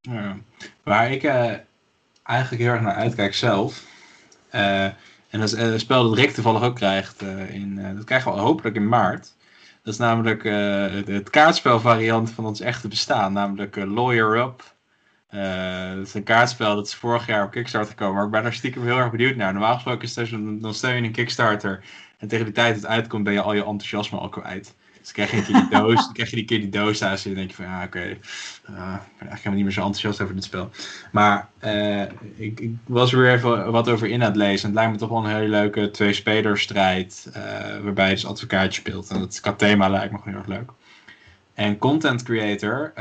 Ja, waar ik uh, eigenlijk heel erg naar uitkijk zelf. Uh, en dat is een spel dat Rick toevallig ook krijgt. dat krijgen we hopelijk in maart. Dat is namelijk uh, het, kaartspelvariant van ons echte bestaan, namelijk uh, Lawyer Up. Uh, dat is een kaartspel dat is vorig jaar op Kickstarter gekomen, maar ik ben er stiekem heel erg benieuwd naar. Normaal gesproken is het zo, dan steun je een Kickstarter en tegen de tijd dat het uitkomt ben je al je enthousiasme al kwijt. Dus krijg je een keer die doos, dan krijg je die keer die doos thuis en dan denk je van ja oké, okay, uh, ik ben eigenlijk helemaal niet meer zo enthousiast over dit spel. Maar uh, ik, ik, was er weer even wat over in aan het lezen. En het lijkt me toch wel een hele leuke twee-spelerstrijd, uh, waarbij je dus advocaatje speelt. En dat thema lijkt me gewoon heel erg leuk. En content creator,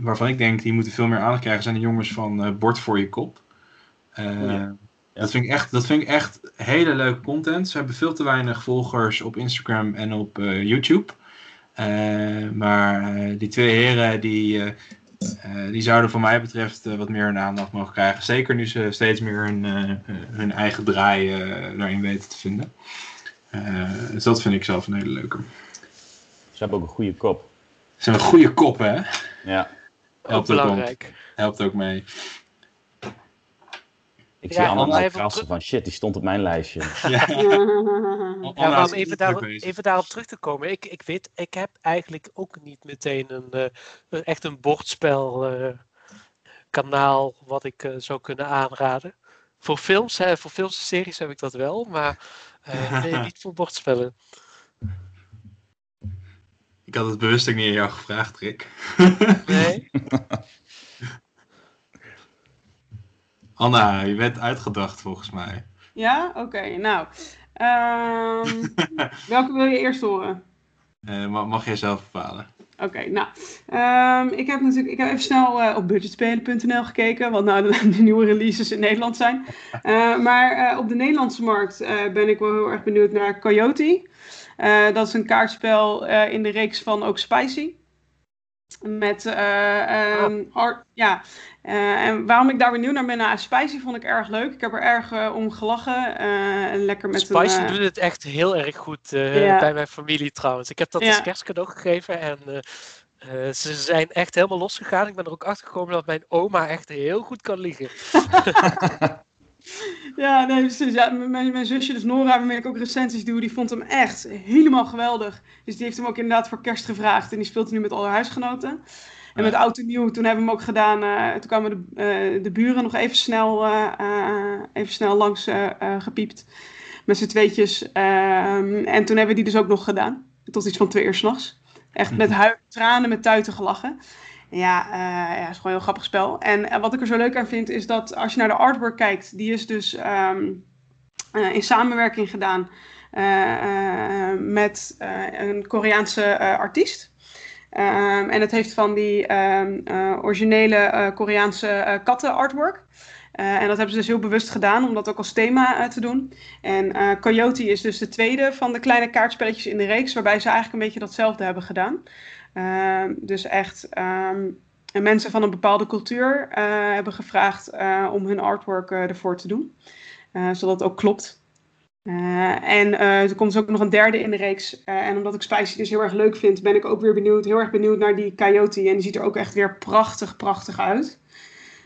waarvan ik denk die moeten veel meer aandacht krijgen, zijn de jongens van Bord voor je kop. Ja. Dat vind, ik echt, dat vind ik echt hele leuke content. Ze hebben veel te weinig volgers op Instagram en op uh, YouTube. Uh, maar uh, die twee heren die, die zouden voor mij betreft wat meer een aandacht mogen krijgen. Zeker nu ze steeds meer hun, hun eigen draai daarin weten te vinden. dus dat vind ik zelf een hele leuke. Ze hebben ook een goede kop. Ze hebben een goede kop, hè? Ja. Helpt. Ook, helpt ook mee. Ik zie ja, allemaal krassen van shit, die stond op mijn lijstje. Ja, ja maar om even, daarop, even daarop terug te komen. Ik, ik weet, ik heb eigenlijk ook niet meteen een, uh, een echt een bordspel uh, kanaal wat ik uh, zou kunnen aanraden. Voor films, hè, voor films en series heb ik dat wel, maar nee, niet voor bordspellen. Ik had het bewust ook niet aan jou gevraagd, Rick. Nee. Anna, je bent uitgedacht volgens mij. Ja? Oké, nou. Um, welke wil je eerst horen? Uh, mag jij zelf bepalen. Oké, okay, nou. Um, ik heb natuurlijk ik heb even snel uh, op budgetspelen.nl gekeken, wat nou de, de, nieuwe releases in Nederland zijn. Uh, maar op de Nederlandse markt ben ik wel heel erg benieuwd naar Coyote. dat is een kaartspel in de reeks van ook Spicy. Met uh, um, art, ja. Uh, en waarom ik daar benieuwd naar ben, nou, Spicy vond ik erg leuk. Ik heb er erg uh, om gelachen. en lekker met Spicy een, doet het echt heel erg goed bij mijn familie trouwens. Ik heb dat ja. als kerstcadeau gegeven en ze zijn echt helemaal losgegaan. Ik ben er ook achter gekomen dat mijn oma echt heel goed kan liegen. Ja, nee, precies. Ja, mijn, mijn zusje, dus Nora, waarmee ik ook recensies doe, die vond hem echt helemaal geweldig. Dus die heeft hem ook inderdaad voor kerst gevraagd. En die speelt nu met alle huisgenoten. En met Oud en Nieuw, toen hebben we hem ook gedaan. Uh, toen kwamen de, uh, de buren nog even snel, uh, even snel langs gepiept. Met z'n tweetjes. Ehm, en toen hebben we die dus ook nog gedaan. Tot iets van twee uur s'nachts. Echt met tranen, met tuiten gelachen. Ja, uh, ja, is gewoon een heel grappig spel. En, en, wat ik er zo leuk aan vind, is dat als je naar de artwork kijkt, die is dus um, uh, in samenwerking gedaan met een Koreaanse artiest. Um, en het heeft van die um, originele Koreaanse katten artwork. En dat hebben ze dus heel bewust gedaan om dat ook als thema te doen. En Coyote is dus de tweede van de kleine kaartspelletjes in de reeks, waarbij ze eigenlijk een beetje datzelfde hebben gedaan. Ehm, dus echt um, mensen van een bepaalde cultuur hebben gevraagd om hun artwork ervoor te doen. eh, zodat het ook klopt. Eh, en eh, er komt dus ook nog een derde in de reeks. Eh, en omdat ik Spicy dus heel erg leuk vind, ben ik ook weer benieuwd, heel erg benieuwd naar die Coyote. En die ziet er ook echt weer prachtig, prachtig uit.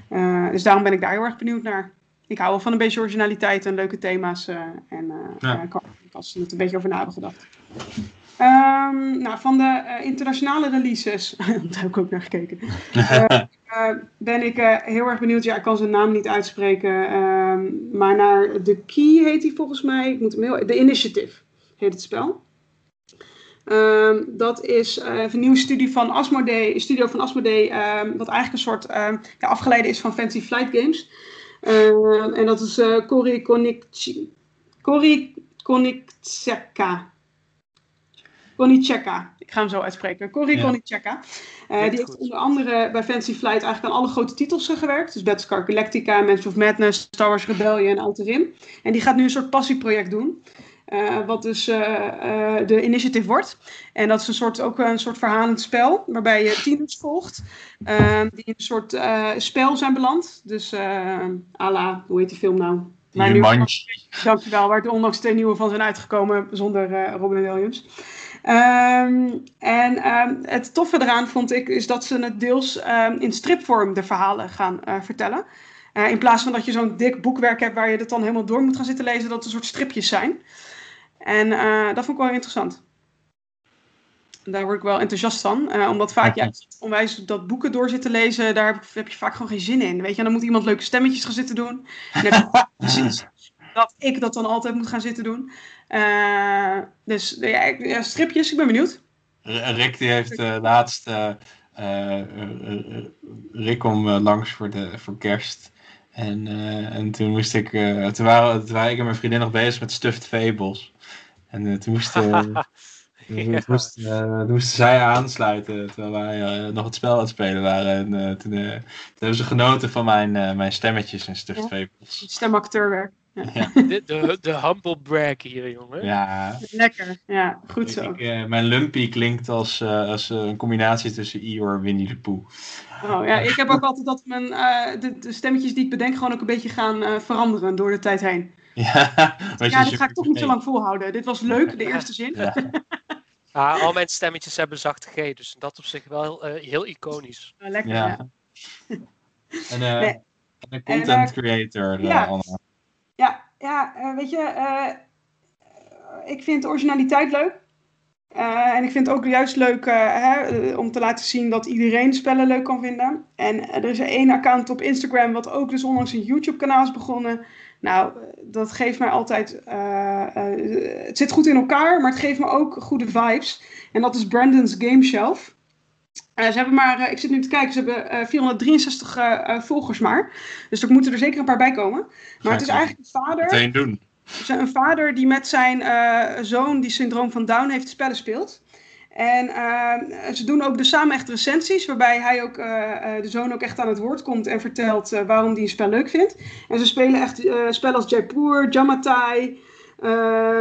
Eh, dus daarom ben ik daar heel erg benieuwd naar. Ik hou wel van een beetje originaliteit en leuke thema's. eh, en uh, Ja. als ze er een beetje over na hebben gedacht. Ehm, nou, van de eh, internationale releases, daar heb ik ook naar gekeken. Eh, eh, ben ik heel erg benieuwd. Ja, ik kan zijn naam niet uitspreken. ehm, maar naar The Key heet hij volgens mij. Ik moet hem heel. The Initiative heet het spel. Ehm, dat is een nieuwe studie van Asmodee, studio van Asmodee, wat eigenlijk een soort ja, afgeleide is van Fancy Flight Games. En dat is Cory Koniceka. Koniceka. Ik ga hem zo uitspreken. Cory Ja. Koniceka. Eh, die heeft onder andere bij Fancy Flight eigenlijk aan alle grote titels gewerkt. Dus Battlestar Galactica, Mansion of Madness, Star Wars Rebellion en Outer Rim. En die gaat nu een soort passieproject doen. eh, wat dus eh, eh, de initiative wordt. En dat is een soort, ook een soort verhalend spel. Waarbij je tieners volgt. eh, die in een soort eh, spel zijn beland. Dus eh à la, hoe heet die film nou? Jumanji. Dankjewel, waar er onlangs twee nieuwe van zijn uitgekomen zonder eh, Robin Williams. Ehm, en ehm, het toffe eraan vond ik is dat ze het deels ehm, in stripvorm de verhalen gaan eh, vertellen. Eh, in plaats van dat je zo'n dik boekwerk hebt waar je het dan helemaal door moet gaan zitten lezen, dat het een soort stripjes zijn. En eh, dat vond ik wel interessant. Daar word ik wel enthousiast van. omdat vaak, ja, onwijs dat boeken door zitten lezen, daar heb, ik- heb je vaak gewoon geen zin in. Weet je, dan moet iemand leuke stemmetjes gaan zitten doen. En dan heb je precies dat ik dat dan altijd moet gaan zitten doen. Eh, dus ja, stripjes, ik ben benieuwd. R- Rick die heeft eh, laatst eh, eh, eh, eh, Rick kwam eh, langs voor, de, voor kerst. En, eh, en toen moest ik, eh, toen, waren, toen waren ik en mijn vriendin nog bezig met Stuffed Fables. En eh, toen moest, eh, toen Ja. moest, eh, toen moesten zij aansluiten terwijl wij eh, nog het spel aan het spelen waren. En eh, toen, eh, toen hebben ze genoten van mijn, eh, mijn stemmetjes in Stuffed Fables. Stemacteurwerk. De, de, de humble brag hier, jongen. Ja, Lekker, ja, goed zo. ik, eh, mijn Lumpy klinkt als, eh, als eh, een combinatie tussen Eeyore en Winnie de Pooh. Oh, ja, ik heb ook altijd dat mijn, eh, de, de stemmetjes die ik bedenk gewoon ook een beetje gaan eh, veranderen door de tijd heen. Ja, Ja, je- ga ik toch niet zo lang volhouden. Dit was leuk, de eerste zin. Ja. Ah, al mijn stemmetjes hebben zachte G, dus dat op zich wel eh, heel iconisch. Lekker, Ja. ja. En, eh, Nee. en een content creator, ja. Anna. Ja, ja eh, weet je, eh, ik vind originaliteit leuk. Eh, en ik vind het ook juist leuk om te laten zien dat iedereen spellen leuk kan vinden. En er is één account op Instagram wat ook dus onlangs een YouTube-kanaal is begonnen. Nou, dat geeft mij altijd... het zit goed in elkaar, maar het geeft me ook goede vibes. En dat is Brandon's Game Shelf. Eh, ze hebben maar, eh, ik zit nu te kijken, ze hebben eh, 463 eh, volgers maar. Dus er moeten er zeker een paar bij komen. Maar het is eigenlijk een vader... Meteen doen. Een vader die met zijn zoon, die syndroom van Down heeft, spellen speelt. En ze doen ook dus samen echt recensies, waarbij hij ook, de zoon ook echt aan het woord komt en vertelt waarom hij een spel leuk vindt. En ze spelen echt spellen als Jaipur, Jamatai,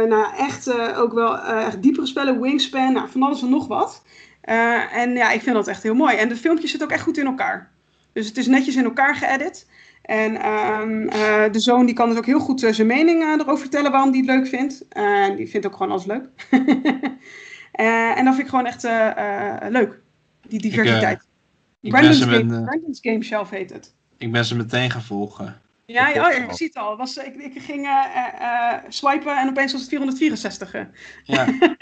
nou echt ook wel echt diepere spellen, Wingspan, nou, van alles en nog wat. Eh, en ja, ik vind dat echt heel mooi. En de filmpjes zitten ook echt goed in elkaar. Dus het is netjes in elkaar geëdit. En ehm, eh, de zoon die kan dus ook heel goed eh, zijn mening erover vertellen waarom hij het leuk vindt. En die vindt ook gewoon alles leuk. En dat vind ik gewoon echt leuk. Die diversiteit. Ik Brandon's, Game, met, Brandon's Game Shelf heet het. ik ben ze meteen gaan volgen. Ja, Ik ja, oh, ja, je ziet het al. Was, ik, ik ging swipen en opeens was het 464. eh. Ja,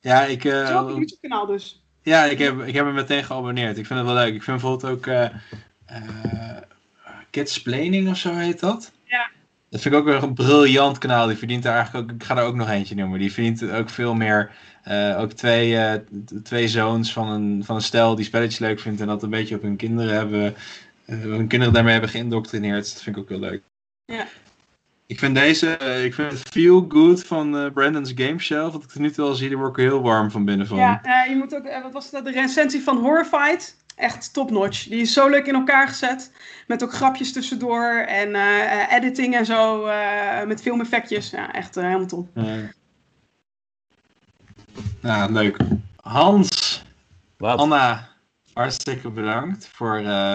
ja, ik, Zo op het YouTube kanaal dus. Ja ik, heb, ik heb hem meteen geabonneerd. Ik vind het wel leuk. Ik vind bijvoorbeeld ook Kids Planning of zo heet dat. Ja. Dat vind ik ook weer een briljant kanaal. Die verdient er eigenlijk ook, ik ga er ook nog eentje noemen. Die verdient ook veel meer. eh, ook twee, twee zoons van een, van een stel die spelletjes leuk vindt en dat een beetje op hun kinderen hebben. hun kinderen daarmee hebben geïndoctrineerd. Dat vind ik ook heel leuk. Ja. Ik vind deze, eh, ik vind het Feel Good van eh, Brandon's Game Shelf. Wat ik er nu toe al zie, daar word ik er heel warm van binnen van. Ja, eh, je moet ook, wat was dat, de recensie van Horrified? Echt top-notch. Die is zo leuk in elkaar gezet. Met ook grapjes tussendoor en editing en zo. eh, met filmeffectjes. Ja, echt helemaal top. Ja. Nou, leuk. Hans, Wat? Anna, hartstikke bedankt voor, eh,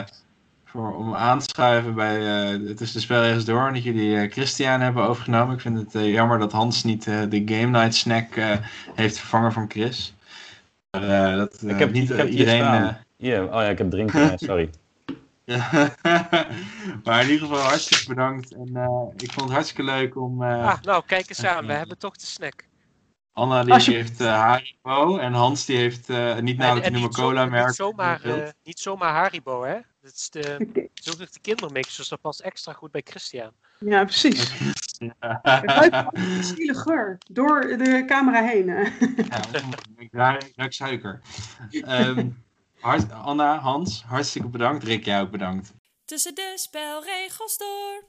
voor, om aan te schuiven bij uh, Tussen de Spelregels Door. En dat jullie uh, Christian hebben overgenomen. Ik vind het uh, jammer dat Hans niet de Game Night Snack heeft vervangen van Chris. Maar, dat, ik heb niet ik heb iedereen. Oh ja, ik heb drinken, sorry. maar in ieder geval hartstikke bedankt. En ik vond het hartstikke leuk om. ah, nou, kijk eens aan, we hebben toch de snack. Anna die heeft uh, Haribo en Hans die heeft uh, niet naar de noemen cola merk. Niet zomaar, uh, niet zomaar Haribo, hè? Dat is de, okay. de kindermix, dus dat past extra goed bij Christian. Ja, precies. Ja. Het ruikt geur door de camera heen. ja, ik ruik suiker. Um, hart, Anna, Hans, hartstikke bedankt. Rick, jij ook bedankt. Tussen de spelregels door.